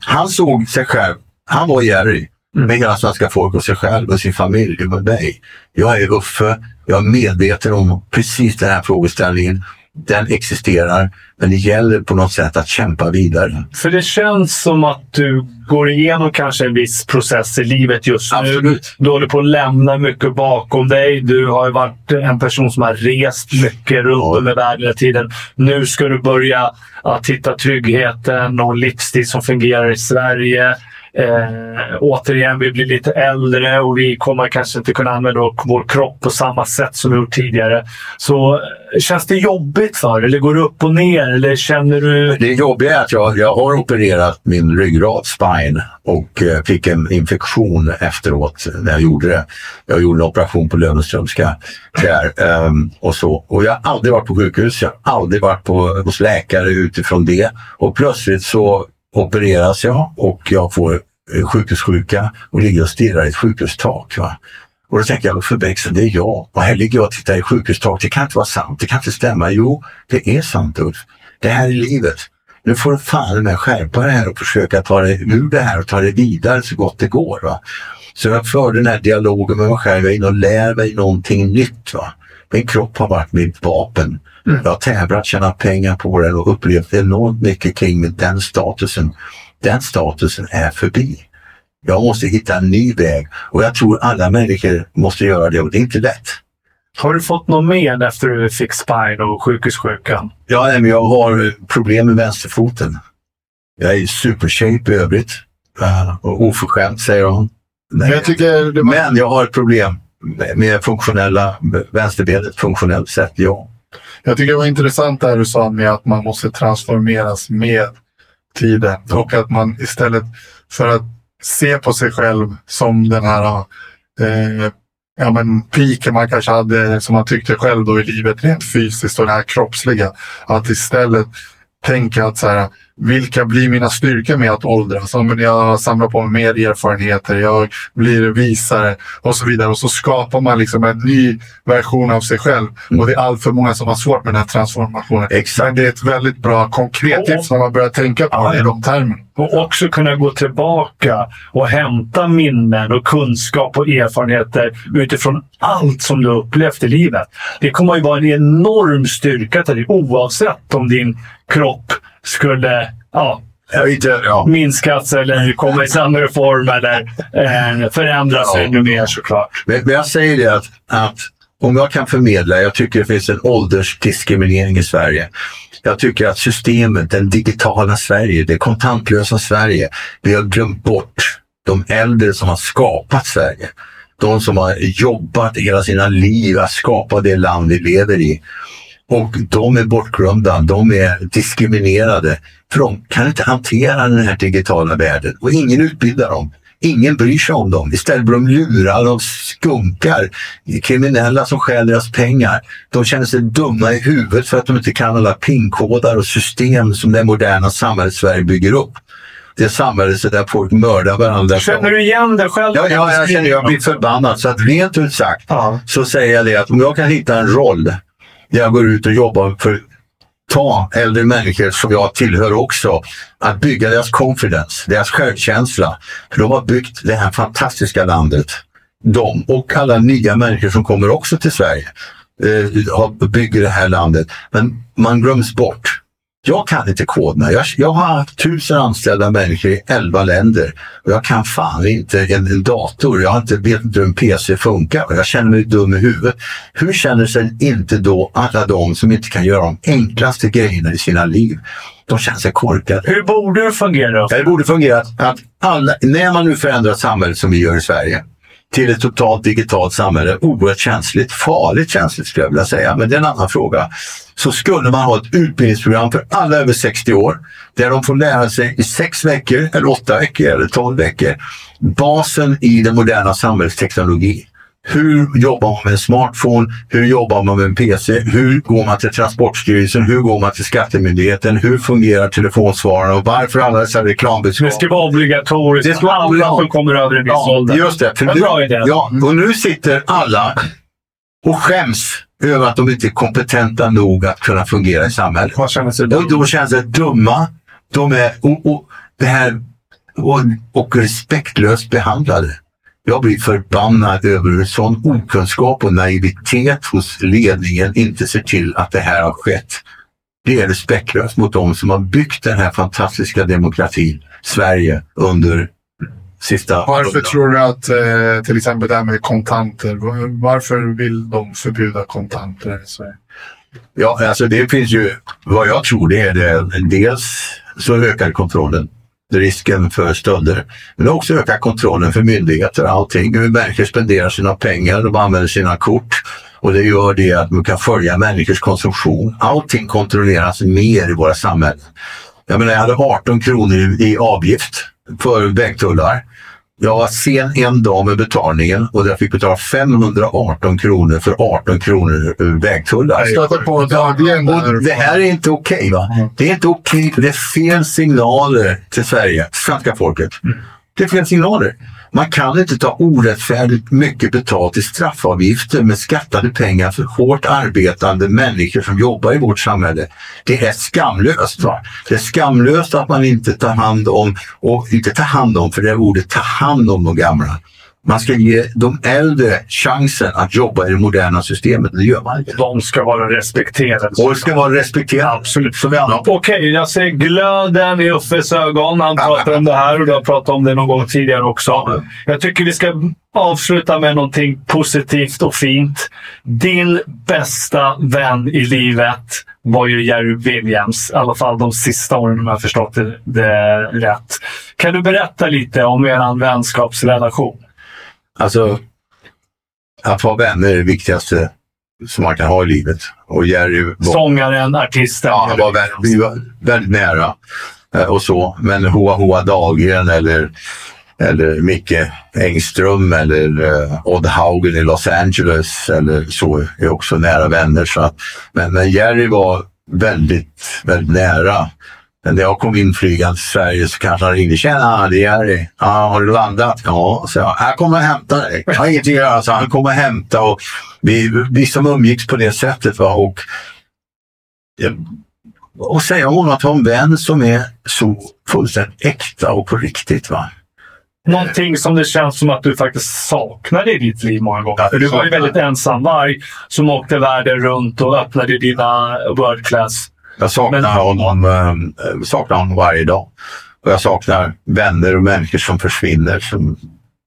S1: Han såg sig själv. Han var Jerry. Med hela svenska folk och sig själv och sin familj och mig. Jag är Uffe. Jag är medveten om precis den här frågeställningen. Den existerar, men det gäller på något sätt att kämpa vidare.
S2: För det känns som att du går igenom kanske en viss process i livet just nu.
S1: Absolut.
S2: Du håller på att lämna mycket bakom dig. Du har ju varit en person som har rest mycket runt
S1: Ja.
S2: över världen hela tiden. Nu ska du börja att hitta tryggheten och livsstil som fungerar i Sverige. Eh, återigen, vi blir lite äldre och vi kommer kanske inte kunna använda vår kropp på samma sätt som vi gjort tidigare. Så eh, känns det jobbigt för dig? Eller går det upp och ner? Eller känner du...
S1: Det jobbiga är att jag, jag har opererat min ryggrad, spine, och eh, fick en infektion efteråt när jag gjorde det. Jag gjorde en operation på Löwenströmska där. ehm, och, så. och jag har aldrig varit på sjukhus, jag har aldrig varit på, hos läkare utifrån det. Och plötsligt så opereras jag och jag får eh, sjukhussjuka och ligger och stirrar i ett sjukhustak. Va? Och då tänker jag, för Bengtsson, det är jag. Och här ligger jag och tittar i sjukhustak. Det kan inte vara sant. Det kan inte stämma. Jo, det är sant Ulf. Det här är livet. Nu får du fan med skärpa det här och försöka ta dig ur det här och ta det vidare så gott det går. Va? Så jag för den här dialogen med mig själv. Jag är inne och lär mig någonting nytt. Va? Min kropp har varit mitt vapen. Jag har tävlat, tjänat pengar på den och upplevt enormt mycket kring med den statusen. Den statusen är förbi. Jag måste hitta en ny väg och jag tror alla människor måste göra det och det är inte lätt.
S2: Har du fått något men efter du fick spine och sjukhussjukan?
S1: Ja, nej, men jag har problem med vänsterfoten. Jag är i supershape i övrigt. Uh, och oförskämt säger hon.
S3: Men jag tycker det var,
S1: Men jag har ett problem med- funktionella, vänsterbenet funktionellt sett, ja.
S3: jag tycker det var intressant det här du sa med att man måste transformeras med tiden. Och att man istället för att se på sig själv som den här eh, ja, men piken man kanske hade som man tyckte själv då i livet rent fysiskt och det här kroppsliga. Att istället tänka att så här, vilka blir mina styrkor med att åldras? Ja, men jag samlar på mig mer erfarenheter, jag blir visare och så vidare. Och så skapar man liksom en ny version av sig själv. Och det är allt för många som har svårt med den här transformationen.
S1: Exakt.
S3: Men det är ett väldigt bra konkret tips när man börjar tänka på det i de termerna.
S2: Och också kunna gå tillbaka och hämta minnen och kunskap och erfarenheter utifrån allt som du har upplevt i livet. Det kommer ju vara en enorm styrka till dig oavsett om din kropp skulle ja,
S1: inte, ja.
S2: minskas eller komma i sämre form eller eh, förändras
S1: Ja.
S2: ännu mer såklart.
S1: Men, men jag säger det att, att om jag kan förmedla, jag tycker det finns en åldersdiskriminering i Sverige. Jag tycker att systemet, den digitala Sverige, det kontantlösa Sverige, vi har glömt bort de äldre som har skapat Sverige. De som har jobbat hela sina liv att skapa det land vi lever i. Och de är bortglömda, de är diskriminerade. För de kan inte hantera den här digitala världen och ingen utbildar dem. Ingen bryr sig om dem. Istället blir de lurade av skunkar, kriminella som stjäl deras pengar. De känner sig dumma i huvudet för att de inte kan alla pinkodar och system som det moderna samhället Sverige bygger upp. Det samhället där folk mördar varandra.
S2: Känner du igen dig själv?
S1: Ja, ja jag känner jag blir förbannad. Så att rent ut sagt
S2: Ja.
S1: så säger jag det att om jag kan hitta en roll jag går ut och jobbar för ta äldre människor som jag tillhör också, att bygga deras confidence, deras självkänsla. För de har byggt det här fantastiska landet. De och alla nya människor som kommer också till Sverige eh, bygger det här landet. Men man glöms bort. Jag kan inte koderna. Jag, jag har haft tusen anställda människor i elva länder och jag kan fan inte en, en dator. Jag har inte, vet inte hur en PC funkar och jag känner mig dum i huvudet. Hur känner sig inte då alla de som inte kan göra de enklaste grejerna i sina liv? De känner sig korkade.
S2: Hur borde det fungera?
S1: Det borde fungera att- att alla, när man nu förändrar samhället som vi gör i Sverige till ett totalt digitalt samhälle, oerhört känsligt, farligt känsligt skulle jag vilja säga, men det är en annan fråga. Så skulle man ha ett utbildningsprogram för alla över 60 år där de får lära sig i sex veckor, eller åtta veckor eller tolv veckor basen i den moderna samhällsteknologin. Hur jobbar man med en smartphone? Hur jobbar man med en PC? Hur går man till Transportstyrelsen? Hur går man till Skattemyndigheten? Hur fungerar telefonsvararna och varför alla dessa reklambudskap?
S2: Det ska vara obligatoriskt.
S1: Det ska vara
S2: alla som kommer över en viss
S1: Ja,
S2: ålder.
S1: just det. För nu,
S2: bra idé.
S1: ja, och nu sitter alla och skäms över att de inte är kompetenta nog att kunna fungera i samhället. Och
S2: dum.
S1: de känner sig dumma. De är och, och, det här, och, och respektlöst behandlade. Jag blir förbannad över hur sån okunskap och naivitet hos ledningen inte ser till att det här har skett. Det är respektlöst mot de som har byggt den här fantastiska demokratin, Sverige, under sista...
S3: Varför tror du att eh, till exempel det här med kontanter, var- varför vill de förbjuda kontanter i Sverige?
S1: Ja, alltså det finns ju, vad jag tror det är det, dels så ökar kontrollen, risken för stölder. Men också öka kontrollen för myndigheter, och allting. Hur människor spenderar sina pengar, de använder sina kort. Och det gör det att man kan följa människors konsumtion. Allting kontrolleras mer i våra samhällen. Jag menar, jag hade 18 kronor i avgift för vägtullar. Jag var sen en dag med betalningen och jag fick betala 518 kronor för 18 kronor eh, vägtullar. Och det här är inte okej. va? Det är inte okej. Det är fel signaler till Sverige, svenska folket. Det är fel signaler. Man kan inte ta orättfärdigt mycket betalt i straffavgifter med skattade pengar för hårt arbetande människor som jobbar i vårt samhälle. Det är skamlöst. Va? Det är skamlöst att man inte tar hand om, och inte tar hand om, för det är ordet ta hand om de gamla. Man ska ge de äldre chansen att jobba i det moderna systemet. Det gör man inte.
S2: De ska vara respekterade.
S1: Och ska vara respekterat.
S2: Absolut.
S1: Som vi andra.
S2: Okej, jag ser glöden i Uffes ögon. Han pratar om det här och du har pratat om det någon gång tidigare också. Jag tycker vi ska avsluta med någonting positivt och fint. Din bästa vän i livet var ju Jerry Williams. I alla fall de sista åren om jag förstått det, det rätt. Kan du berätta lite om er vänskapsrelation?
S1: Alltså, att ha vänner är det viktigaste som man kan ha i livet. Och Jerry var,
S2: Sångaren, artisten.
S1: ja, han var väldigt, vi var väldigt nära. eh, Och så. Men Hoa Hoa Dahlgren eller, eller Micke Engström eller uh, Odd Haugen i Los Angeles eller så är också nära vänner. Så att, men, men Jerry var väldigt, väldigt nära. När jag kom inflygande till Sverige så kanske han ringde. Tjena, det är Jerry. Ja, har du landat? Ja, så jag. Jag kommer och hämta dig. Jag har ingenting att göra. Så han kom och hämta och vi, vi som umgicks på det sättet. Va? Och, och säga om att ha en vän som är så fullständigt äkta och på riktigt. Va?
S2: Någonting som det känns som att du faktiskt saknade i ditt liv många gånger.
S1: Ja,
S2: För du var ju väldigt ensam varg som åkte världen runt och öppnade dina World Class.
S1: Jag saknar,
S2: Men-
S1: honom, eh, saknar honom varje dag. Och jag saknar vänner och människor som försvinner. Som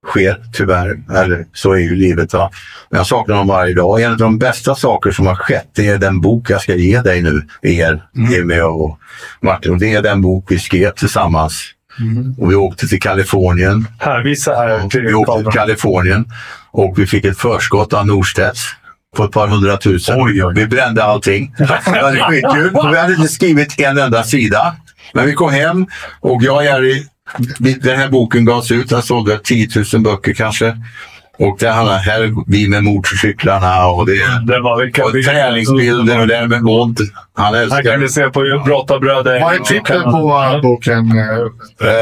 S1: sker tyvärr. Eller så är ju livet. Va? Men jag saknar honom varje dag. En av de bästa saker som har skett är den bok jag ska ge dig nu. Er, Jimmy och Martin. Och det är den bok vi skrev tillsammans. Och vi åkte till Kalifornien.
S2: Här, visa här
S1: Vi åkte till. Kalifornien och vi fick ett förskott av Norstedts på ett par hundratusen.
S2: Oj, oj.
S1: Vi brände allting. Det var skitkul. Vi hade inte skrivit en enda sida. Men vi kom hem och jag och Jerry, den här boken gavs ut. Den sålde 10 000 böcker kanske. Och det handlar här är vi med motorcyklarna och det
S2: Det var
S1: och träningsbilder och det här med våld. Han
S2: Här kan
S1: älskar
S2: vi se på Brottarbröder.
S3: Vad är titeln på boken? eh,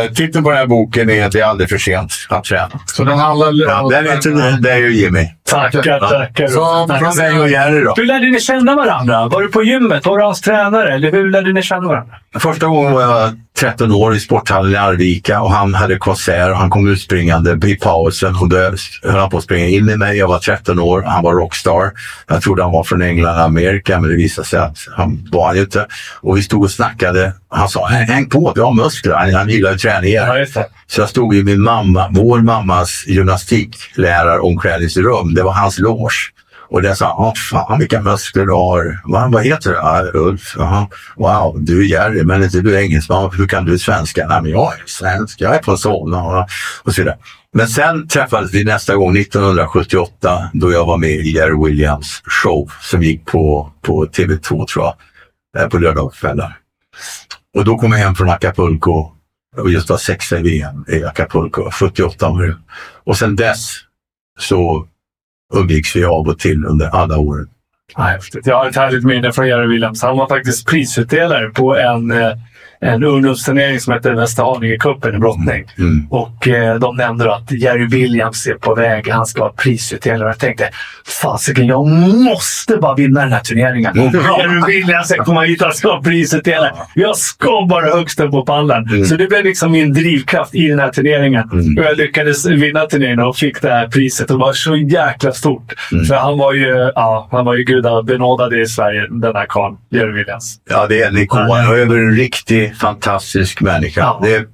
S1: Eh, titeln på den här boken är Det är aldrig för sent att träna.
S3: Så den handlar...
S1: Ja, den heter Det är ju Jimmy.
S2: Tackar, tackar.
S3: Så
S2: Tack.
S3: från
S1: Mig och Jerry då.
S2: Hur lärde ni känna varandra? Var du på gymmet? Var du hans tränare? Eller hur lärde ni känna varandra?
S1: Första gången var jag 13 år i sporthallen i Arvika och han hade konsert och han kom utspringande i pausen och då höll han på att springa in i mig. Jag var 13 år. Han var rockstar. Jag trodde han var från England och Amerika men det visade sig att han var han ju inte. Och vi stod och snackade. Han sa häng på, du har muskler. Han, han gillar ju träningar.
S2: just det.
S1: Så jag stod i min mamma, vår mammas gymnastikläraromklädningsrum. Det var hans loge. Och där sa han, "Åh, fan vilka muskler du har. Vad, vad heter du? Ja, Ulf. Jaha. Wow, du är Jerry, men inte du är engelsman. Hur kan du svenska? Nej, men jag är svensk. Jag är från Solna och, så vidare. Men sen träffades vi nästa gång 1978 då jag var med i Jerry Williams show som gick på, på TV2 tror jag, Eh, på lördagskvällar. Och då kom jag hem från Acapulco och just var sexa i VM i Acapulco, 78 var det. Och sen dess så umgicks vi av och till under alla åren.
S2: Ja, häftigt. Jag har ett härligt minne från Jerry Williams. Han var faktiskt prisutdelare på en, eh, en ungdomsturnering som hette Västerhaninge-cupen i brottning.
S1: Mm.
S2: Och eh, de nämnde att Jerry Williams är på väg. Han ska vara prisutdelare. Jag tänkte, fasiken, jag måste bara vinna den här turneringen.
S1: Mm.
S2: Jerry Williams kommer hit, han ska vara prisutdelare. Jag ska bara högst upp på pallen.
S1: Mm.
S2: Så det blev liksom min drivkraft i den här turneringen.
S1: Mm.
S2: Och jag lyckades vinna turneringen och fick det här priset. Och det var så jäkla stort.
S1: Mm.
S2: För han var ju, ja, han var ju gudabenådad i Sverige, den här karln. Jerry Williams.
S1: Ja, det är en ikon. Är en riktig fantastisk människa.
S2: Ja.
S1: Det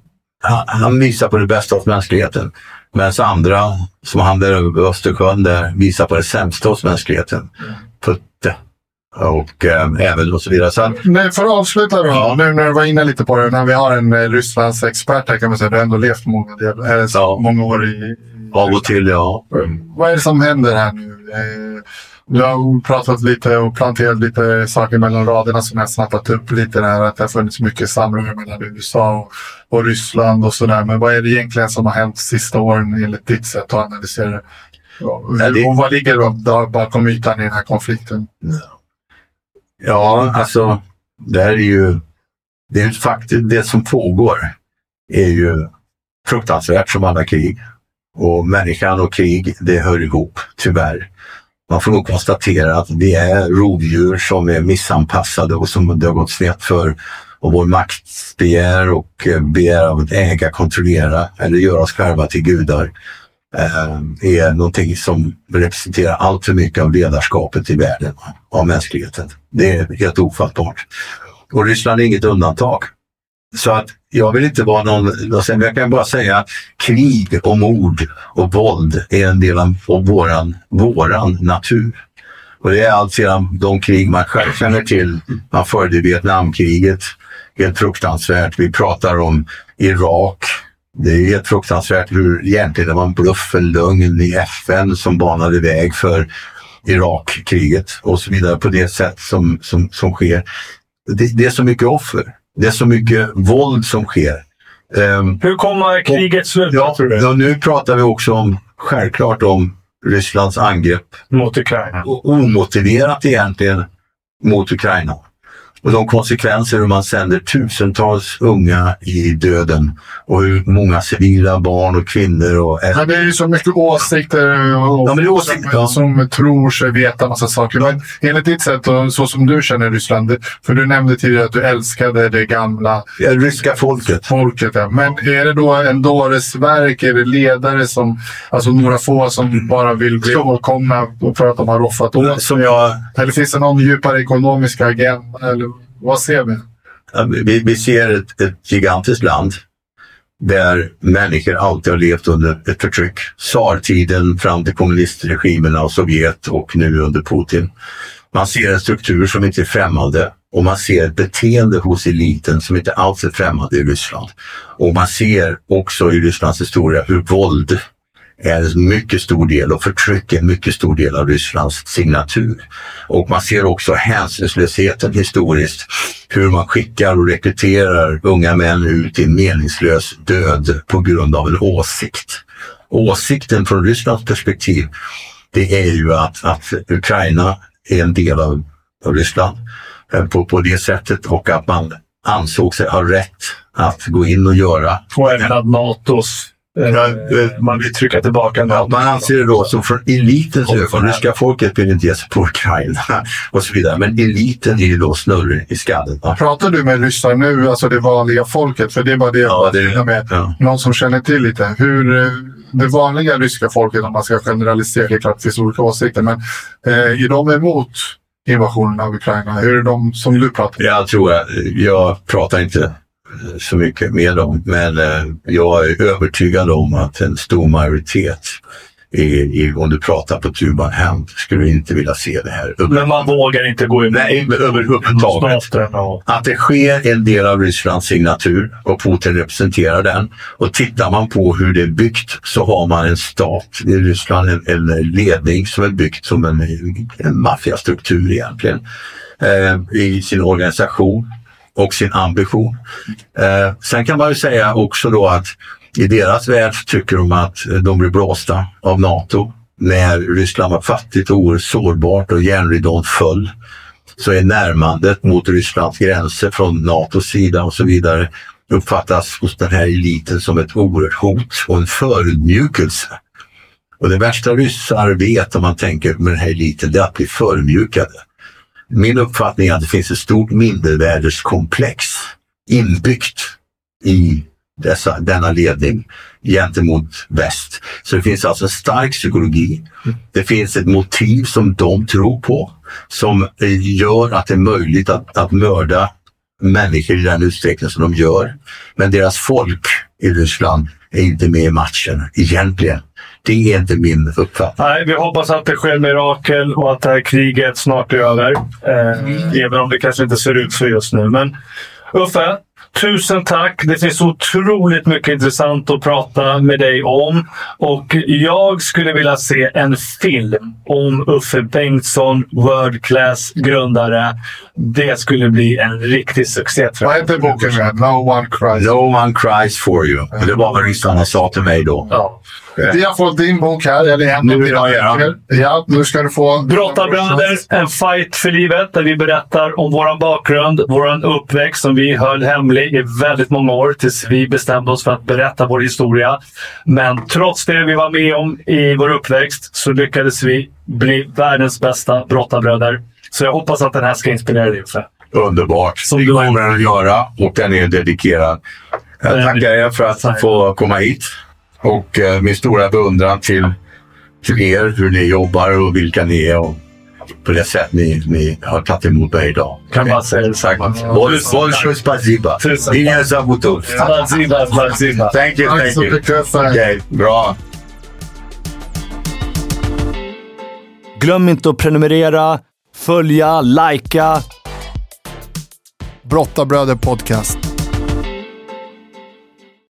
S1: han, han visar på det bästa hos mänskligheten. Medan andra, som han där över Östersjön, där visar på det sämsta hos mänskligheten. Putte. Och eh, även och så vidare. Så
S3: Nej, för att avsluta då,
S1: Ja.
S3: nu när du var inne lite på det, när vi har en eh, Rysslands expert här kan man säga, du har ändå levt många, del, eh,
S1: Ja.
S3: många år i, i
S1: av och till, ja.
S3: Vad är det som händer här nu? Eh, du har pratat lite och planterat lite saker mellan raderna som jag snappat upp lite där. Att det har funnits mycket samröre mellan USA och, och Ryssland och sådär. Men vad är det egentligen som har hänt sista åren enligt ditt sätt att analysera det? Och vad ligger bakom ytan i den här konflikten?
S1: Ja, alltså det här är ju... Det är faktiskt det som pågår är ju fruktansvärt som alla krig. Och människan och krig, det hör ihop, tyvärr. Man får nog konstatera att vi är rovdjur som är missanpassade och som det har gått snett för. Och vår maktbegär och eh, begär av att äga, kontrollera eller göra oss själva till gudar eh, är någonting som representerar allt för mycket av ledarskapet i världen, av mänskligheten. Det är helt ofattbart. Och Ryssland är inget undantag. Så att jag vill inte vara någon, vad jag kan bara säga att krig och mord och våld är en del av av våran, våran natur. Och det är allt sedan de krig man själv känner till. Man förde Vietnamkriget, helt fruktansvärt. Vi pratar om Irak. Det är helt fruktansvärt hur egentligen det var en bluff, en lögn i FN som banade väg för Irakkriget och så vidare på det sätt som, som, som sker. Det, det är så mycket offer. Det är så mycket våld som sker. Ehm,
S2: Hur kommer kriget sluta,
S1: ja,
S2: tror du?
S1: ja, nu pratar vi också om, självklart om Rysslands angrepp
S2: Mot Ukraina.
S1: omotiverat egentligen mot Ukraina. Och de konsekvenser hur man sänder tusentals unga i döden och hur många civila barn och kvinnor och
S3: Ja, det är ju så mycket åsikter och,
S1: Ja, men åsikter,
S3: som,
S1: ja.
S3: som tror sig veta massa saker. Men enligt ditt sätt och så som du känner Ryssland, för du nämnde tidigare att du älskade det gamla
S1: Ja, ryska folket.
S3: folket. Ja. Men är det då en dåres verk? Är det ledare som, alltså några få som bara vill bli ihågkomna för att de har roffat åt
S1: Som jag,
S3: Eller finns det någon djupare ekonomisk agenda? Eller vad ser vi?
S1: Vi, vi ser ett, ett gigantiskt land där människor alltid har levt under ett förtryck. Tsartiden fram till kommunistregimerna och Sovjet och nu under Putin. Man ser en struktur som inte är främmande och man ser ett beteende hos eliten som inte alls är främmande i Ryssland. Och man ser också i Rysslands historia hur våld är en mycket stor del och förtryck är en mycket stor del av Rysslands signatur. Och man ser också hänsynslösheten historiskt, hur man skickar och rekryterar unga män ut i en meningslös död på grund av en åsikt. Åsikten från Rysslands perspektiv, det är ju att, att Ukraina är en del av, av Ryssland eh, på, på det sättet och att man ansåg sig ha rätt att gå in och göra.
S2: Och även att Natos man vill trycka tillbaka
S1: Ja, man anser det då som från elitens ögon, ryska folket vill inte ge sig på Ukraina och så vidare. Men eliten är ju då snurren i skallen.
S3: Pratar du med ryssar nu, alltså det vanliga folket? För det är bara det
S1: Ja,
S3: jag vill med.
S1: ja.
S3: Någon som känner till lite. Hur eh, det vanliga ryska folket, om man ska generalisera, det är klart det finns olika åsikter, men eh, är de emot invasionen av Ukraina? Hur är de som du pratar med?
S1: Jag tror att, jag pratar inte eh, så mycket med dem, men eh, jag är övertygad om att en stor majoritet i, i, om du pratar på tuban hem skulle inte vilja se det här.
S2: Men man vågar inte gå emot
S1: Nej, överhuvudtaget.
S2: Och...
S1: Att det sker en del av Rysslands signatur och Putin representerar den. Och tittar man på hur det är byggt så har man en stat i Ryssland, en, en ledning som är byggt som en, en maffiastruktur egentligen eh, i sin organisation och sin ambition. Eh, sen kan man ju säga också då att i deras värld tycker de att de blir blåsta av NATO. När Ryssland var fattigt och oerhört sårbart och järnridån föll så är närmandet mot Rysslands gränser från NATOs sida och så vidare uppfattas hos den här eliten som ett oerhört hot och en förödmjukelse. Och det värsta ryssar vet om man tänker med den här eliten, det är att bli förödmjukade. Min uppfattning är att det finns ett stort mindervärdeskomplex inbyggt i dessa, denna ledning gentemot väst. Så det finns alltså en stark psykologi. Det finns ett motiv som de tror på som eh, gör att det är möjligt att, att mörda människor i den utsträckning som de gör. Men deras folk i Ryssland är inte med i matchen egentligen. Det är inte min uppfattning.
S2: Nej, vi hoppas att det sker mirakel och att det här kriget snart är över. Eh, Även om det kanske inte ser ut så just nu. Men Uffe, tusen tack. Det finns otroligt mycket intressant att prata med dig om. Och jag skulle vilja se en film om Uffe Bengtsson, World Class grundare. Det skulle bli en riktig succé
S3: Vad heter boken? No one cries.
S1: No one cries for you. Det var vad ryssarna sa till mig då.
S2: Ja.
S3: Vi har fått din bok här, eller en
S1: Nu
S3: av dina böcker. Ja, nu ska du få...
S2: Brottarbröder, en fight för livet där vi berättar om vår bakgrund, vår uppväxt som vi höll hemlig i väldigt många år tills vi bestämde oss för att berätta vår historia. Men trots det vi var med om i vår uppväxt så lyckades vi bli världens bästa brottarbröder. Så jag hoppas att den här ska inspirera dig Uffe.
S1: Underbart.
S2: Som
S1: det kommer den att göra och den är dedikerad. Jag tackar er för att få komma hit. Och eh, min stora beundran till, till er, hur ni jobbar och vilka ni är och på det sätt ni, ni har tagit emot mig idag.
S2: Kan man säga
S1: Tack.
S2: Bolsjoj
S1: spasiba. Inga zabutov.
S2: Spasiba, spasiba.
S1: Thank you, thank you. Okej, bra.
S4: Glöm inte att prenumerera, följa, likea.
S3: Brottabröder Podcast.